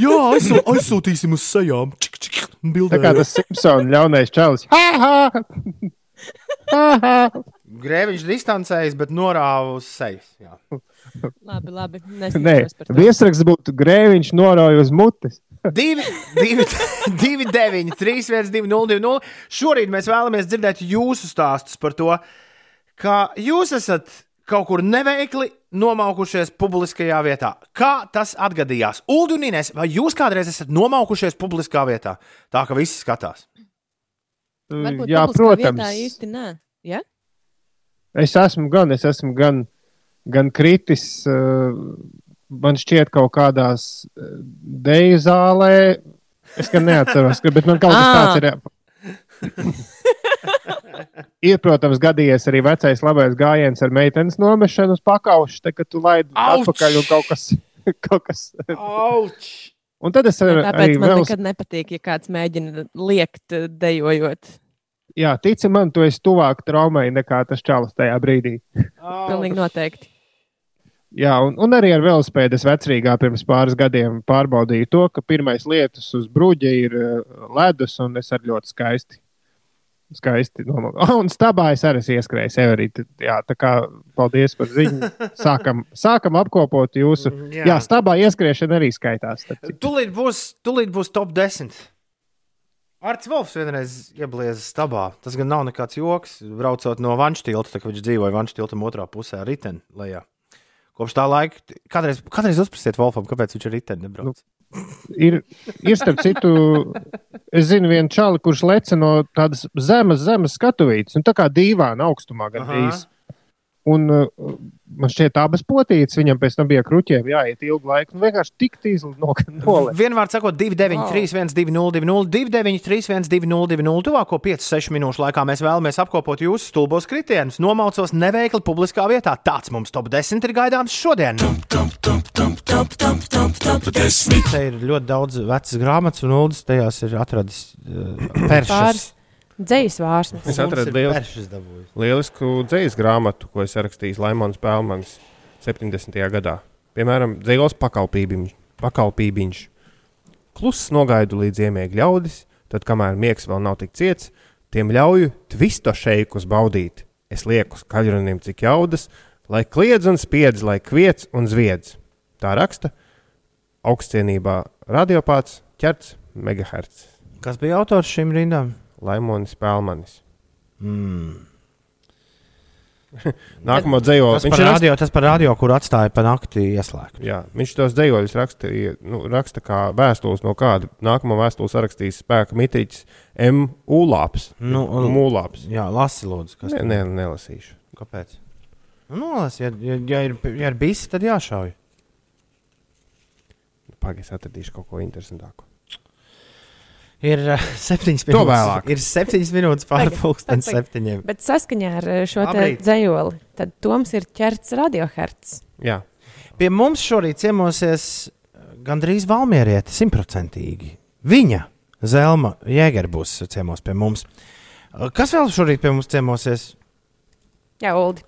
Jā, aizsū, aizsūtīsim uz sejām. Čik, čik, Tā kā tas Simpsons ļaunais čalis. Grēviņš distancējas, bet norāva uz sejas. Jā. labi, labi. Nē, viesraksts būtu grēviņš norauj uz mutes. 2, 2, 2, 9, 3, 1, 2, 0, 2, 0. Šorīt mēs vēlamies dzirdēt jūsu stāstus par to, kā jūs esat kaut kur neveikli nomaukušies publiskajā vietā. Kā tas atgadījās? Ulu un Inês, vai jūs kādreiz esat nomaukušies publiskā vietā? Tā ka visi skatās. Varbūt Jā, protams. īsti nē. Ja? Es esmu gan, es esmu gan, gan kritis, man šķiet, kaut kādās deju zālē. Es gan neatceros, bet man kaut kas Ā. tāds ir. Ir, protams, gadījies arī vecais labais gājiens ar meitenes nomešanu uz pakaušu, te, kad tu laidi Auč! atpakaļ un kaut kas. Kaut kas. Auč! Un tad es ar, Tāpēc arī man vēl nekad nepatīk, ja kāds mēģina liekt, eh, dejojot. Jā, tici man, tu esi tuvāk traumai nekā tas čalis tajā brīdī. Pilnīgi noteikti. Jā, un, un arī ar velospēdu es vecrīgā pirms pāris gadiem pārbaudīju to, ka pirmais lietus uz bruģa ir uh, ledus, un es arī ļoti skaisti. Skaisti nomal- oh, un stabā es arī esmu ieskrējis. Everīt. Jā, tā kā paldies par ziņu. Sākam, sākam apkopot jūsu. Jā. Jā, jā stabā ieskriešana arī skaitās. Tūlīt būs, tūlīt būs top 10. Arts Volfs vienreiz ieblieza stabā. Tas gan nav nekāds joks. Braucot no Vanštilta, tā kā viņš dzīvoja Vanštiltam otrā pusē ar riteni lejā. Kopš tā laika, kādreiz, kādreiz uzprasiet Wolfam, kāpēc viņš ar riteni nebrauc. Ir, ir starp citu, es zinu vienu čāli, kurš leca no tādas zemes, zemes skatuvītes, un tā kā dīvāna augstumā gandrīz. Un uh, man šķiet, abas potītes viņam pēc tam bija kruķiem jāiet ilgu laiku. Nu, vienkārši tik tīzli no nolēma. Vienmēr sakot, 293, 120, 293, 120, tuvāko 5-6 minūšu laikā mēs vēlamies apkopot jūsu stulbos kritienus. Nomaucos neveikli publiskā vietā. Tāds mums top 10 ir gaidāms šodien. Te ir ļoti daudz vecas grāmatas, un Ulas tajās ir atradis uh, peršas. Dzīs vārsmas. Es atradu lielu- lielisku dzīslu grāmatu, ko es rakstīju Laimons Pelmans 70. gadā. Piemēram, dzīsls pakalpībiņš. pakalpībiņš. Kluss nogaidu līdz iemēģi ļaudis, tad, kamēr miegs vēl nav tik ciets, tiem ļauju tvisto šeikus baudīt. Es lieku skaļrunim, cik jaudas, lai kliedz un spiedz, lai kviec un zviedz. Tā raksta augstcienībā radiopāts ķerts megahertz. Kas bija autors šīm rindām? Laimonis Pelmanis. Mm. Nākamo dzējo. Tas par, radio, tas par radio, kur atstāja pa nakti ieslēgt. Jā, viņš tos dzējoļus raksta, nu, raksta kā vēstules no kāda. Nākamā vēstule sarakstīs spēka mitīķis M. Ulāps. Nu, Mūlāps. Jā, lasi, lūdzu. Kas Nē, tur? nē, nelasīšu. Kāpēc? Nu, nolasi, ja, ja, ja, ir, ja ir bijis, tad jāšauj. Pagaidzi, atradīšu kaut ko interesantāku. Ir uh, septiņas To minūtes. vēlāk. Ir septiņas minūtes tagad. septiņiem. Bet saskaņā ar eh, šo dzējoli, tad Toms ir ķerts radioherts. Jā. Pie mums šorīt ciemosies uh, gandrīz valmierieti, simtprocentīgi. Viņa, Zelma Jēger, būs ciemos pie mums. Kas vēl šorīt pie mums ciemosies? Jā, Uldi.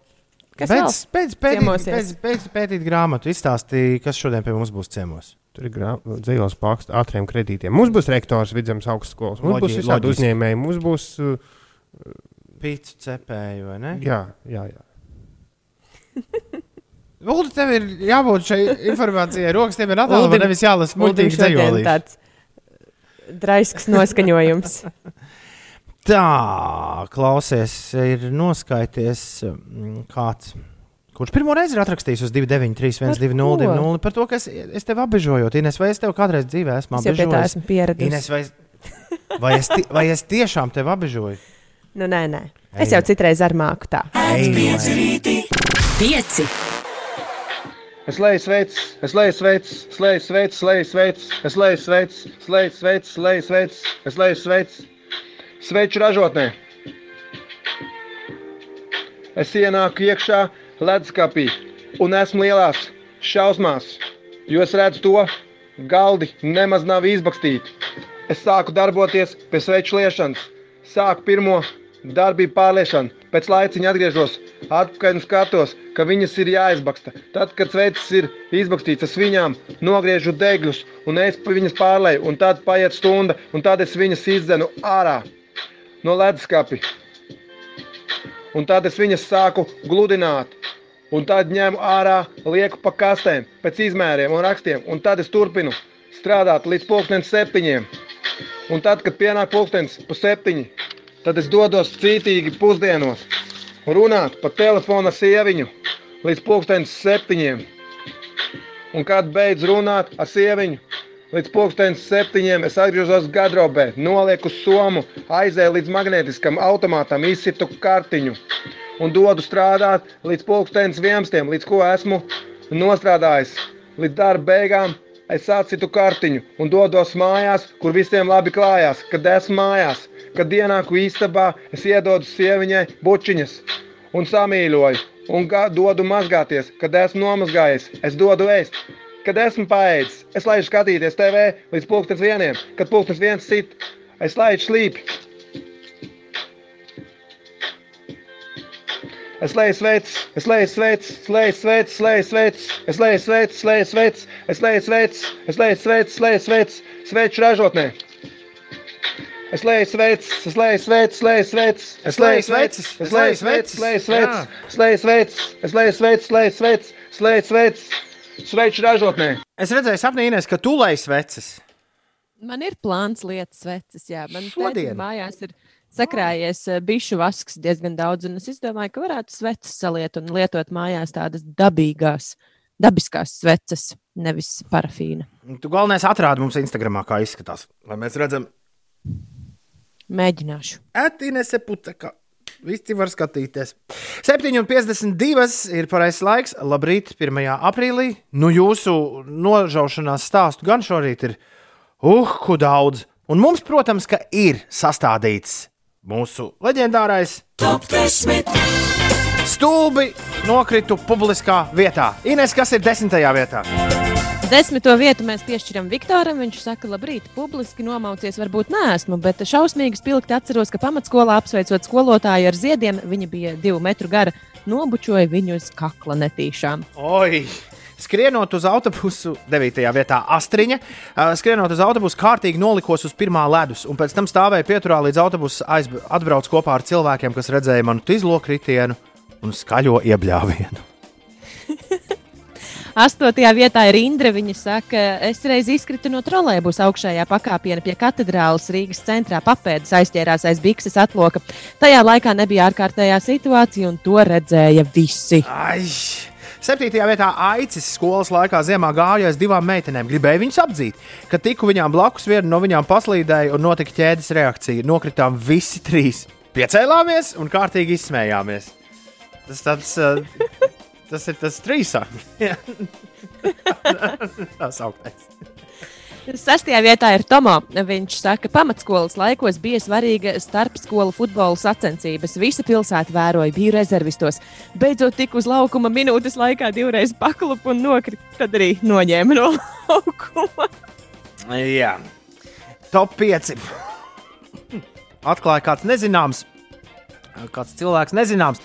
Kas pēc, vēl pēc, pētīt, ciemosies? pēc, pēc pētīt grāmatu, izstāstīja, kas šodien pie mums būs ciemos. Tur ir dzīsls pakāpst ātriem kredītiem. Mums būs rektors vidzemes augstskolas, mums Loģi- būs visādi loģiski. uzņēmēji, mums būs. Uh, Pīcis cepēju, vai ne? jā, jā, jā. Uldi, tev ir jābūt šai informācijai. Rokas tev ir Uldim- nevis jālasa muļķīgi dzējolīši. tāds draisks noskaņojums. Tā, klausies, ir noskaities mm, kāds. Kurš pirmo reizi ir atrakstījis uz 293, 120, par to, ka es, es tevi apbežoju. Ines, vai es tev kādreiz dzīvē esmu Es jau pie tā apbežojis? esmu pieradusi. Ines, vai, es- vai, es vai es tiešām tevi apbežoju? Nu, nē, nē. Es jau citreiz ar māku tā. Pieci. Es leju sveic, es leju sveic, es leju sveic, es leju sveic, es leju sveic, es leju sveic, es leju sveic, es leju sveic, sveicu ražotnē. Es ienāku iekšā leduskapī un esmu lielās šausmās, jo es redzu to, galdi nemaz nav izbakstīti. Es sāku darboties pie sveču liešanas, sāku pirmo darbību pārliešanu. Pēc laiciņa atgriežos atpakaļ un skatos, ka viņas ir jāizbaksta. Tad, kad sveicis ir izbakstīts, es viņām nogriežu degļus un es pa viņas pārlēju. Un tad paiet stunda, un tad es viņas izdzenu ārā no leduskapja. Un tad es viņas sāku gludināt. Un tad ņemu ārā, lieku pa kastēm, pēc izmēriem un rakstiem. Un tad es turpinu strādāt līdz pulkstenim septiņiem. Un tad, kad pienāk pulkstenis pa septiņi, tad es dodos cītīgi pusdienos runāt pa telefonu ar sieviņu līdz pulkstenis septiņiem. Un kad beidz runāt ar sieviņu līdz pulkstenis septiņiem, es atgriežos gardrobē, nolieku somu, aizēju līdz magnētiskam automātam, izsitu kartiņu un dodu strādāt līdz pulkstenis 11, līdz ko esmu nostrādājis. Līdz darba beigām es atsitu kartiņu un dodos mājās, kur visiem labi klājās. Kad esmu mājās, kad ienāku istabā, es iedodu sieviņai bučiņas un samīļoju un dodu mazgāties. Kad esmu nomazgājies, es dodu ēst kad esmu paēdis. Es laidu skatīties TV līdz pusdienas vieniem, kad pusdienas viens sit. Es laidu slīpi. Es leju sveicis, es leju sveicis, leju sveicis, leju sveicis, es leju sveicis, leju sveicis, es leju sveicis, es leju sveicis, leju sveicis, sveicu ražotnē. Es leju sveicis, es leju sveicis, leju sveicis, es leju sveicis, es leju sveicis, leju sveicis, es leju sveicis, leju sveicis, es leju sveicis, leju sveicis, sveicu ražotnē. Es redzēju, sapnī, Ines, ka tu lej sveces. Man ir plāns lietas, vecs, jā. Man Šodien? mājās ir sakrājies bišu vasks diezgan daudz, un es domāju, ka varētu sveces saliet un lietot mājās tādas dabīgās dabiskās sveces, nevis parafīna. Tu galvenais atrādi mums Instagramā, kā izskatās, lai mēs redzam, Mēģināšu. Atīnese puceka. Visi var skatīties. 7,52 ir pareizais laiks. Labrīt, 1. aprīlī. Nu, jūsu nožaušanās stāstu gan šorīt ir uhu daudz. Un mums, protams, ir sastādīts mūsu leģendārais Top 10. Stulbi nokritu publiskā vietā. Ines, kas ir desmitajā vietā? Desmito vietu mēs piešķiram Viktoram. Viņš saka, labrīt, publiski nomaucies varbūt neesmu, bet šausmīgi spilgti atceros, ka pamatskolā apsveicot skolotāju ar ziediem, viņa bija divu metru gara, nobučoja viņu uz kakla netīšām. Oi! Skrienot uz autobusu, 9. vietā astriņa, skrienot uz autobusu, kārtīgi nolikos uz pirmā ledus, un pēc tam stāvēja pieturā līdz autobusam atbrauc kopā ar cilvēkiem, kas redzēja manu izlokritienu un skaļo iebļāvienu. Astotajā vietā ir Indra. Viņa saka, es reiz izkritu no trolēļus augšējā pakāpienā pie katedrālas Rīgas centrā. Papēdas aizķērās aiz bikses atloka. Tajā laikā nebija ārkārtējā situācija, un to redzēja visi. Ai! Septītajā vietā aicis skolas laikā ziemā aiz divām meitenēm. Gribēju viņas apdzīt, kad tiku viņām blakus, viena no viņām paslīdēja un notika ķēdes reakcija. Nokritām visi trīs. Piecēlāmies un kārtīgi izsmējāmies. Tas, tāds, uh, tas ir tas trīsāk. Tas augtais. Sastajā vietā ir Tomo. Viņš saka, ka pamatskolas laikos bija svarīga starpskolu futbola sacensības. Visa pilsēta vēroja, bija rezervistos. Beidzot, tik uz laukuma minūtes laikā divreiz paklupa un nokrita. Tad arī noņēma no laukuma. Jā, top 5. Atklāja kāds nezināms, kāds cilvēks nezināms.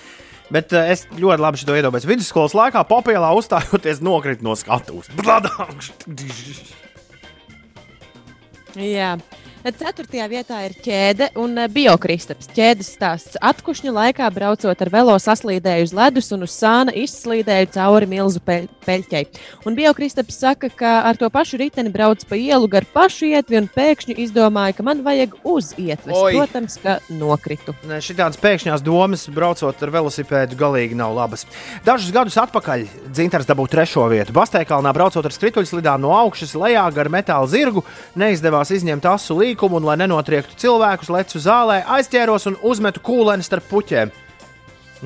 Bet uh, es ļoti labi to iedomājos. Vidusskolas laikā papilā uzstājoties nokrita no skatuves. Bladākš! Jā. Ceturtajā vietā ir ķēde un eh, biokristaps. Ķēdes stāsts atkušņu laikā braucot ar velo saslīdēju uz ledus un uz sāna izslīdēju cauri milzu peļ peļķei. Un biokristaps saka, ka ar to pašu riteni brauc pa ielu gar pašu ietvi un pēkšņi izdomāja, ka man vajag uz ietves. Oi. Protams, ka nokritu. Šādas pēkšņās domas, braucot ar velosipēdu, galīgi nav labas. Dažus gadus atpakaļ Dzintars dabūja trešo vietu. Bastēkalnā braucot ar skrituļslidām no augšas lejā gar metāla zirgu, neizdevās izņemt asu līkumu, un, lai nenotriektu cilvēkus, lecu zālē, aizķēros un uzmetu kūleni starp puķiem.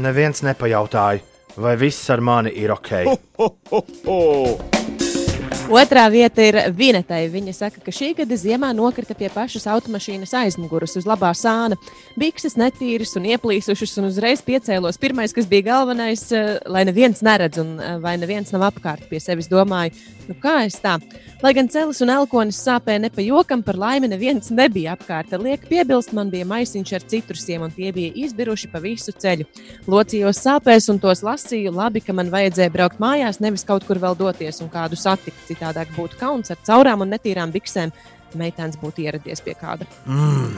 Neviens nepajautāja, vai viss ar mani ir ok. Otrā vieta ir Vinetai. Viņa saka, ka šī gada ziemā nokrita pie pašas automašīnas aizmugures uz labā sāna. Bikses netīras un ieplīsušas, un uzreiz piecēlos. Pirmais, kas bija galvenais, eh, lai neviens neredz un eh, vai neviens nav apkārt pie sevis, domāju, nu kā es tā. Lai gan celis un elkonis sāpēja ne pa jokam, par laimi neviens nebija apkārt. Liek piebilst, man bija maisiņš ar citrusiem, un tie bija izbiruši pa visu ceļu. Locījos sāpēs un tos lasīju. Labi, ka man vajadzēja braukt mājās, nevis kaut kur vēl doties un kādu satikt. Citādāk būtu kauns ar caurām un netīrām biksēm. Meitēns būtu ieradies pie kāda. Mm.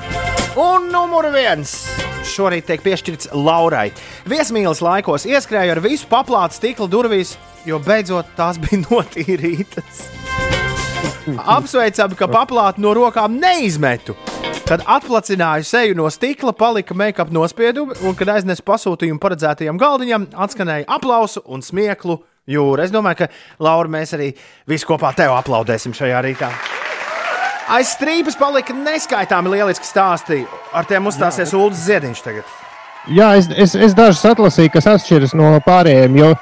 Un numur viens šorīt tiek piešķirts Laurai. Viesmīlas laikos ieskrēju ar visu paplātu stikla durvīs, jo beidzot tās bija notīrītas. Apsveicam, ka paplātu no rokām neizmetu. Kad atplacināju seju no stikla, palika make-up nospiedumi, un, kad aiznesu pasūtījumu paredzētajam galdiņam, atskanēja aplausu un smieklu jūra. Es domāju, ka Laura, mēs arī visi kopā tev aplaudēsim šajā rītā. Aiz strīpas palika neskaitāmi lieliski stāsti. Ar tiem uzstāsies Ulrichs Ziedņš tagad. Jā, es, es, es dažus atlasīju, kas atšķiras no pārējiem. Jo,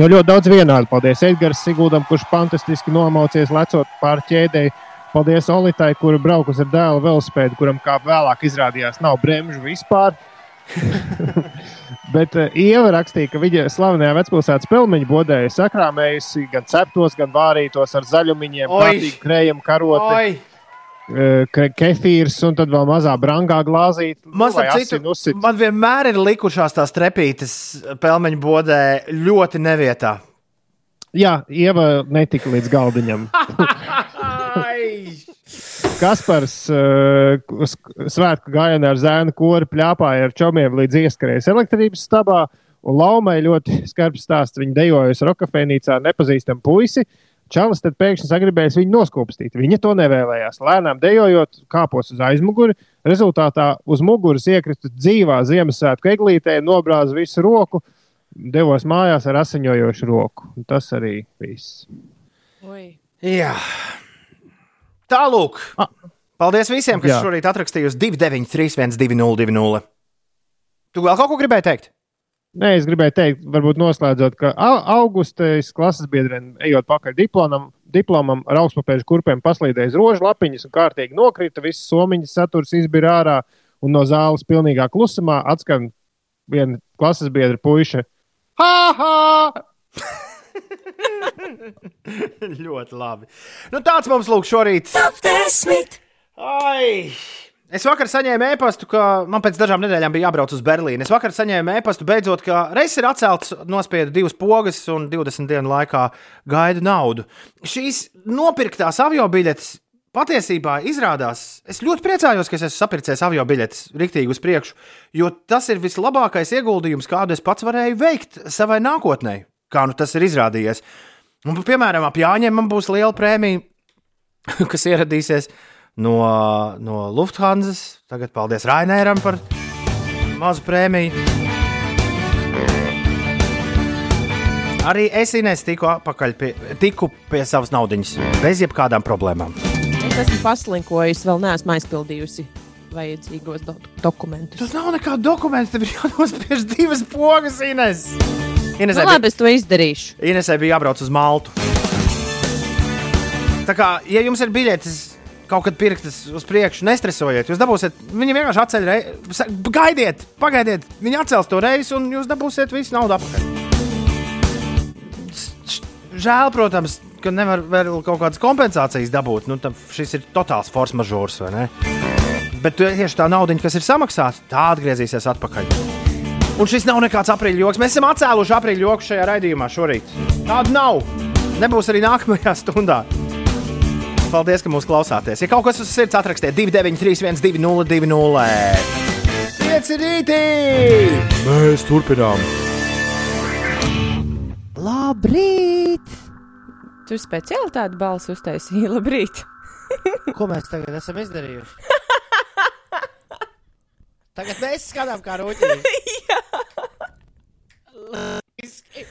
jo ļoti daudz vienādi. Paldies Edgars Siguldam, kurš fantastiski nomaucies lecot pār ķēdēji. Paldies Olitai, kura braukus ar dēlu velospēdu, kuram kā vēlāk izrādījās nav bremžu vispār. Bet uh, Ieva rakstīja, ka viņa slavenajā vecpilsētas pelmeņa bodēja sakrāmējusi gan ceptos, gan vārītos ar zaļumiņiem, Oi! kārtīgi krējumu Kefīrs un tad vēl mazā brangā glāzīte. Man, lai starp citu, man vienmēr ir likušās tās trepītes pelmeņa bodē ļoti nevietā. Jā, Ieva netika līdz galdiņam. Kaspars uh, svētku gājienā ar zēnu kori pļāpāja ar čomiem līdz ieskrējas elektrības stabā. Un Laumai ļoti skarbs stāsts. Viņa dejojusi rokafēnīcā ar nepazīstamu puisi. Čalis tad pēkšņi sagribējis viņu noskūpstīt. Viņa to nevēlējās. Lēnām dejojot, kāpos uz aizmuguri. Rezultātā uz muguras iekrita dzīvā Ziemassvētku eglītē, nobrāza visu roku. devos mājās ar asiņojošu roku. Un tas arī viss. Oi. Jā. Tālūk. Paldies visiem, kas Jā. šorīt atrakstījusi 293, 202. Tu vēl kaut ko gribēji teikt? Nē, es gribēju teikt, varbūt noslēdzot, ka au- augustēs klases biedriem, ejot pakaļ diplomam, diplomam ar augstpapēžu kurpēm paslīdēja rožu lapiņas un kārtīgi nokrita. Viss somiņas saturs izbira ārā un no zāles pilnīgā klusumā atskan viena klases biedra puiša. Ha, ha! Ļoti labi. Nu, tāds mums lūk šorīt. Ai! Es vakar saņēmu e-pastu, ka man pēc dažām nedēļām bija jābrauc uz Berlīnu. Es vakar saņēmu e-pastu, beidzot, ka reizes ir atcelts, nospiedu divas pogas un 20 dienu laikā gaidu naudu. Šīs nopirktās avio biļetes patiesībā izrādās, es ļoti priecājos, ka es esmu sapircējis avio biļetes riktīgi uz priekšu, jo tas ir vislabākais ieguldījums, kādu es pats varēju veikt savai nākotnē, kā nu tas ir izrādījies. Un, piemēram, ap Jāņiem man būs liela prēmija, kas ieradīsies no, no Lufthansa. Tagad paldies Rainēram par mazu prēmiju. Arī es Inês tiku, atpakaļ pie, tiku pie savas naudas, bez jebkādām problēmām. Es esmu paslinkojusi, vēl neesmu aizpildījusi vajadzīgos do dokumentus. Tas nav nekāds dokuments, tev ir jānospiež divas pogas, Inês. Nu, labi, es to izdarīšu. Inesē bija jābrauc uz Maltu. Tā kā, ja jums ir biļetes kaut kad pirktas uz priekšu, nestresojiet. Jūs dabūsiet, viņi vienkārši atceļ reizi. Gaidiet, pagaidiet, viņi atcels to reizi, un jūs dabūsiet visu naudu atpakaļ. Žēl, protams, ka nevar vēl kaut kādas kompensācijas dabūt. Nu, šis ir totāls force mažors, vai ne? Bet tieši tā nauda, kas ir samaksāta, tā atgriezīsies atpakaļ. Un šis nav nekāds aprīļa joks. Mēs esam atcēluši aprīļa joku šajā raidījumā šorīt. Tāda nav. Nebūs arī nākamajā stundā. Paldies, ka mūs klausāties. Ja kaut kas uz sirds atrakstiet 293, 202, 5 rītī! Mēs turpinām. Labrīt! Tu speciāli tādu balsu uztaisīji. Labrīt! Ko mēs tagad esam izdarījuši? Tagad mēs skatām, kā rūtīgi.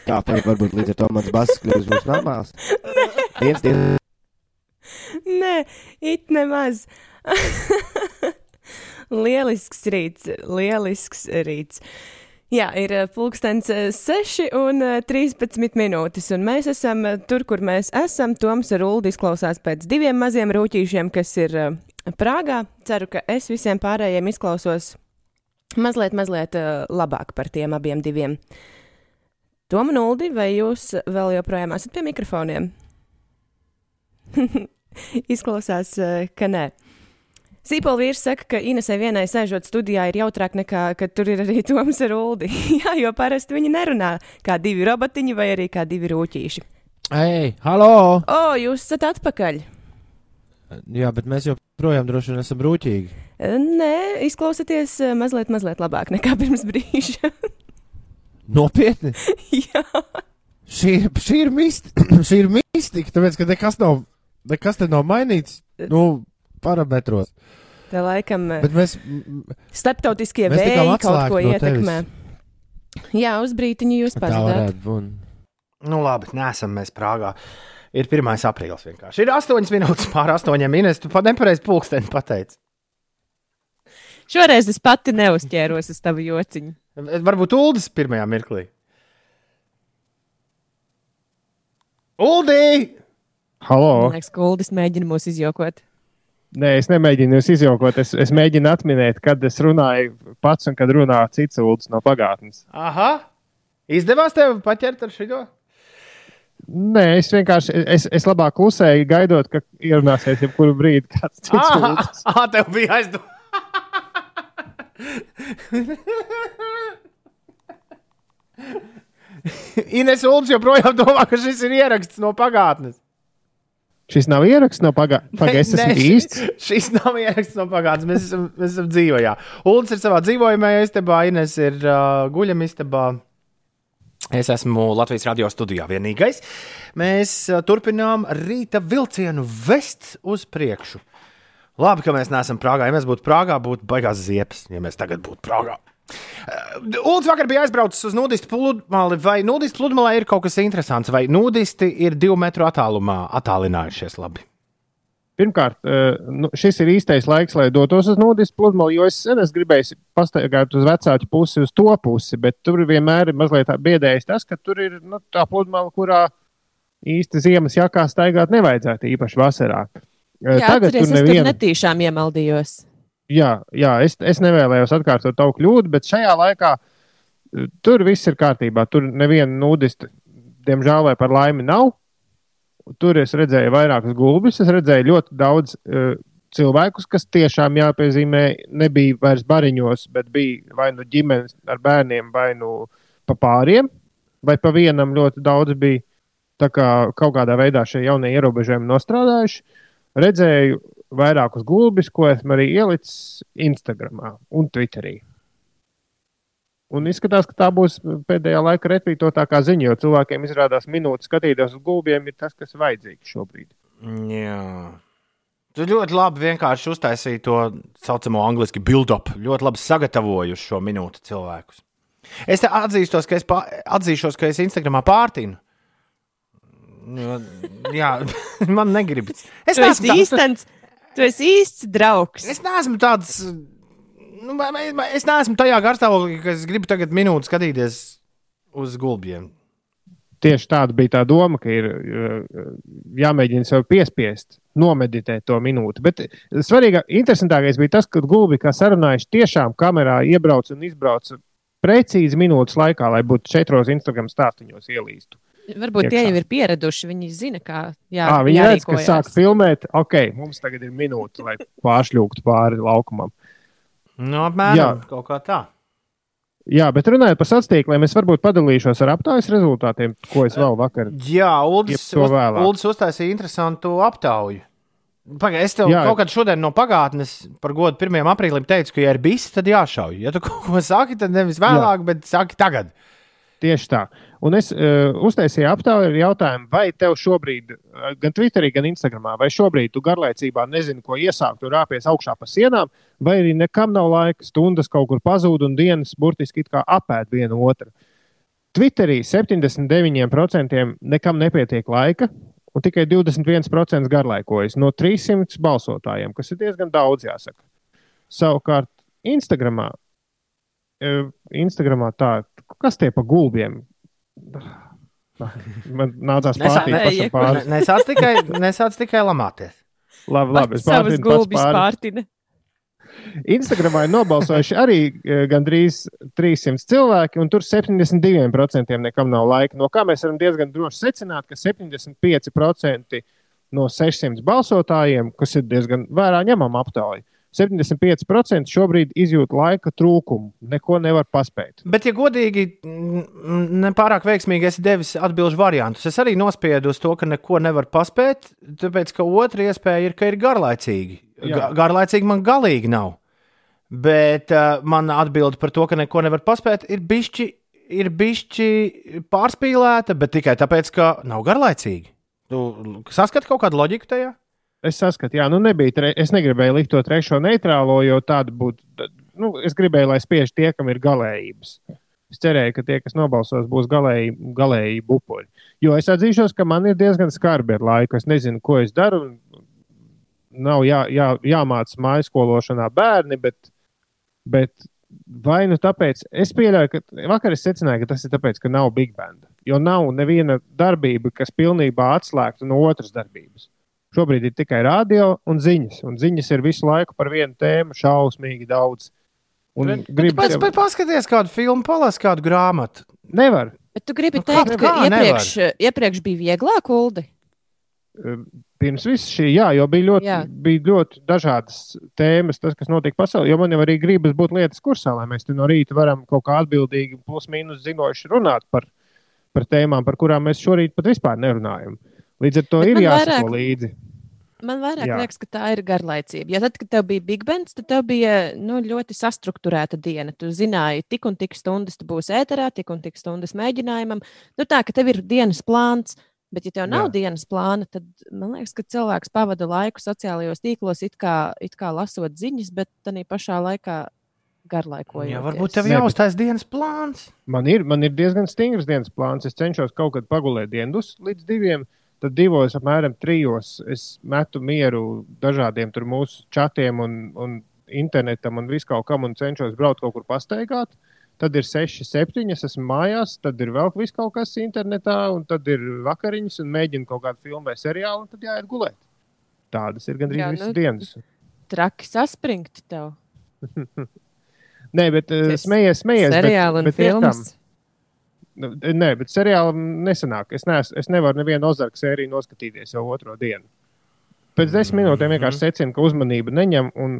Tā tagad varbūt līdz ar to mans bass kļūst būs normāls. Viens, divi. Nē, it nemaz. lielisks rīts, lielisks rīts. Jā, ir eh, pulkstenis 6 un eh, 13 minūtes, un mēs esam eh, tur, kur mēs esam. Toms ar Ulu izklausās pēc diviem maziem rūtīšiem, kas ir eh, Prāgā. Ceru, ka es visiem pārējiem izklausos mazliet, mazliet eh, labāk par tiem abiem diviem. Tom un Uldi, vai jūs vēl joprojām esat pie mikrofoniem? Izklausās, eh, ka nē. Sīpola vīrs saka, ka Inesai vienai sēžot studijā ir jautrāk nekā, kad tur ir arī Toms ar Uldi. Jā, jo parasti viņi nerunā kā divi robotiņi vai arī kā divi rūtīši. Ei, halo! O, jūs esat atpakaļ! Jā, bet mēs joprojām droši vien esam rūtīgi. Eh, Nē, izklausieties eh, mazliet, mazliet labāk nekā pirms brīža. Nopietni! Jā. Šī ir, šī ir, mist, šī ir mistika, tāpēc, ka nekas nav, nekas te nav mainīts, nu, parametros. Tā laikam eh, Bet mēs, starptautiskie mēs vēji kaut ko no ietekmē. Jā, uz brīdiņu jūs pazudāt. Nu, labi, nesam mēs Prāgā. Ir 1. aprīlis vienkārši. Ir 8 minūtes pār 8 minūtes. Tu pat nepareizi pulksteni pateici. Šoreiz es pati neuzķēros uz tavu jociņu. Varbūt Uldis pirmajā mirklī. Uldi! Halo! Man liekas, ka Uldis mēģina mūs izjokot. Nē, es nemēģinu jūs izjokot. Es, es mēģinu atminēt, kad es runāju pats un kad runā cits ūdens no pagātnes. Aha! Izdevās tev paķert ar šo? Nē, es vienkārši es, es labāk klusēju, gaidot, ka ierunāsies jebkuru brīdi kāds cits ūdens. ah, tev bija aizdomā. Ines Uldis joprojām domā, ka šis ir ieraksts no pagātnes. Šis nav ieraksts no pagātnes. Pagaidzi, tas ir šis- īsts. Šis nav ieraksts no pagātnes. Mēs esam, mēs esam dzīvojā. Uldis ir savā dzīvojamajā istabā, Ines ir uh, guļamistabā. Es esmu Latvijas radio studijā vienīgais. Mēs uh, turpinām rīta vilcienu vest uz priekšu. Labi, ka mēs neesam Prāgā. Ja mēs būtu Prāgā, būtu baigās ziepes, ja mēs tagad būtu Prāgā. Ulds vakar bija aizbraucis uz nudistu pludmali. Vai nudistu pludmalē ir kaut kas interesants, vai nudisti ir divu metru attālumā attālinājušies labi? Pirmkārt, nu, šis ir īstais laiks, lai dotos uz nudistu pludmali, jo es sen es gribēju pastaigāt uz vecāku pusi, uz to pusi, bet tur vienmēr ir mazliet biedējis tas, ka tur ir nu, tā pludmale, kurā īsti ziemas jakā staigāt nevajadzētu, īpaši vasarā. Jā, Tagad atceries, tur es tur netīšām iemaldījos. Jā, jā es, es nevēlējos atkārtot tavu kļūdu, bet šajā laikā uh, tur viss ir kārtībā. Tur neviena nudista, diemžēl, vai par laimi nav. Tur es redzēju vairākus gulbis, es redzēju ļoti daudz uh, cilvēkus, kas tiešām jāpiezīmē, nebija vairs bariņos, bet bija vai nu ģimenes ar bērniem, vai nu pa pāriem, vai pa vienam ļoti daudz bija. Tā kā kaut kādā veidā šie jaunie ierobežojumi nostrādājuši. Redzēju vairākus gulbis, ko esmu arī ielicis Instagram un Twitterī. Un izskatās, ka tā būs pēdējā laika retvītotākā ziņa, jo cilvēkiem izrādās minūtes skatīties uz gulbiem, ir tas, kas vajadzīgs šobrīd. Jā. Tu ļoti labi vienkārši uztaisīji to saucamo angļuiski build-up. Ļoti labi sagatavoju šo minūti cilvēkus. Es te atzīstos, ka es pā, atzīšos, ka es Instagramā pārtinu. Jo, Jā, man negribas. Es neesmu īstens, tu esi īsts draugs. Es neesmu tāds. Nu, es neesmu tajā garstāvoklī, ka es gribu tagad minūti skatīties uz gulbiem. Tieši tāda bija tā doma, ka ir uh, jāmēģina sev piespiest, nomeditēt to minūti. Bet svarīgāk, interesantākais bija tas, ka gulbi, kā sarunājuši, tiešām kamerā iebrauc un izbrauc precīzi minūtes laikā, lai būtu četros Instagram stāstīņos ielīstu. Varbūt tie iekšā. jau ir pieraduši. Viņi zina, kā jā, Jā, viņi redz, ka sāk filmēt. Ok, mums tagad ir minūte, lai pāršļūktu pāri laukumam. Nu, apmēram Jā. kaut kā tā. Jā, bet runājot par tīkliem, es varbūt padalīšos ar aptaujas rezultātiem, ko es vēl vakar. Jā, vēlāk. Uldis uztaisīja interesantu aptauju. Paga, es tev Jā. Kaut kādā šodien no pagātnes par godu 1. aprīlim teicu, ka, ja ir bijis, tad jāšauj. Ja tu kaut ko saki, tad nevis vēlāk, Jā. bet saki tagad. Tieši tā. Un es uh, uztaisīju aptauju ar jautājumu, vai tev šobrīd, uh, gan Twitterī, gan Instagramā, vai šobrīd tu garlaicībā nezini, ko iesākt, tu rāpies augšā pa sienām, vai arī nekam nav laika, stundas kaut kur pazūd un dienas burtiski apēd vienu otru. Twitterī 79% nekam nepietiek laika, un tikai 21% garlaikojas no 300 balsotājiem, kas ir diezgan daudz, jāsaka. Savukārt, Instagramā, eh, Instagramā tā, kas tie pa gulbiem? Man nācās pašam pāri. Nesāc tikai, nesāc tikai lamāties. Labi, labi, es Savas pārtinu gulbis pāri. pārtina. Instagramā ir nobalsojuši arī eh, gandrīz 300 cilvēki, un tur 72% nekam nav laika. No kā mēs varam diezgan droši secināt, ka 75% no 600 balsotājiem, kas ir diezgan vērā ņemama aptauja, 75% šobrīd izjūt laika trūkumu, neko nevar paspēt. Bet, ja godīgi, nepārāk veiksmīgi esi devis atbildžu variantus, es arī nospiedu uz to, ka neko nevar paspēt, tāpēc ka otra iespēja ir, ka ir garlaicīgi. Ga- Garlaicīgi man galīgi nav. Bet uh, mana atbilde par to, ka neko nevar paspēt, ir bišķi, ir bišķi pārspīlēta, bet tikai tāpēc, ka nav garlaicīgi. Tu saskati kaut kādu loģiku tajā? Es saskatu, jā, nu nebija. Tre... Es negribēju likt to trešo neitrālo, jo tāda būtu. Nu, es gribēju, lai spiež tie, kam ir galējības. Es cerēju, ka tie, kas nobalsos, būs galēji, galēji bupoļi. Jo es atzīšos, ka man ir diezgan skarbi ar laiku. Es nezinu, ko es daru. Nav jā, jā, jāmācās mājas skološanā bērni, bet, bet vai nu tāpēc, es pieļauju, ka vakar es secināju, ka tas ir tāpēc, ka nav big band. Jo nav neviena darbība, kas pilnībā atslēgtu no otras darbības. Šobrīd ir tikai radio un ziņas. Un ziņas ir visu laiku par vienu tēmu, šausmīgi daudz. Un Bet, bet, gribas pēc, jau- bet paskaties kādu filmu, palas kādu grāmatu. Nevar. Bet tu gribi Nu, kā- teikt, kā ka nevar? iepriekš, iepriekš bija vieglāk, Uldi? Pirms viss šī, jā, jo bija ļoti, Jā. bija ļoti dažādas tēmas, tas, kas notiek pasaulē. Jo man jau arī gribas būt lietas kursā, lai mēs te no rīta varam kaut kā atbildīgi, plus mīnus zinoši runāt par, par tēmām, par kurām mēs šorīt pat vispār nerunājam. Līdz ar to Bet ir jāsako vairāk- līdzi. Man vairāk Jā. liekas, ka tā ir garlaicība. Ja tad, kad tev bija Big Bands, tad tev bija nu, ļoti sastruktūrēta diena. Tu zināji, tik un tik stundas tu būsi ēterā, tik un tik stundas mēģinājumam. Nu, tā, ka tev ir dienas plāns, bet ja tev nav Jā. dienas plāna, tad man liekas, ka cilvēks pavada laiku sociālajos tīklos, it kā, it kā lasot ziņas, bet tā pašā laikā garlaikojoties. Jā, varbūt tev Nē, jāuztais dienas plāns. Man ir, man ir diezgan stingrs dienas plāns. Es cenšos kaut kad pagulēt dienas līdz diviem. Tad divos, apmēram trijos, es metu mieru dažādiem tur mūsu čatiem un, un internetam un viskaut kam un cenšos braukt kaut kur pastaigāt. Tad ir seši, septiņi, es esmu mājās, tad ir vēl kaut kas internetā, un tad ir vakariņas, un mēģinu kaut kādu filmu vai seriālu, un tad jāiet gulēt. Tādas ir gandrīz Jā, visas nu, dienas. Traki saspringt tev. Nē, bet uh, Tas smējies, smējies. seriāli un filmas? Nu, Nē, bet seriālam nesanāk. Es, nees, es nevaru nevienu ozarku sēriju noskatīties jau otro dienu. Pēc desmit minūtēm vienkārši secinu, ka uzmanību neņem. Un,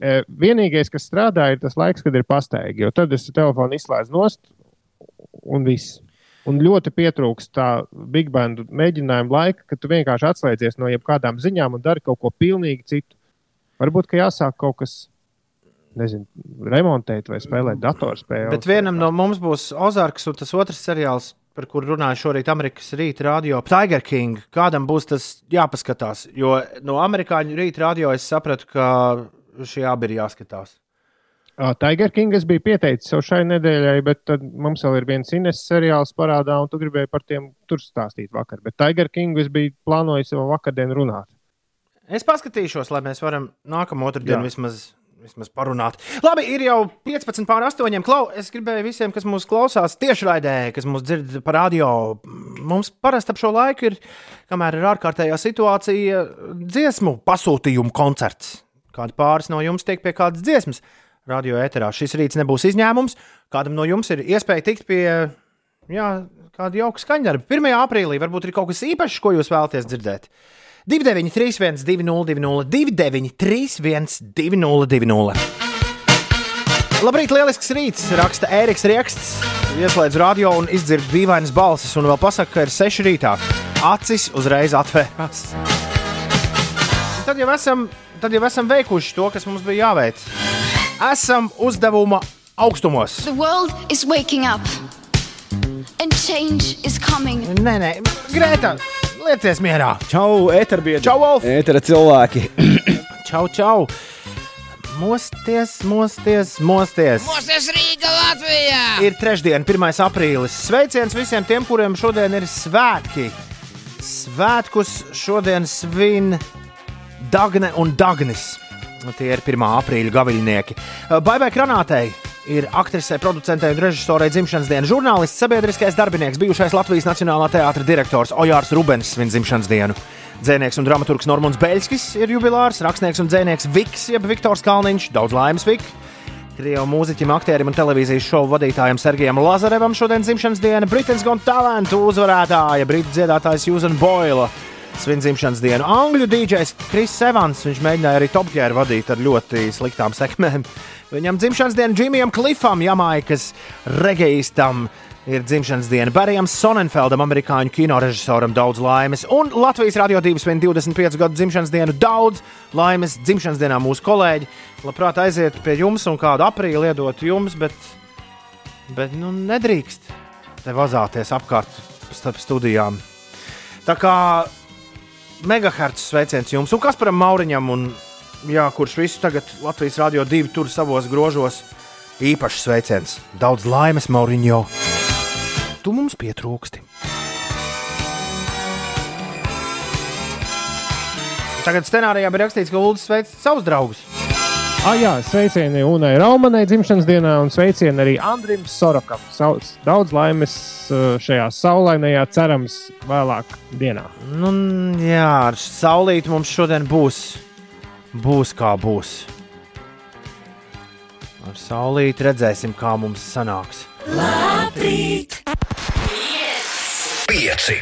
e, vienīgais, kas strādā, ir tas laiks, kad ir pastaigi. Jo tad es telefonu izslēdzu nost un viss. Un ļoti pietrūkst tā big bandu mēģinājuma laika, kad tu vienkārši atslēdzies no jebkādām ziņām un dari kaut ko pilnīgi citu. Varbūt, ka jāsāk kaut kas, nezinu, remontēt vai spēlēt datorspēles. Bet vienam no mums būs Ozarks, un tas otrs seriāls, par kuru runāju šorīt Amerikas rīta radio, Tiger King. Kādam būs tas jāpaskatās? Jo no amerikāņu rīta radio es sapratu, ka šie abi ir jāskatās. Tiger King es biju pieteicis jau šai nedēļai, bet tad mums vēl ir viens Ines seriāls parādā, un tu gribēji par tiem tur stāstīt vakar. Bet Tiger King es biju plānojis jau vakardien runāt. Es paskatīšos, lai mēs varam nākamā otrdienu Jā. vismaz, vismaz parunāt. Labi, ir jau 15 pār 8. Klau, es gribēju visiem, kas mūs klausās tiešraidē, kas mūs dzird par radio. Mums parasti ap šo laiku ir, kamēr ir ārkārtējā situācija, dziesmu pasūtījumu koncerts. Kādi pāris no jums tiek pie kādas dziesmas radio ēterā. Šis rīts nebūs izņēmums. Kādam no jums ir iespēja tikt pie jā, kāda jauka skaņdarba. 1. aprīlī varbūt ir kaut kas īpašs, ko jūs vēlaties dzirdēt. 293, 202, 293, 202. Labrīt, lielisks rīts, raksta Ēriks Rieksts. Ieslēdz radio un izdzird dīvainas balsis, un vēl pasaka, ka ir 6 rītā. Acis uzreiz atvērās. Tad jau, esam, tad jau esam veikuši to, kas mums bija jāveic. Esam uzdevuma augstumos. The world is waking up. And change is coming. Nē, nē, Grēta, lieties mierā. Čau, eterbiedri! Čau, Wolf! Etera cilvēki! Čau, čau! Mosties, mosties, mosties! Mūsu Rīga Latvijā! Ir trešdiena, 1. aprīlis. Sveiciens visiem tiem, kuriem šodien ir svētki. Svētkus šodien svin Dagne un Dagnis. Tie ir 1. aprīļa gaviļnieki. Baibai Kranātei ir aktrisei, producentei un režisorei dzimšanas diena. Žurnālists, sabiedriskais darbinieks, bijušais Latvijas Nacionālā teātra direktors Ojārs Rubens svin dzimšanas dienu. Dzēnieks un dramaturgs Normons Beļskis ir jubilārs, rakstnieks un dzēnieks Viks, jeb Viktors Kalniņš. Daudz laimes, Vik! Krievu mūziķim, aktierim un televīzijas šovu vadītājam Sergejam Lazarevam šodien dzimšanas diena, Britaņas Got Talent uzvarētāja, britu dziedātājs Jūzana Boila. Svin dzimšanas dienu. Angļu dīdžers Kris Evans, viņš mēģināja arī Top Gear vadīt ar ļoti sliktām sekmēm. Viņam dzimšanas diena Džimijam Klifam, Jamaikas regeistam. Ir dzimšanas diena Barijam Sonnenfeldam, amerikāņu kinorežisoram, daudz laimes. Un Latvijas Rādio 2 svin 25 gadu dzimšanas dienu, daudz laimes dzimšanas dienā mūsu kolēģi. Labprāt aiziet pie jums un kādu aprīli iedot jums, bet, bet nu, nedrīkst te vazāties apkārt starp studijām. Tā kā megahertz sveiciens jums un Kasparam Mauriņam, un, jā, kurš visu tagad Latvijas Rādio 2 tur savos grožos. Īpašs sveiciens. Daudz laimes, Mauriņo. Tu mums pietrūksti. Tagad scenārijā bija rakstīts, ka Ulas sveic savus draugus. Ah, jā, sveicieni Unai Raumanai dzimšanas dienā un sveicieni arī Andrim Sorokam. Sauc, daudz laimes šajā saulainajā, cerams, vēlāk dienā. Nu, jā, ar saulīti mums šodien būs. Būs kā būs. Ar saulīti redzēsim, kā mums sanāks. Labrīt! Pieci.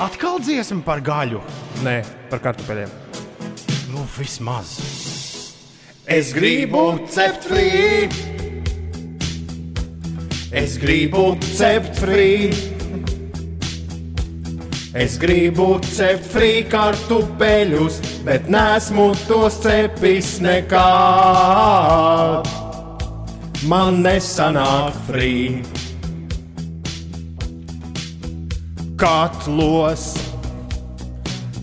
Atkal dziesma par gaļu. Nē, par kartupeļiem. Nu, vismaz. Es gribu cept flī, Es gribu cept frī. Es gribu cept frī kartupeļus, bet nesmu tos cepis nekad. Man nesanāk frī. Katlos,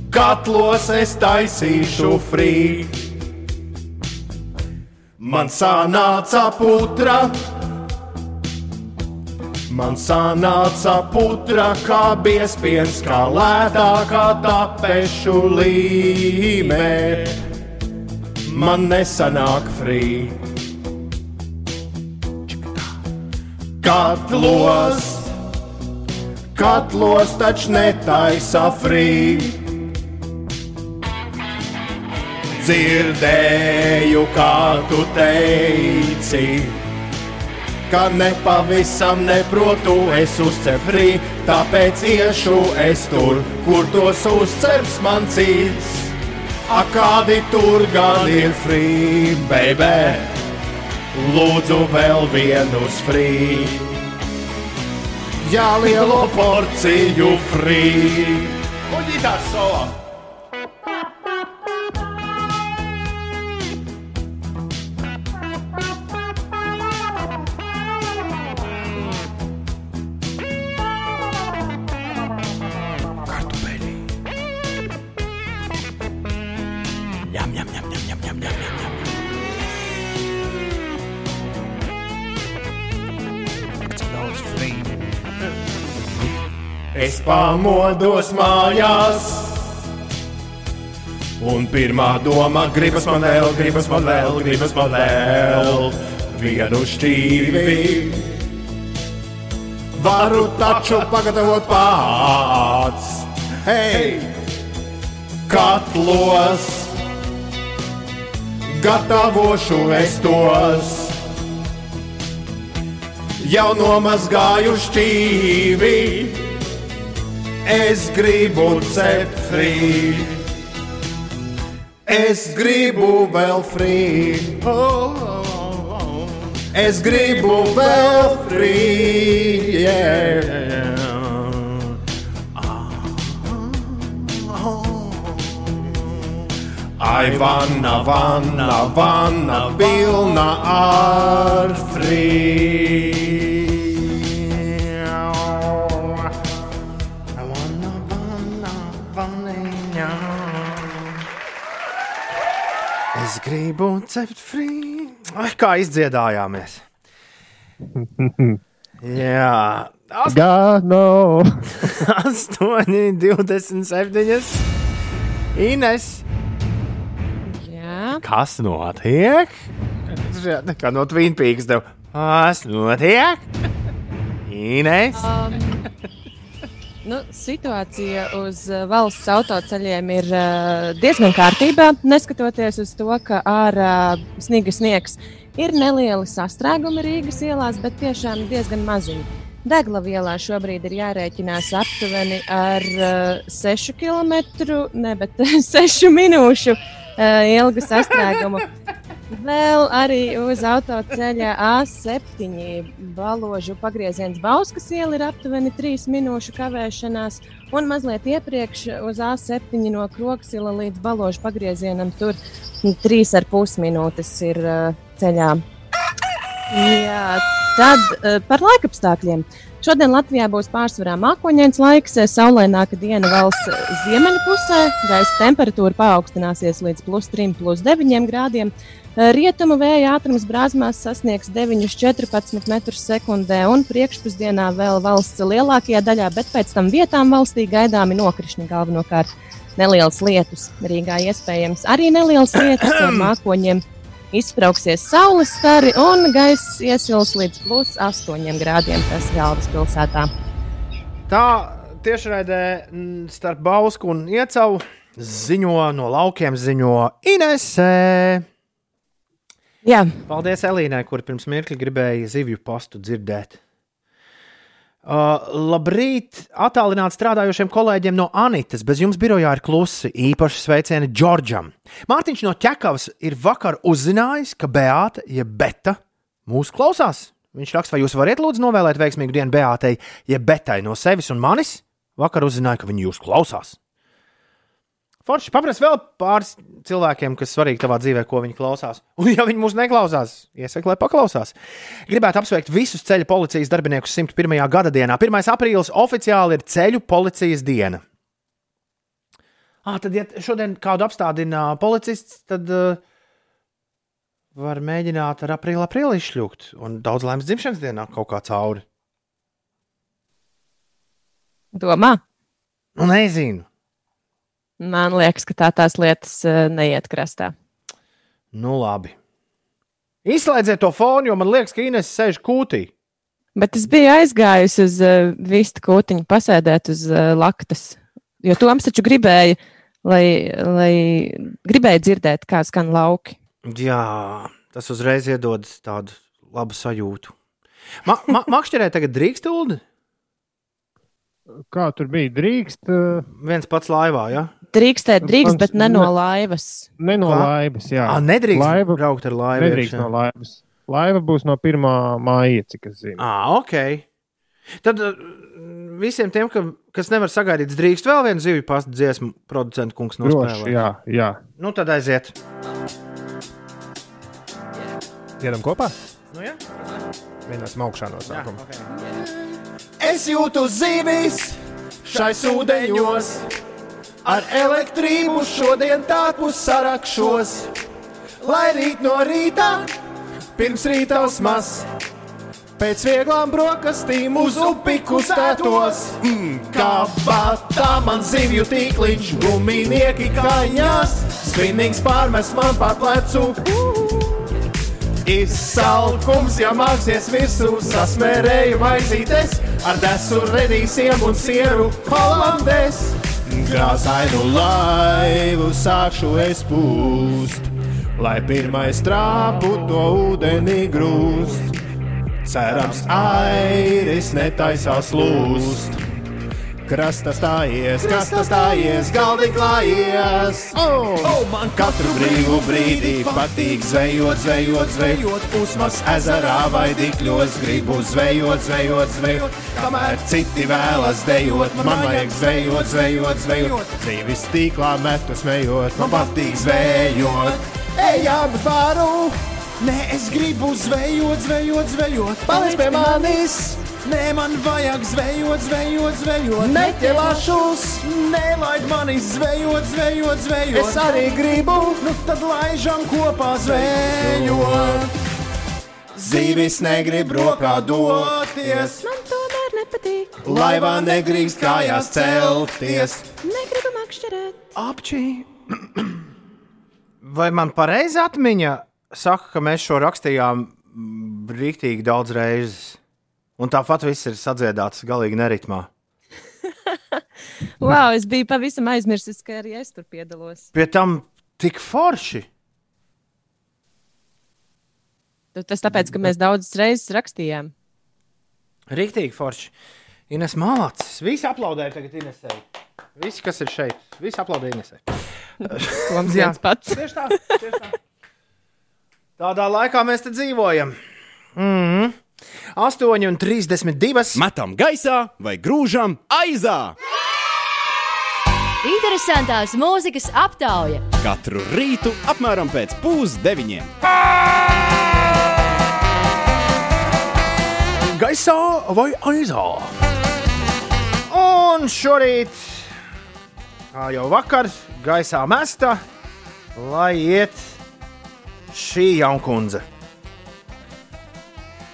katlos es taisīšu frī. Man sanāca putra, man sanāca putra, kā biespiens, kā lētākā tapešu līmē. Man nesanāk frī. Katlos, katlos taču netaisa frī. Dzirdēju, kā tu teici, ka nepavisam neprotu es uzceprī, tāpēc iešu es tur, kur tos uzceps man cits. A kādi tur gan ir frī, baby, lūdzu vēl vienus frī. Jā, lielo porciju frī. Un ģitārs solo. Pamodos mājās. Un pirmā doma gribas man vēl, gribas man vēl, gribas man vēl vienu šķīvi. Varu taču pagatavot pats. Hei! Katlos! gatavošu es tos. Jau nomazgāju šķīvi, es gribu cept frī. Es gribu vēl frī. Oh, oh, oh. Es gribu vēl frī. Yeah. Ai, vanna, vanna, vanna, pilna ar frī. Gribu cept frī. Ai, kā izdziedājāmies. Jā, Gano! 8, 27. Ines! Jā. Kas notiek? Kā no Twin Peaks tev. Kas notiek? Ines. Um, nu, situācija uz uh, valsts autoceļiem ir uh, diezgan kārtībā, neskatoties uz to, ka ārā sniega sniegs ir nelieli sastrēgumi Rīgas ielās, bet tiešām diezgan maziņi. Deglavielā šobrīd ir jārēķinās aptuveni ar uh, 6 km, ne, bet 6 minūšu uh, ilgu sastrēgumu. Vēl arī uz autoceļa A7 baložu pagrieziens Bauskas iela ir aptuveni 3 minūšu kavēšanās, un mazliet iepriekš uz A7 no Kroksila līdz baložu pagriezienam tur 3,5 minūtes ir ceļā. Jā, tad par laikapstākļiem. Šodien Latvijā būs pārsvarā mākoņdienas laiks, saulaināka diena valsts ziemeļu pusē, gaisa temperatūra paaugstināsies līdz plus 3, plus 9 grādiem. Rietumu vēja ātrums brāzmās sasniegs 9,14 m2, un priekšpusdienā vēl valsts lielākajā daļā, bet pēc tam vietām valstī gaidāmi nokrišņi galvenokārt nelielas lietus. Rīgā iespējams arī nelielas lietus ar mākoņiem. Izsprāgsies saules stari un gaiss iesils līdz plus 8 grādiem. Tas galvaspilsētā. Tā tiešraidē starp Bausku un Iecavu ziņo no laukiem, ziņo Inesē. Jā. Paldies Elīnai, kur pirms mirkļa gribēja zivju postu dzirdēt. Uh, labrīt, attālināti strādājošiem kolēģiem no Anitas. Bez jums birojā ir klusi. Īpaši sveicieni Džordžam. Mārtiņš no ķekavas ir vakar uzzinājis, ka Beāta, jeb Beta, mūs klausās. Viņš raksta, vai jūs varat lūdzu novēlēt veiksmīgu dienu Beatai, jeb Betai no sevis un manis? Vakar uzzināju, ka viņi jūs klausās. Forši paprasti vēl pāris cilvēkiem, kas svarīgi tavā dzīvē, ko viņi klausās. Un, ja viņi mūs neklausās, iesaku, lai paklausās. Gribētu apsveikt visus ceļu policijas darbiniekus 101. gada dienā. 1. aprīlis oficiāli ir ceļu policijas diena. Ah, tad, ja šodien kādu apstādina policists, tad uh, var mēģināt ar aprīli, aprīli izšļūt. Un daudz laimes dzimšanas dienā kaut kā cauri. Domā? Nu, nezinu. Man liekas, ka tā tās lietas uh, neiet krastā. Nu, labi. Izslēdziet to fonu, jo man liekas, ka Inês sēž kūtī. Bet es biju aizgājusi uz uh, vistu kūtiņu, pasēdēt uz uh, laktas. Jo Toms taču gribēja, lai, lai gribēja dzirdēt, kā skan lauki. Jā, tas uzreiz iedod tādu labu sajūtu. Ma ma makšķerē tagad drīkst ūdeni? Kā tur bija? Drīkst. Uh, Viens pats laivā, jā. Ja? Drīkstēt, drīkst, Mans- bet ne no laivas. Ne no Kā? laivas, jā. Ā, nedrīkst laiva, braukt ar laivu Nedrīkst iekšā. no laivas. Laiva būs no 1. māja, cik es zinu. Ah, ok. Tad uh, visiem tiem, ka, kas nevar sagaidīt, drīkst vēl vienu zivju pastu dziesmu, producentu kungs nospēlēt. Droši, jā, jā. Nu, tad aiziet. Iedam kopā? Nu, jā. Vienāds augšā no sākuma. Es jūtu zīvis šais ūdeņos, ar elektrību šodien tāpu sarakšos. Lai rīt no rīta, pirms rīta uzmas, pēc vieglām brokastīm uz upi kustētos. Mm, kā batā man zivju tīkliņš, guminieki kājās, spinīgs pārmes man pār plecu. Izsalkums, ja māksies virsū, sasmērēju maizītes ar desu redīsiem un sieru holandēs. Krāsainu laivu sākšu es pūst, lai pirmais trāpu to ūdenī grūst. Cerams, airis netaisās lūst. Krasta stājies, krasta stājies, galdi klājies. Oh, oh, man katru brīvu brīdī patīk zvejot, zvejot, zvejot. Pusmas ezerā vai dikļos gribu zvejot, zvejot, zvejot. Kamēr citi vēlas dejot, man vajag zvejot, zvejot, zvejot. Dzīves tīklā metu smējot, man patīk zvejot. Ejam uz baru! Nē, es gribu zvejot, zvejot, zvejot. Paliec pie manis! Nē, man vajag zvejot, zvejot, zvejot. Neķelāšos, nelaid mani zvejot, zvejot, zvejot. Es arī gribu, nu tad laižam kopā zvejot. Zīvis negrib rokā doties, Man tomēr nepatīk. laivā negrīst kājās celties. Negribu makšķerēt. Apčī. Vai man pareizi atmiņa saka, ka mēs šo rakstījām rīktīgi daudz reizes? Un tāpat viss ir sadziedāts galīgi neritmā. Wow, es biju pavisam aizmirsis, ka arī es tur piedalos. Pie tam tik forši. Tu- Tas tāpēc, ka mēs daudzas reizes rakstījām. Rīktīgi forši. Ines Malacis. Visi aplaudēja tagad Inesai. Visi, kas ir šeit, visi aplaudēja Inesai. Jā. viens pats. Tieši tā, tieši tā. Tādā laikā mēs te dzīvojam. Mm -hmm. 8,32. Metam gaisā vai grūžam aizā. Interesantās mūzikas aptauja. Katru rītu apmēram pēc pusdeviņiem. Gaisā vai aizā? Un šorīt, kā jau vakar, gaisā mesta, lai iet šī jaunkundze.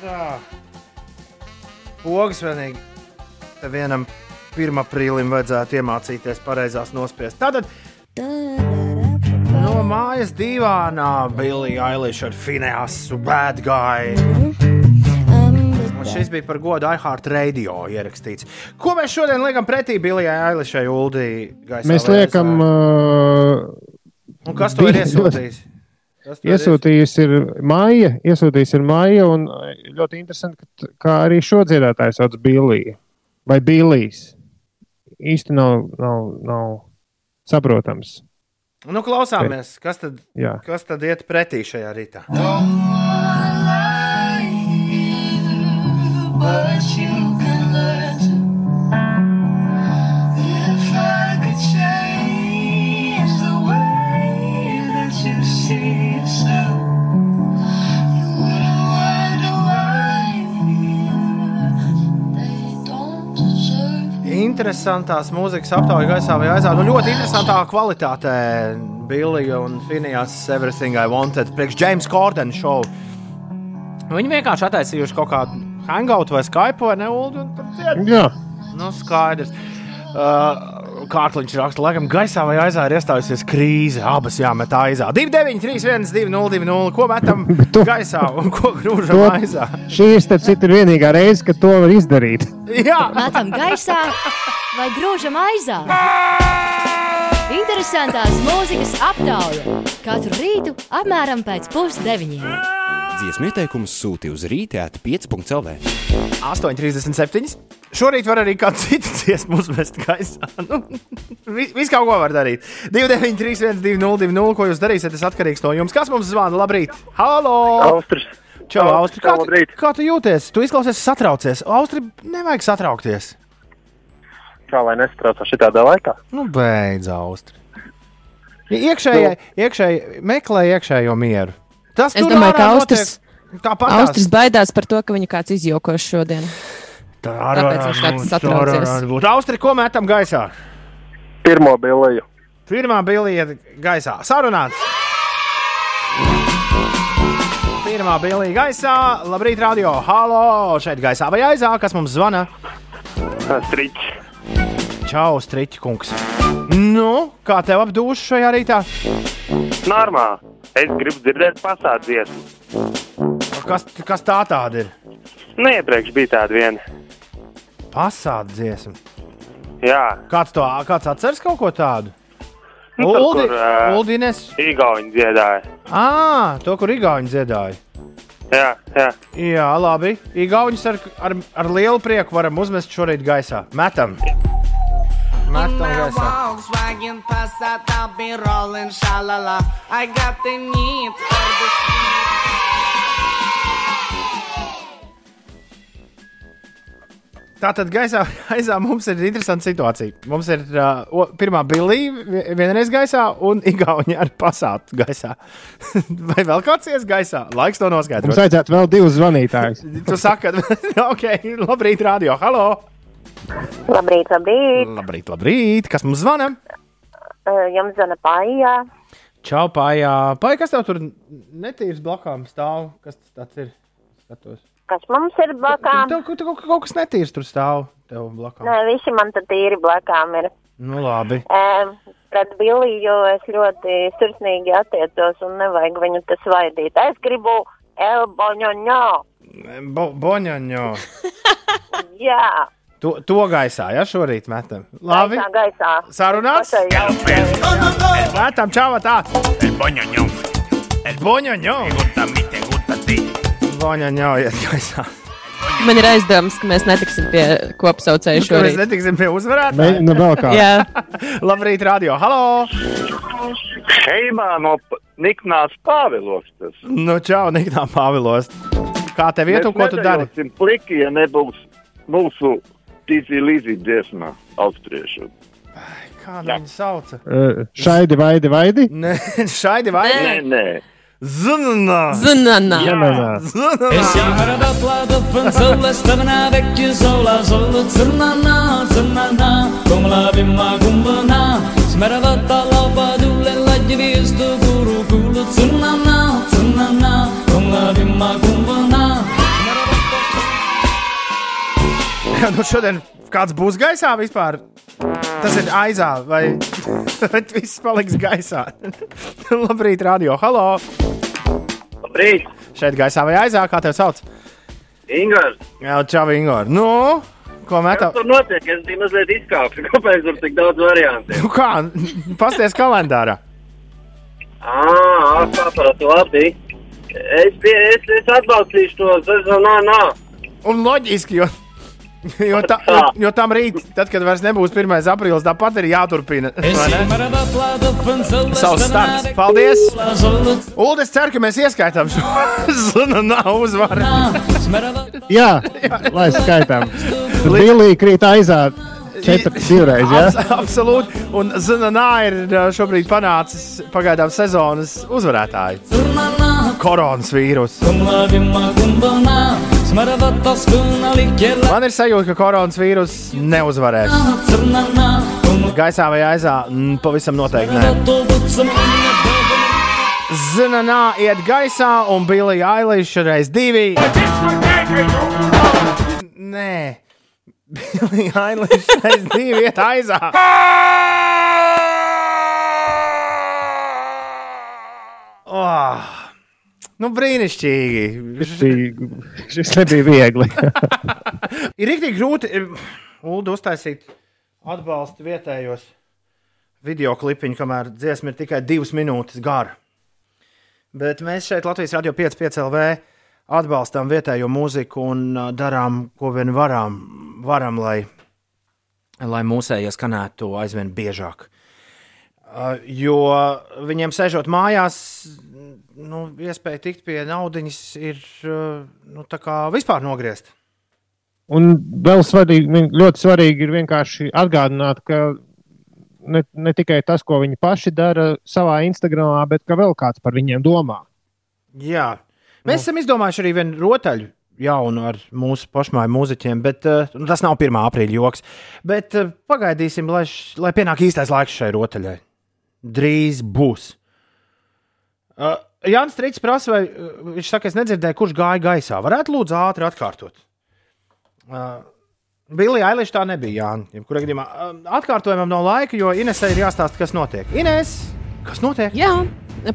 Tā. Pogas vienīgi vienam 1. aprīlim vajadzētu iemācīties pareizās nospiest. Tātad no mājas divānā Billy Eilish ar Fineasu Bad Guy. Un šis bija par godu iHeart Radio ierakstīts. Ko mēs šodien liekam pretī Billijai Eilishai Uldī? Mēs liekam. Uh, Un kas to ir iesūtījis? To ir Maija, iesūtījis ir Maija, un uh, ļoti interesanti, ka, kā arī šo dziedātāju sauc Billija vai Billijs. Īsti nav, nav, nav saprotams. Nu, klausāmies, kas tad, Jā. kas tad iet pretī šajā rītā. what you can learn Interesantās mūzikas aptaujas gaisā vai aizā. Nu, ļoti interesantā kvalitātē. Billija un Finijas Everything I Wanted priekš James Corden show. Viņi vienkārši attaisījuši kaut kādu hangout vai Skype vai ne, Ulu, un Jā. Nu, skaidrs. Uh, Kārkliņš raksta, laikam, gaisā vai aizā ir iestājusies krīze. Abas jāmet aizā. 293, 202, ko metam gaisā un ko grūžam To- aizā. Šī ir starp citu vienīgā reize, kad to var izdarīt. Jā, Metam gaisā vai grūžam aizā. Interesantās mūzikas aptauja katru rītu apmēram pēc pusdeviņiem. Dziesmu ieteikumus sūti uz rītēta 5.CLV. 8,37. Šorīt var arī kādu citu dziesmu uzmest gaisā. Nu, vis, vis kaut ko var darīt. 293, 202, ko jūs darīsiet, tas atkarīgs no jums. Kas mums zvana? Labrīt! Halo! Austris! Čau, Austri! Kā, tu- labrīt. kā tu jūties? Tu izklausies satraucies. Austri, nevajag satraukties. Kā lai nesatraucās šitādā laikā? Nu, beidz, Austri. Iekšēji, iekšēji, meklē iekšējo mieru. Tas Es domāju, ka Tāpat Austris baidās par to, ka viņu kāds izjokos šodien. Tā tāds satraucies. būt. Austri, ko metam gaisā? Pirmo biliju. Pirmā bilija gaisā. Sarunāts. Pirmā bilija gaisā. Labrīt, radio. Halo! Šeit gaisā vai aizā, kas mums zvana? Striķis. Čau, Striķi kungs. Nu, kā tev apdūš šajā rītā? Normāli. Es gribu dzirdēt pasādzies. Kas, kas tā tāda ir? Nu, iepriekš bija tāda viena. Pasāta dziesma. Jā. Kāds to kāds atceras kaut ko tādu? Nu, tur, Uldi, kur, ā, Uldines. Igauņi dziedāja. Ā, to, kur Igauni dziedāja. Jā, jā. Jā, labi. Igaunus ar, ar, ar lielu prieku varam uzmest šorīt gaisā. Metam! Metam gaisā! Volkswagen Passat, I'll be rolling, shalala. I got the need for the Tātad gaisā aizā mums ir interesanta situācija. Mums ir uh, o- pirmā bilija vienreiz gaisā un Igauni ar pasātu gaisā. Vai vēl kāds ies gaisā? Laiks to Mums noskaidrot. vajadzētu vēl divus zvanītājus. Tu saki, ok, labrīt, radio. Halo! Labrīt, labrīt. Labrīt, labrīt! Kas mums zvana? Uh, Jums zvana pājā. Čau, pājā. Pājā, kas tev tur netīrs blakām stāv? Kas tas ir? Skatos. Kas mums ir blakām? Tev, tev, tev kaut, kaut kas netīrs tur stāv tev blakām. Nē, visi man tad tīri blakām ir. Nu, labi. Um, pret Biliju es ļoti sirsnīgi attiecos un nevajag viņu tas vaidīt. Es gribu elboņoņo. Bo, boņaņo. Jā. To, to gaisā, ja šorīt metam. Labi. Gaisā, gaisā. Sarunāts? Metam, čau, tā. El boņaņo. El boņaņo. Boņaņo, iet gaisā. Man ir aizdoms, ka mēs netiksim pie kopsaucēju Nu, šorīt. Mēs netiksim pie uzvarētāja. Ne- nu, vēl kā. Jā. Labrīt, radio. Halo! Heimā no Niknās Pāvilostas. Nu, čau, Niknā Pāvilos. Kā tev vietu, ko tu dari? Mēs pliki, ja nebūs mūsu tīci līdzi dziesma austriešu. Ai, kā Jā. viņi sauca? Uh, šaidi, e, vaidi, vaidi? Nē, šaidi, vaidi. Nē, nē. Zınana. Zınana. Zınana. Es yahrada plada pınzıvla stavna vekki zola zola zınana zınana kumla bimma kumana smerava talaba dule lajvi izdu guru gulu zınana zınana kumla bimma kumana Jā, nu šodien kāds būs gaisā vispār? Tas ir aizā, vai vai viss paliks gaisā? Labrīt, radio. Halo! Labrīt! Šeit gaisā vai aizā, kā tev sauc? Ingūns, Jā, čau, Ingūna. Nu, ko kas metā? tur notiek? Es biju mazliet izkāpis. Kāpēc tur tik daudz variantu? Nu, kā? Pasties kalendārā. Ā, sapratu, labi. Es, pie, es, es atbalstīšu to nā. Un loģiski, jo, jo, ta, jo, jo tam rīt, tad, kad vairs nebūs 1. aprīlis, tāpat ir jāturpina. Savs starts. Paldies! Ulu, es ceru, ka mēs ieskaitām šo zunu nav uzvaru. Jā, lai skaitām. Bilija krīt aizā četras divreiz. Ja? Abs, absolūti. Un Zananā ir šobrīd panācis pagaidām sezonas uzvarētāju. Koronas vīrus. Man ir sajūta, ka koronas vīrus neuzvarēs. Gaisā vai aizā? Mm, pavisam noteikti nē. Zananā iet gaisā un Bilija Ailīša reiz divi. Nē. Bilija Ailīša reiz divi iet aizā. Oh, nu, brīnišķīgi. Šis nebija viegli. ir rīktīgi grūti Ulu uztaisīt atbalstu vietējos video klipiņu, kamēr dziesma ir tikai divas minūtes gara. Bet mēs šeit Latvijas Rādio 5,5 LV atbalstām vietējo mūziku un uh, darām, ko vien varam, varam lai, lai mūsējie skanētu aizvien biežāk. Uh, jo viņiem sēžot mājās, nu, iespēja tikt pie naudas ir uh, nu, vispār nogriezt. Un vēl svarīgi, ļoti svarīgi ir vienkārši atgādināt, ka ne, ne tikai tas, ko viņi paši dara savā Instagramā, bet ka vēl kāds par viņiem domā. Jā, mēs nu. esam izdomājuši arī vienu rotaļu jaunu ar mūsu pašmāju mūziķiem, bet uh, tas nav 1. aprīļa joks. Bet uh, pagaidīsim, lai, š, lai pienāk īstais laiks šai rotaļai. Drīz būs. Uh, Jānis Strīds prasa, vai uh, viņš saka, es nedzirdēju, kurš gāja gaisā. Varētu lūdzu ātri atkārtot. Uh, Bilija Ailiša tā nebija. Jā, kurā gadījumā uh, atkārtojumam nav laika, jo Inesai ir jāstāsta, kas notiek. Ines, kas notiek? Jā,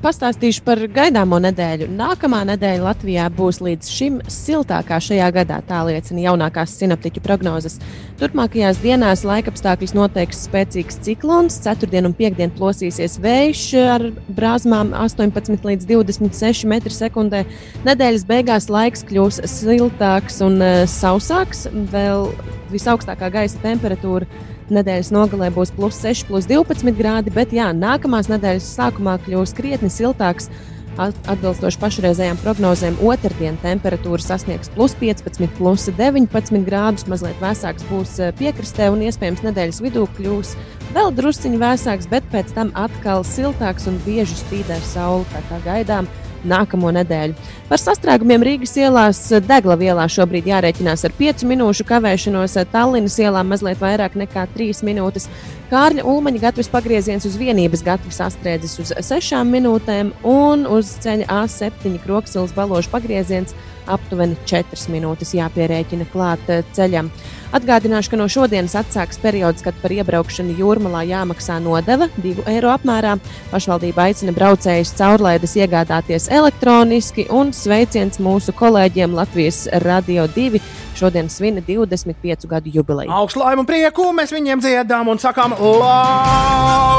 pastāstīšu par gaidāmo nedēļu. Nākamā nedēļa Latvijā būs līdz šim siltākā šajā gadā, tā liecina jaunākās sinaptiķu prognozes. Turpmākajās dienās laikapstākļus noteiks spēcīgs ciklons, ceturtdien un piekdien plosīsies vējš ar brāzmām 18 līdz 26 m2. Nedēļas beigās laiks kļūs siltāks un uh, sausāks, vēl visaugstākā gaisa temperatūra Nedēļas nogalē būs plus 6, plus 12 grādi, bet jā, nākamās nedēļas sākumā kļūs krietni siltāks. Atbilstoši pašreizējām prognozēm, otrdien temperatūra sasniegs plus 15, plus 19 grādus. Mazliet vēsāks būs eh, piekrastē, un iespējams nedēļas vidū kļūs vēl drusciņš vēsāks, bet pēc tam atkal siltāks un bieži spīdē saule. Tā kā gaidām nākamo nedēļu. Par sastrēgumiem Rīgas ielās Degla ielā šobrīd jārēķinās ar 5 minūšu kavēšanos, Tallinas ielā mazliet vairāk nekā 3 minūtes. Kārļa Ulmaņa gatavs pagrieziens uz vienības gatavs sastrēdzis uz 6 minūtēm un uz ceļa A7 kroksilas balošu pagrieziens aptuveni 4 minūtes jāpierēķina klāt eh, ceļam. Atgādināšu, ka no šodienas atsāks periods, kad par iebraukšanu jūrmalā jāmaksā nodeva 2 eiro apmērā. Pašvaldība aicina braucējus caurlaides iegādāties elektroniski un sveiciens mūsu kolēģiem Latvijas Radio 2. Šodien svin 25 gadu jubileju. Augstu laimu prieku mēs viņiem dziedām un sakām, lai!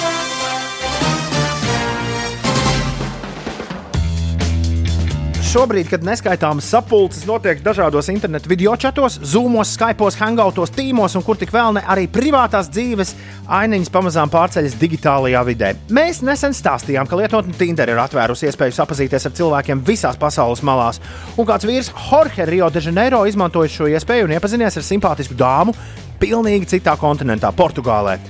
šobrīd, kad neskaitāmas sapulces notiek dažādos internetu video čatos, zūmos, skypos, hangoutos, tīmos un kur tik vēl ne arī privātās dzīves ainiņas pamazām pārceļas digitālajā vidē. Mēs nesen stāstījām, ka lietotne Tinder ir atvērusi iespēju sapazīties ar cilvēkiem visās pasaules malās, un kāds vīrs Jorge Rio de Janeiro izmantoja šo iespēju un iepazinies ar simpātisku dāmu pilnīgi citā kontinentā, Portugālē.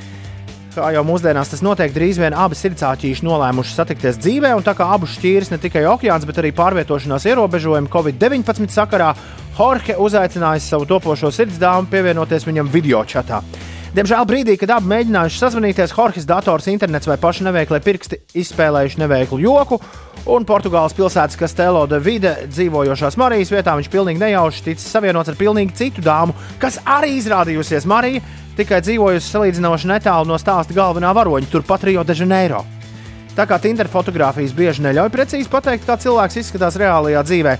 Kā jau mūsdienās tas notiek, drīz vien abi sirdsāķīši nolēmuši satikties dzīvē, un tā kā abus šķīris ne tikai okeāns, bet arī pārvietošanās ierobežojumi Covid-19 sakarā, Jorge uzaicinājis savu topošo sirdsdāmu pievienoties viņam video chatā. Diemžēl brīdī, kad abi mēģinājuši sazvanīties, Jorges dators, internets vai paši neveiklie pirksti izspēlējuši neveiklu joku, un Portugāles pilsētas Castelo de Vide dzīvojošās Marijas vietā viņš pilnīgi nejauši ticis savienots ar pilnīgi citu dāmu, kas arī izrādījusies Marija, tikai dzīvojusi salīdzinoši netālu no stāsta galvenā varoņa, turpat Rio de Janeiro. Tā kā Tinder fotografijas bieži neļauj precīzi pateikt, kā cilvēks izskatās reālajā dzīvē,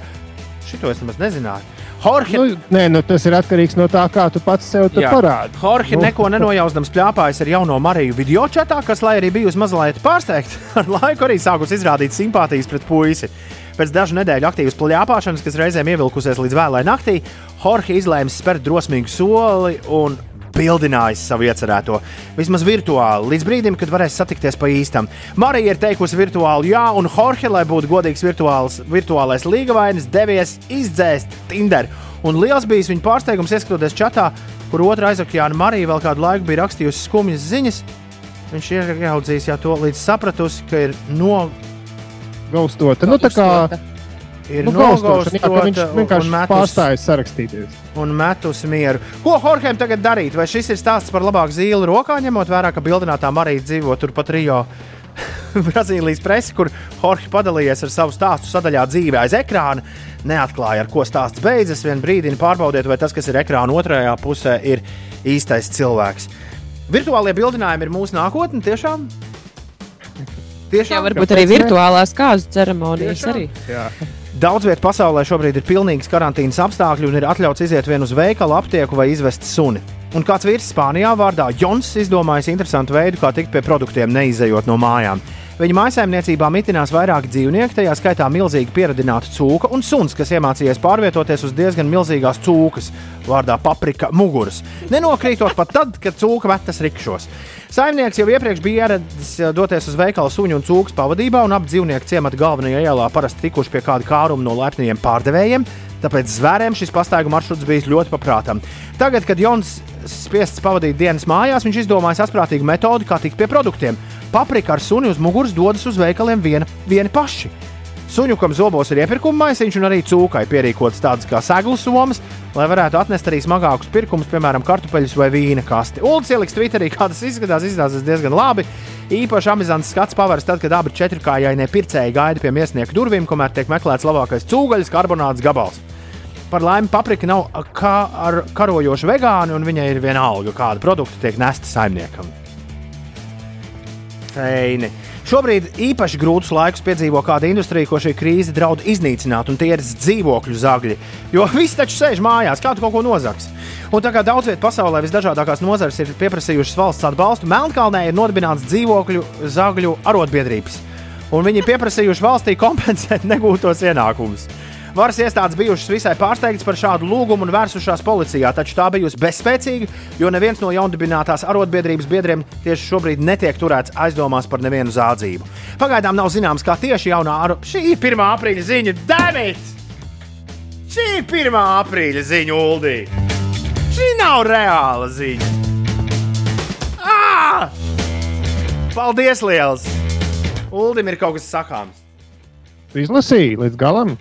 šito es nemaz nezināju. Jorge... Nu, nē, nu, tas ir atkarīgs no tā, kā tu pats sev parādi. Jorge nu. neko nenojausdams pļāpājas ar jauno Mariju video čatā, kas, lai arī bijusi mazliet pārsteigta, ar laiku arī sākus izrādīt simpātijas pret puisi. Pēc dažu nedēļu aktīvas plakāšanas, kas reizēm ievilkusies līdz vēlai naktī, Jorge izlēma spērt drosmīgu soli un bildinājis savu iecerēto. Vismaz virtuāli, līdz brīdim, kad varēs satikties pa īstam. Marija ir teikusi virtuāli jā, un Jorge, lai būtu godīgs virtuālais līgavainis, devies izdzēst Tinder. Un liels bija viņa pārsteigums, ieskatoties čatā, kur otrā aizokeāna Marija vēl kādu laiku bija rakstījusi skumjas ziņas. Viņš ir ieraudzījis to līdz sapratusi, ka ir no. Gaustota. Nu, tā kā ir nu, gaustošana, jā, ka viņš nogaustota vienkārši un metus- pārstājas sarakstīties. un metus mieru. Ko Jorgem tagad darīt? Vai šis ir stāsts par labāku zīli rokā, ņemot vērā, ka bildinātā Marija dzīvo turpat Rio? Brazīlijas presi, kur Jorge padalījies ar savu stāstu sadaļā dzīvē aiz ekrāna, neatklāja, ar ko stāsts beidzas. Vienā brīdī pārbaudiet, vai tas, kas ir ekrāna otrajā pusē, ir īstais cilvēks. Virtuālie bildinājumi ir mūsu nākotne, tiešām. Tiešām, Jā, varbūt arī virtuālās kāzu ceremonijas arī. Jā. Daudz vietā pasaulē šobrīd ir pilnīgs karantīnas apstākļi un ir atļauts iziet vien uz veikalu, aptieku vai izvest suni. Un kāds vīrs Spānijā vārdā Jons izdomājis interesantu veidu, kā tikt pie produktiem, neizejot no mājām. Viņa mājsaimniecībā mitinās vairāki dzīvnieki, tajā skaitā milzīgi pieradināta cūka un suns, kas iemācījies pārvietoties uz diezgan milzīgās cūkas, vārdā paprika muguras. Nenokrītot pat tad, kad cūka metas rikšos. Saimnieks jau iepriekš bija ieradies eh, doties uz veikalu suņu un cūkas pavadībā, un ap dzīvnieku ciemata galvenajā ielā parasti tikuši pie kāda kāruma no lepniem pārdevējiem. Tāpēc zvēriem šis pastaigu maršruts bija ļoti paprātam. Tagad, kad Jons spiests pavadīt dienas mājās, viņš izdomāja asprātīgu metodi, kā tikt pie produktiem. Paprika ar suni uz muguras dodas uz veikaliem viena, vieni paši. Suņukam zobos ir iepirkuma maisiņš, un arī cūkai pierīkots tādas kā seglu somas, lai varētu atnest arī smagākus pirkumus, piemēram, kartupeļus vai vīna kasti. Uldis ieliks Twitterī, kā tas izskatās, izskatās diezgan labi. Īpaši amizants skats pavērs tad, kad abi četrkājainie pircēji gaida pie miesnieka durvīm, kamēr tiek meklēts labākais cūgaļas karbonāts gabals. Par laimi, paprika nav kā ar karojošu vegānu, un viņai ir vienalga, kāda produkta tiek nesta saimniekam. Feini. Šobrīd īpaši grūtus laikus piedzīvo kāda industrija, ko šī krīze draud iznīcināt, un tie ir dzīvokļu zagļi. Jo viss taču sēž mājās, kā tu kaut ko nozags. Un tā kā daudz vietā pasaulē visdažādākās nozares ir pieprasījušas valsts atbalstu, Melnkalnē ir nodibināts dzīvokļu zagļu arotbiedrības. Un viņi ir pieprasījuši valstī kompensēt negūtos ienākumus. Varas iestādes bijušas visai pārsteigtas par šādu lūgumu un vērsušās policijā, taču tā bijusi bezspēcīga, jo neviens no jaundibinātās arotbiedrības biedriem tieši šobrīd netiek turēts aizdomās par nevienu zādzību. Pagaidām nav zināms, kā tieši jaunā arotbiedrība. Šī ir 1. aprīļa ziņa, Dēmit! Šī ir 1. aprīļa ziņa, Uldī! Šī nav reāla ziņa! Ah! Paldies, liels! Uldim ir kaut kas sakāms. Izlasīju līdz galam.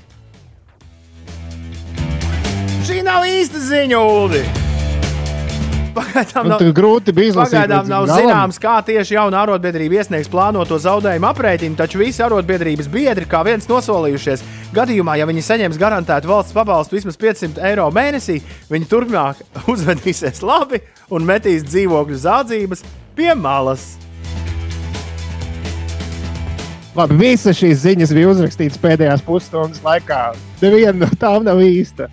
Nav īsta ziņa, Ulu. Pagaidām Nu, tad grūti bija izlasīt Pagaidām nav galam. zināms, kā tieši jauna arotbiedrība iesniegs plānoto zaudējumu aprēķinu, taču visi arotbiedrības biedri kā viens nosolījušies. Gadījumā, ja viņi saņems garantētu valsts pabalstu vismaz 500 eiro mēnesī, viņi turpmāk uzvedīsies labi un metīs dzīvokļu zādzības pie malas. Labi, visas šīs ziņas bija uzrakstītas pēdējās pusstundas laikā. Neviena no tām nav īsta.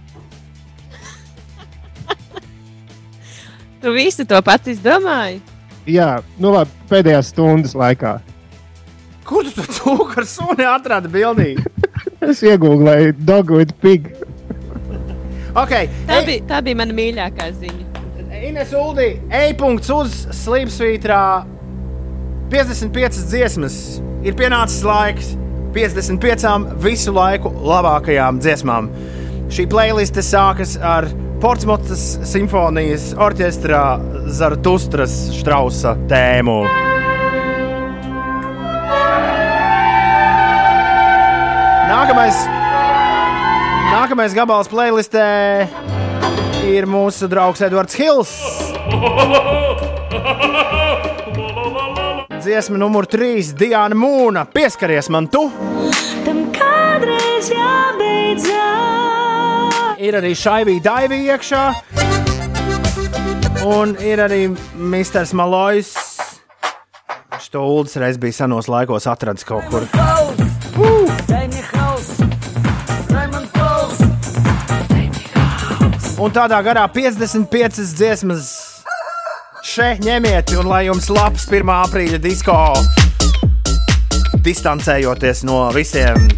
Tu visu to pats izdomāji? Jā, nu labi, pēdējās stundas laikā. Kur tu to cūku ar suni atradi bildī? Es iegūlēju dog with pig. Okay, Tā, bija, tā bija mana mīļākā ziņa. Ines Uldī, e-punkts uz slīpsvītrā 55 dziesmas. Ir pienācis laiks 55 visu laiku labākajām dziesmām. Šī playliste sākas ar Portsmutas simfonijas orķestra Zartustras Strausa tēmu. Nākamais, nākamais gabals playlistē ir mūsu draugs Edvards Hills. Dziesma numur 3 - Diana Mūna. Pieskaries man tu! Tam kādreiz jābeidzās. Ir arī šaivī daivi iekšā. Un ir arī Mr. Malojs. To ULDS reiz bija senos laikos atradis kaut kur. Un tādā garā 55 dziesmas šeit ņemiet, un lai jums labs 1. aprīļa disko, distancējoties no visiem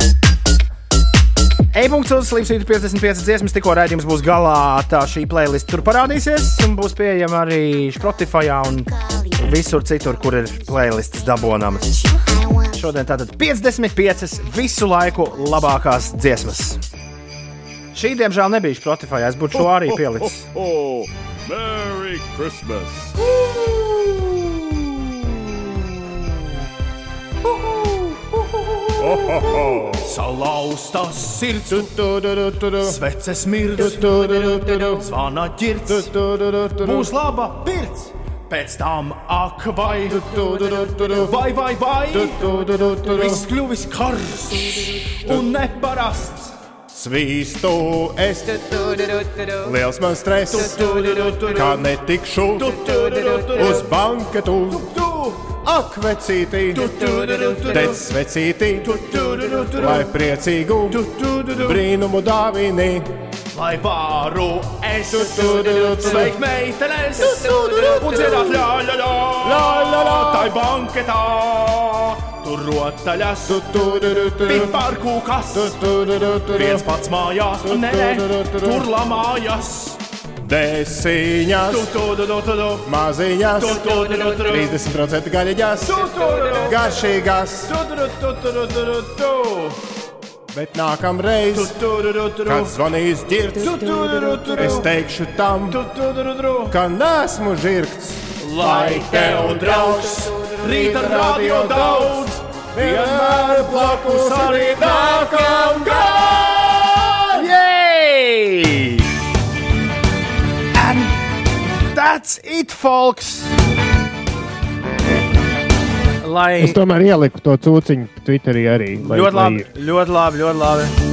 E-punkts uz Slimsvītra 55 dziesmas, tikko raidījums būs galā. Tā šī playlist tur parādīsies un būs pieejama arī Spotify un visur citur, kur ir playlists dabonams. Šodien tātad 55 visu laiku labākās dziesmas. Šī, diemžēl, nebija Spotify. Es būtu šo arī pielicis. Merry Christmas! Salauztas sirds, sveces mirdz, zvana ģirts, būs laba pirts. Pēc tam ak, vai, vai, vai, vai, viss kļuvis karsts un neparasts. Svīstu es, liels man stress, kā netikšu uz banketu. Ak, vecītī, tec vecītī, lai priecīgu brīnumu dāvini. Lai varu es sveikt meitenes un dziedāt ļā, ļā, ļā, ļā, ļā, tai banketā. Tur rotaļas, piparkūkas, viens pats mājās, nē, tur lamājas. Desiņas, maziņas, 30% gaļiņas, garšīgas. Bet nākamreiz, kad zvanīs ģirts, es teikšu tam, ka nesmu žirgts. Lai tev draugs, rīta radio daudz, vienmēr blakus arī nākam gadu! Yay! And that's it, folks! Lai... Es tomēr ieliku to cūciņu Twitterī arī. lai- Ļoti lai labi, ļoti labi, ļoti labi.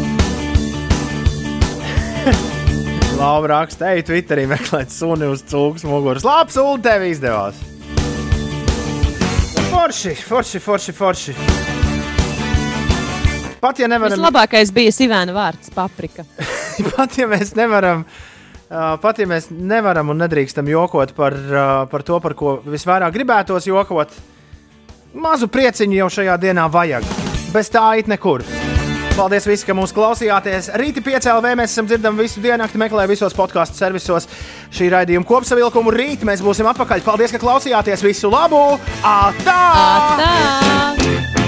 Labi, raksta, ej, Twitterī meklēt suni uz cūkas muguras. Labi, sūdi tev izdevās. Forši, forši, forši, forši. Pat ja nevaram, Vislabākais bija Sivēna vārds - paprika. pat ja mēs nevaram, uh, pat ja mēs nevaram un nedrīkstam jokot par, uh, par to, par ko visvairāk gribētos jokot, mazu prieciņu jau šajā dienā vajag. Bez tā it nekur. Paldies, visi, ka mūs klausījāties. 5 LV mēs esam dzirdami visu dienu, meklējot visos podkāstu servisos šī raidījuma kopsavilkumu. Rīt mēs būsim atpakaļ. Paldies, ka klausījāties. Visu labu! Atā! Atā!